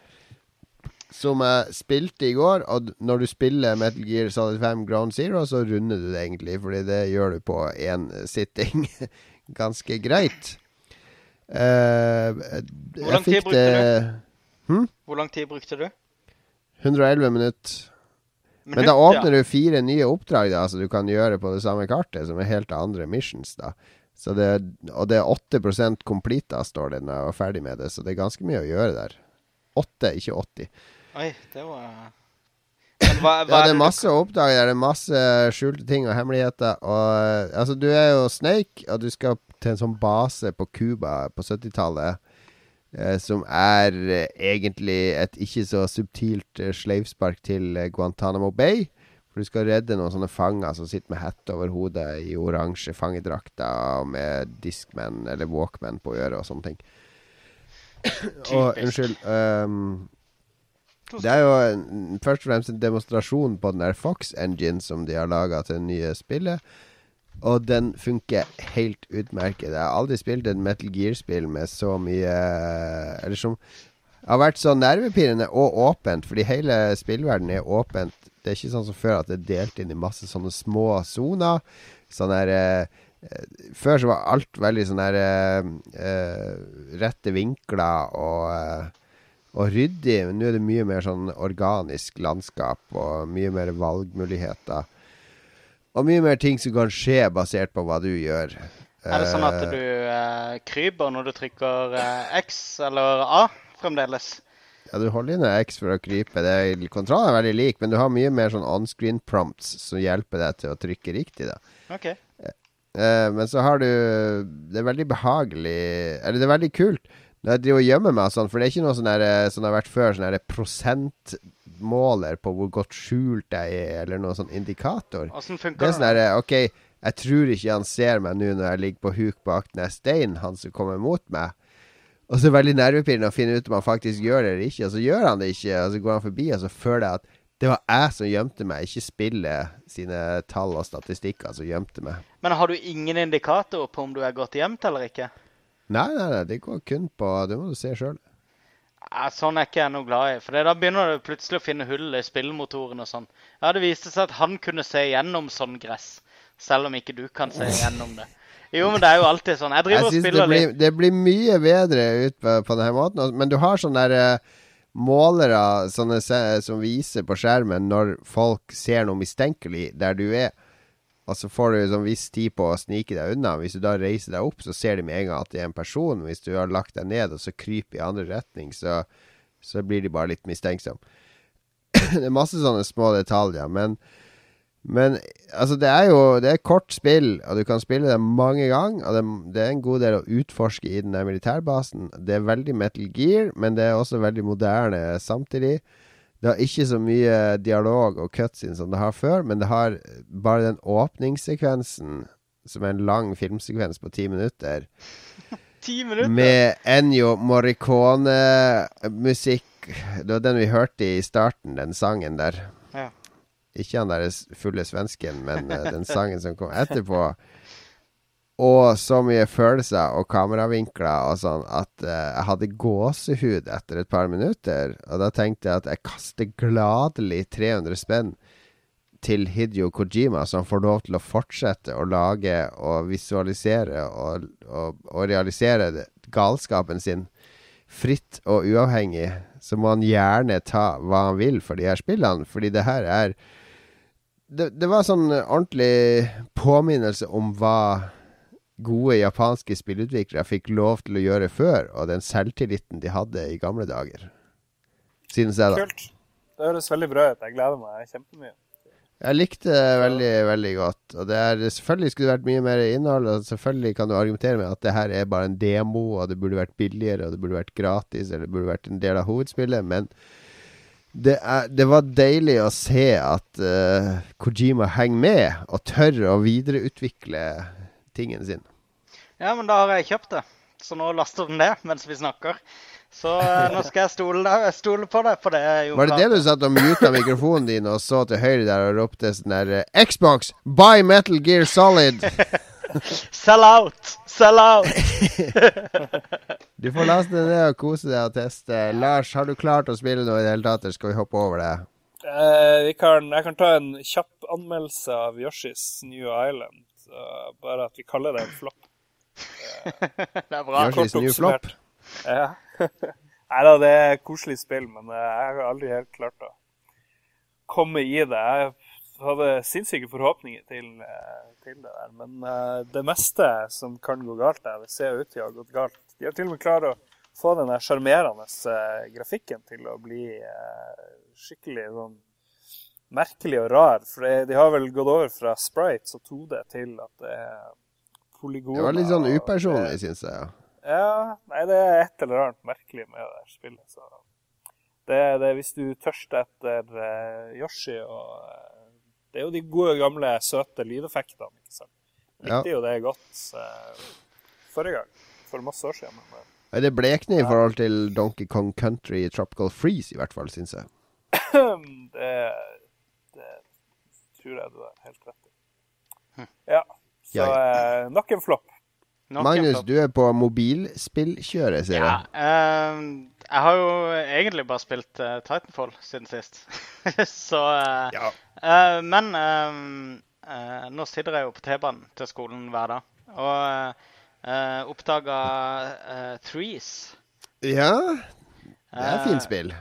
Som jeg spilte i går. Og når du spiller Metal Gear Solid 5 Ground Zero, så runder du det egentlig. Fordi det gjør du på én sitting. Ganske greit. Uh, Hvor lang tid brukte det Hvor lang tid brukte du? 111 minutter. Men da åpner du fire nye oppdrag da, som du kan gjøre på det samme kartet, som er helt andre missions. da så det, Og det er 8% da, står det når jeg var ferdig med det, så det er ganske mye å gjøre der. 8, ikke 80. Oi, det var hva, hva Ja, det er masse å oppdage der. Det er masse skjulte ting og hemmeligheter. Og altså, du er jo Snake, og du skal til en sånn base på Cuba på 70-tallet. Eh, som er eh, egentlig et ikke så subtilt eh, sleivspark til Guantánamo Bay. For du skal redde noen sånne fanger som sitter med hette over hodet i oransje fangedrakter og med Discman eller Walkman på øret og sånne ting. og unnskyld um, Det er jo en, først og fremst en demonstrasjon på den der Fox Engine som de har laga til det nye spillet. Og den funker helt utmerket. Jeg har aldri spilt et Metal Gear-spill med så mye Eller som har vært så nervepirrende og åpent, fordi hele spillverdenen er åpent. Det er ikke sånn som før at det er delt inn i masse sånne små soner. Sånn der eh, eh, Før så var alt veldig sånn der eh, eh, rette vinkler og eh, og ryddig. Men nå er det mye mer sånn organisk landskap og mye mer valgmuligheter. Og mye mer ting som kan skje basert på hva du gjør. Er det sånn at Eh, du eh, kryper når du trykker eh, X eller A fremdeles? Ja, du holder inne X for å krype. Det er, kontrollen er veldig lik, men du har mye mer sånn on-screen prompts som hjelper deg til å trykke riktig. da. OK. Eh, men så har du Det er veldig behagelig Eller det er veldig kult når jeg driver og gjemmer meg og sånn, for det er ikke noe sånn eh, som det har vært før, sånn der prosentmåler på hvor godt skjult jeg er, eller noen sånn indikator. Åssen Det er sånn der, OK, jeg tror ikke han ser meg nå når jeg ligger på huk bak den steinen, han som kommer mot meg. Og så er det veldig nervepirrende å finne ut om han faktisk gjør det eller ikke. Og så gjør han det ikke, og så går han forbi, og så føler jeg at det var jeg som gjemte meg, ikke spillet sine tall og statistikker som gjemte meg. Men har du ingen indikator på om du er godt gjemt eller ikke? Nei, nei, nei, det går kun på Det må du se sjøl. Ja, sånn er ikke jeg noe glad i. For da begynner du plutselig å finne hull i spillmotoren og sånn. Ja, det viste seg at han kunne se gjennom sånn gress. Selv om ikke du kan se gjennom det. Jo, men det er jo alltid sånn. Jeg driver Jeg og spiller det blir, litt. det blir mye bedre ut på, på denne måten. Men du har sånne der, eh, målere sånne, som viser på skjermen når folk ser noe mistenkelig der du er. Og så får du sånn viss tid på å snike deg unna. Hvis du da reiser deg opp, så ser de med en gang at det er en person. Hvis du har lagt deg ned og så kryper i andre retning, så, så blir de bare litt mistenksomme. det er masse sånne små detaljer, men men altså, det er jo Det er kort spill, og du kan spille det mange ganger. Og det, det er en god del å utforske i den der militærbasen. Det er veldig Metal Gear, men det er også veldig moderne samtidig. Det har ikke så mye dialog og cutscenes som det har før, men det har bare den åpningssekvensen, som er en lang filmsekvens på ti minutter, Ti minutter. med Ennio Morricone-musikk. Det var den vi hørte i starten, den sangen der. Ja. Ikke han der fulle svensken, men eh, den sangen som kom etterpå. Og så mye følelser og kameravinkler og sånn at eh, jeg hadde gåsehud etter et par minutter. Og da tenkte jeg at jeg kaster gladelig 300 spenn til Hidio Kojima, som får lov til å fortsette å lage og visualisere og, og, og realisere galskapen sin fritt og uavhengig, så må han gjerne ta hva han vil for de her spillene. Fordi det her er Det, det var sånn ordentlig påminnelse om hva gode japanske spillutviklere fikk lov til å gjøre før, og den selvtilliten de hadde i gamle dager. Synes jeg, da. Kult. Det høres veldig bra ut. Jeg gleder meg kjempemye. Jeg likte det veldig, veldig godt. Og det er, selvfølgelig skulle det vært mye mer innhold. Og selvfølgelig kan du argumentere med at det her er bare en demo, og det burde vært billigere, og det burde vært gratis, eller det burde vært en del av hovedspillet. Men det, er, det var deilig å se at uh, Kojima henger med, og tør å videreutvikle tingen sin. Ja, men da har jeg kjøpt det. Så nå laster den det mens vi snakker. Så eh, nå skal jeg stole, der- stole på det, for det Var det det du satt og muta mikrofonen din og så til høyre der og ropte sånn der eh, Xbox, buy Metal Gear Solid! Sell out! Sell out! Du får laste det ned og kose deg og teste. Lars, har du klart å spille noe i det hele tatt, eller skal vi hoppe over det? Eh, vi kan, jeg kan ta en kjapp anmeldelse av Yoshis New Island. Så bare at vi kaller det en flopp. Det er bra. Kort oppsummert. Ja. Nei da, det er et koselig spill, men eh, jeg har aldri helt klart å komme i det. Jeg hadde sinnssyke forhåpninger til, eh, til det der, men eh, det meste som kan gå galt der, det ser ut til å ha gått galt. De har til og med klart å få den sjarmerende eh, grafikken til å bli eh, skikkelig sånn merkelig og rar. For de har vel gått over fra sprites og 2D til at det er polygoner. Det var litt sånn upersonlig, syns jeg. ja. Ja, nei, det er et eller annet merkelig med det spillet. Så det er det hvis du tørster etter eh, Yoshi og eh, Det er jo de gode, gamle, søte lydeffektene, ikke sant. Ja. Likte jo det godt eh, forrige gang, for masse år siden. Men Det blekner i forhold til Donkey Kong Country Tropical Freeze, i hvert fall, syns jeg. det, det tror jeg du har helt rett i. Ja. Så Ja, eh, nok en flopp. Nok Magnus, du er på mobilspillkjøret, sier Ja, jeg. eh, jeg har jo egentlig bare spilt uh, Titanfall siden sist. Så uh, Ja. eh, Men nå sitter jeg jo på T-banen til skolen hver dag. Og uh, oppdaga uh, Threes. ja. Det er et fint Eh, spill.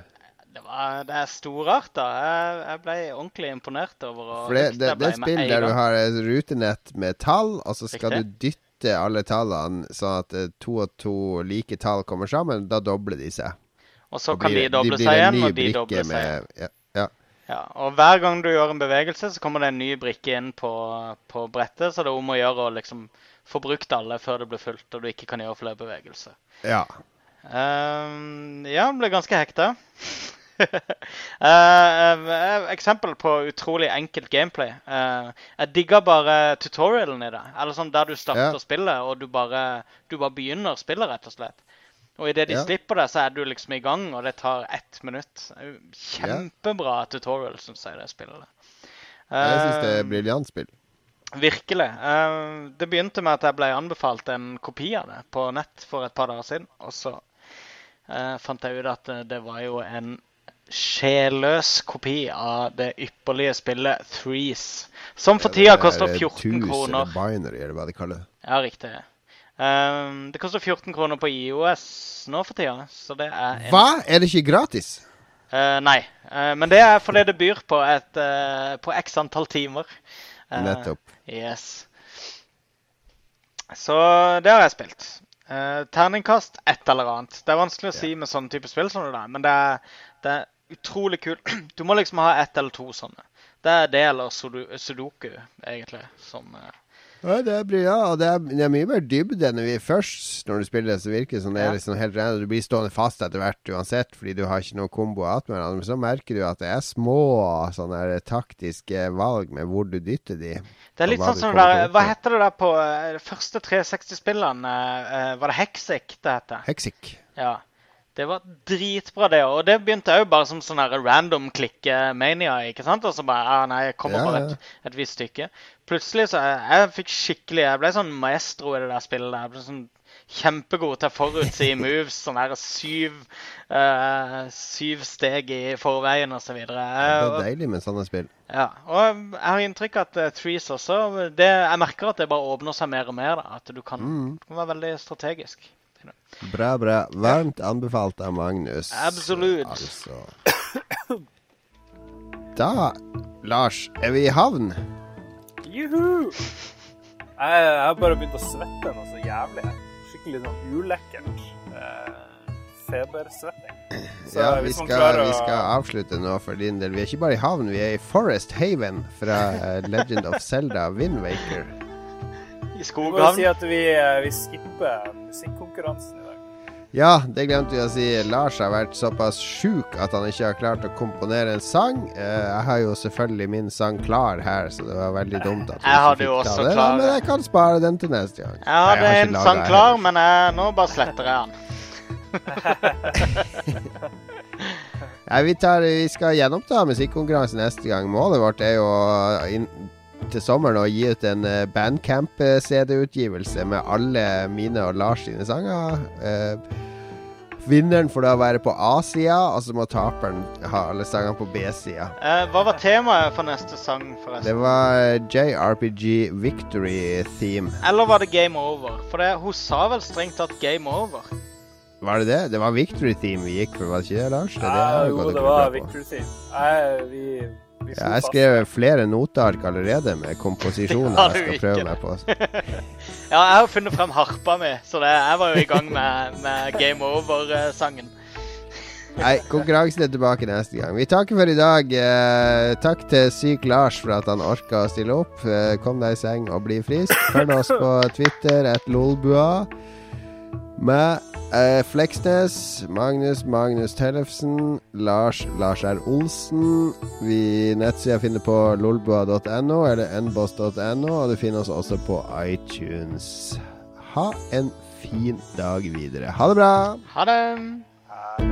Det, var, det er storart, da. Jeg, jeg ble ordentlig imponert over å For det, det, det er spill der du har et rutenett med tall, og så skal Riktig. du dytte alle tallene sånn at eh, to og to like tall kommer sammen. Da dobler de seg. Og så og kan blir de doble blir seg igjen, og de dobler seg igjen. ja. Ja, og hver gang du gjør en bevegelse, så kommer det en ny brikke inn på, på brettet, så det er om å gjøre å liksom få brukt alle før det blir fullt, og du ikke kan gjøre flere bevegelser. ja. Um, ja, ble ganske hekta. Eh, eksempel på utrolig enkelt gameplay. Uh, jeg digger bare tutorialen i det. Eller sånn der du starter Ja. spillet, og du bare, du bare begynner spillet, rett og slett. Og idet de Ja. slipper det, så er du liksom i gang, og det tar ett minutt. Kjempebra tutorial, syns jeg, det spillet. Jeg syns det er briljant spill. Virkelig. Det begynte med at jeg ble anbefalt en kopi av det på nett for et par dager siden. Og så fant jeg ut at det, det var jo en sjelløs kopi av det ypperlige spillet Threes. Som for tida koster 14 kroner. Binary, eller hva de kaller det. Ja, riktig. Um, det koster 14 kroner på IOS nå for tida, så det er en Hva? Er det ikke gratis? Uh, nei, uh, men det er fordi det byr på et uh, på x antall timer. Nettopp. Yes. Så det har jeg spilt. Terningkast et eller annet. Det er vanskelig å si med sånne type spill som det der, men det er, det er utrolig kult. Du må liksom ha ett eller to sånne. Det er det eller sudoku, egentlig, som eh, Ja, det er, bra, og det er, det er mye mer dybde enn vi først Når du spiller, så virker det som det er liksom helt rent. Du blir stående fast etter hvert uansett, fordi du har ikke noe kombo attmed hverandre. Men så merker du at det er små sånne taktiske valg med hvor du dytter de. Det er litt sånn som det der Hva heter det der på eh, de første 360-spillene? Eh, var det Hexic det heter? Hexic. Ja. Det var dritbra, det òg. Og det begynte òg bare som sånn random klikke-mania. ikke sant? Og så bare ah, Nei, jeg kommer Ja, bare et, et visst stykke. Plutselig så jeg, jeg fikk skikkelig Jeg ble sånn maestro i det der spillet. Jeg ble sånn Kjempegod til å forutsi moves. Sånn her syv uh, Syv steg i forveien videre. Det Eh, er deilig med sånne spill. ja, og jeg har inntrykk av at uh, Threes også det, Jeg merker at det bare åpner seg mer og mer. da, At du kan, Mm. du kan være veldig strategisk. Bra, bra. Varmt anbefalt av Magnus. Absolutt. Altså. Da, Lars, er vi i havn? Juhu! Jeg, jeg har bare begynt å svette noe så jævlig. Skikkelig sånn ulekkert. Eh, febersvetting. Så Ja, vi skal, å- vi skal avslutte nå for din del. Vi er ikke bare i havn, vi er i Forest Haven fra eh, Legend of Zelda Windwaker. I Vi må jo si at vi, eh, vi skipper musikkonkurransen i dag. Ja, det glemte vi å si. Lars har vært såpass sjuk at han ikke har klart å komponere en sang. Eh, jeg har jo selvfølgelig min sang klar her, så det var veldig dumt at vi Jeg ikke hadde fikk jo ta også det. klar- Men jeg kan spare den til neste gang. Jeg hadde Nei, ikke en sang jeg klar, men jeg, nå bare sletter jeg den. ja, vi, tar, vi skal gjenoppta musikkonkurransen neste gang. Målet vårt er jo å til sommeren å gi ut en eh, bandcamp-CD-utgivelse med alle mine og Lars sine sanger. Eh, vinneren får da være på A-sida, og så må taperen ha alle sangene på B-sida. Eh, hva var temaet for neste sang, forresten? Det var eh, JRPG Victory Theme. Eller var det Game Over? For det, hun sa vel strengt tatt Game Over. Var det det? Det var Victory Theme vi gikk for, var det ikke det, Lars? Det det Ja, jo, det var Victory Theme. Nei, vi, Ja, jeg har skrev flere noteark allerede med komposisjoner Ja, jeg skal prøve meg på. Ja, jeg har funnet frem harpa mi, så det, jeg var jo i gang med, med Game Over-sangen. Nei, konkurransen er tilbake neste gang. Vi takker for i dag. Eh, takk til Syk Lars for at han orka å stille opp. Eh, kom deg i seng og bli frisk. Følg oss på Twitter, et lolbua. Med eh, Fleksnes, Magnus Magnus Tellefsen, Lars Lars R. Olsen. Vi Nettsida finner på lolbua.no eller nboss.no, og du finner oss også på iTunes. Ha en fin dag videre. Ha det bra! Ha det!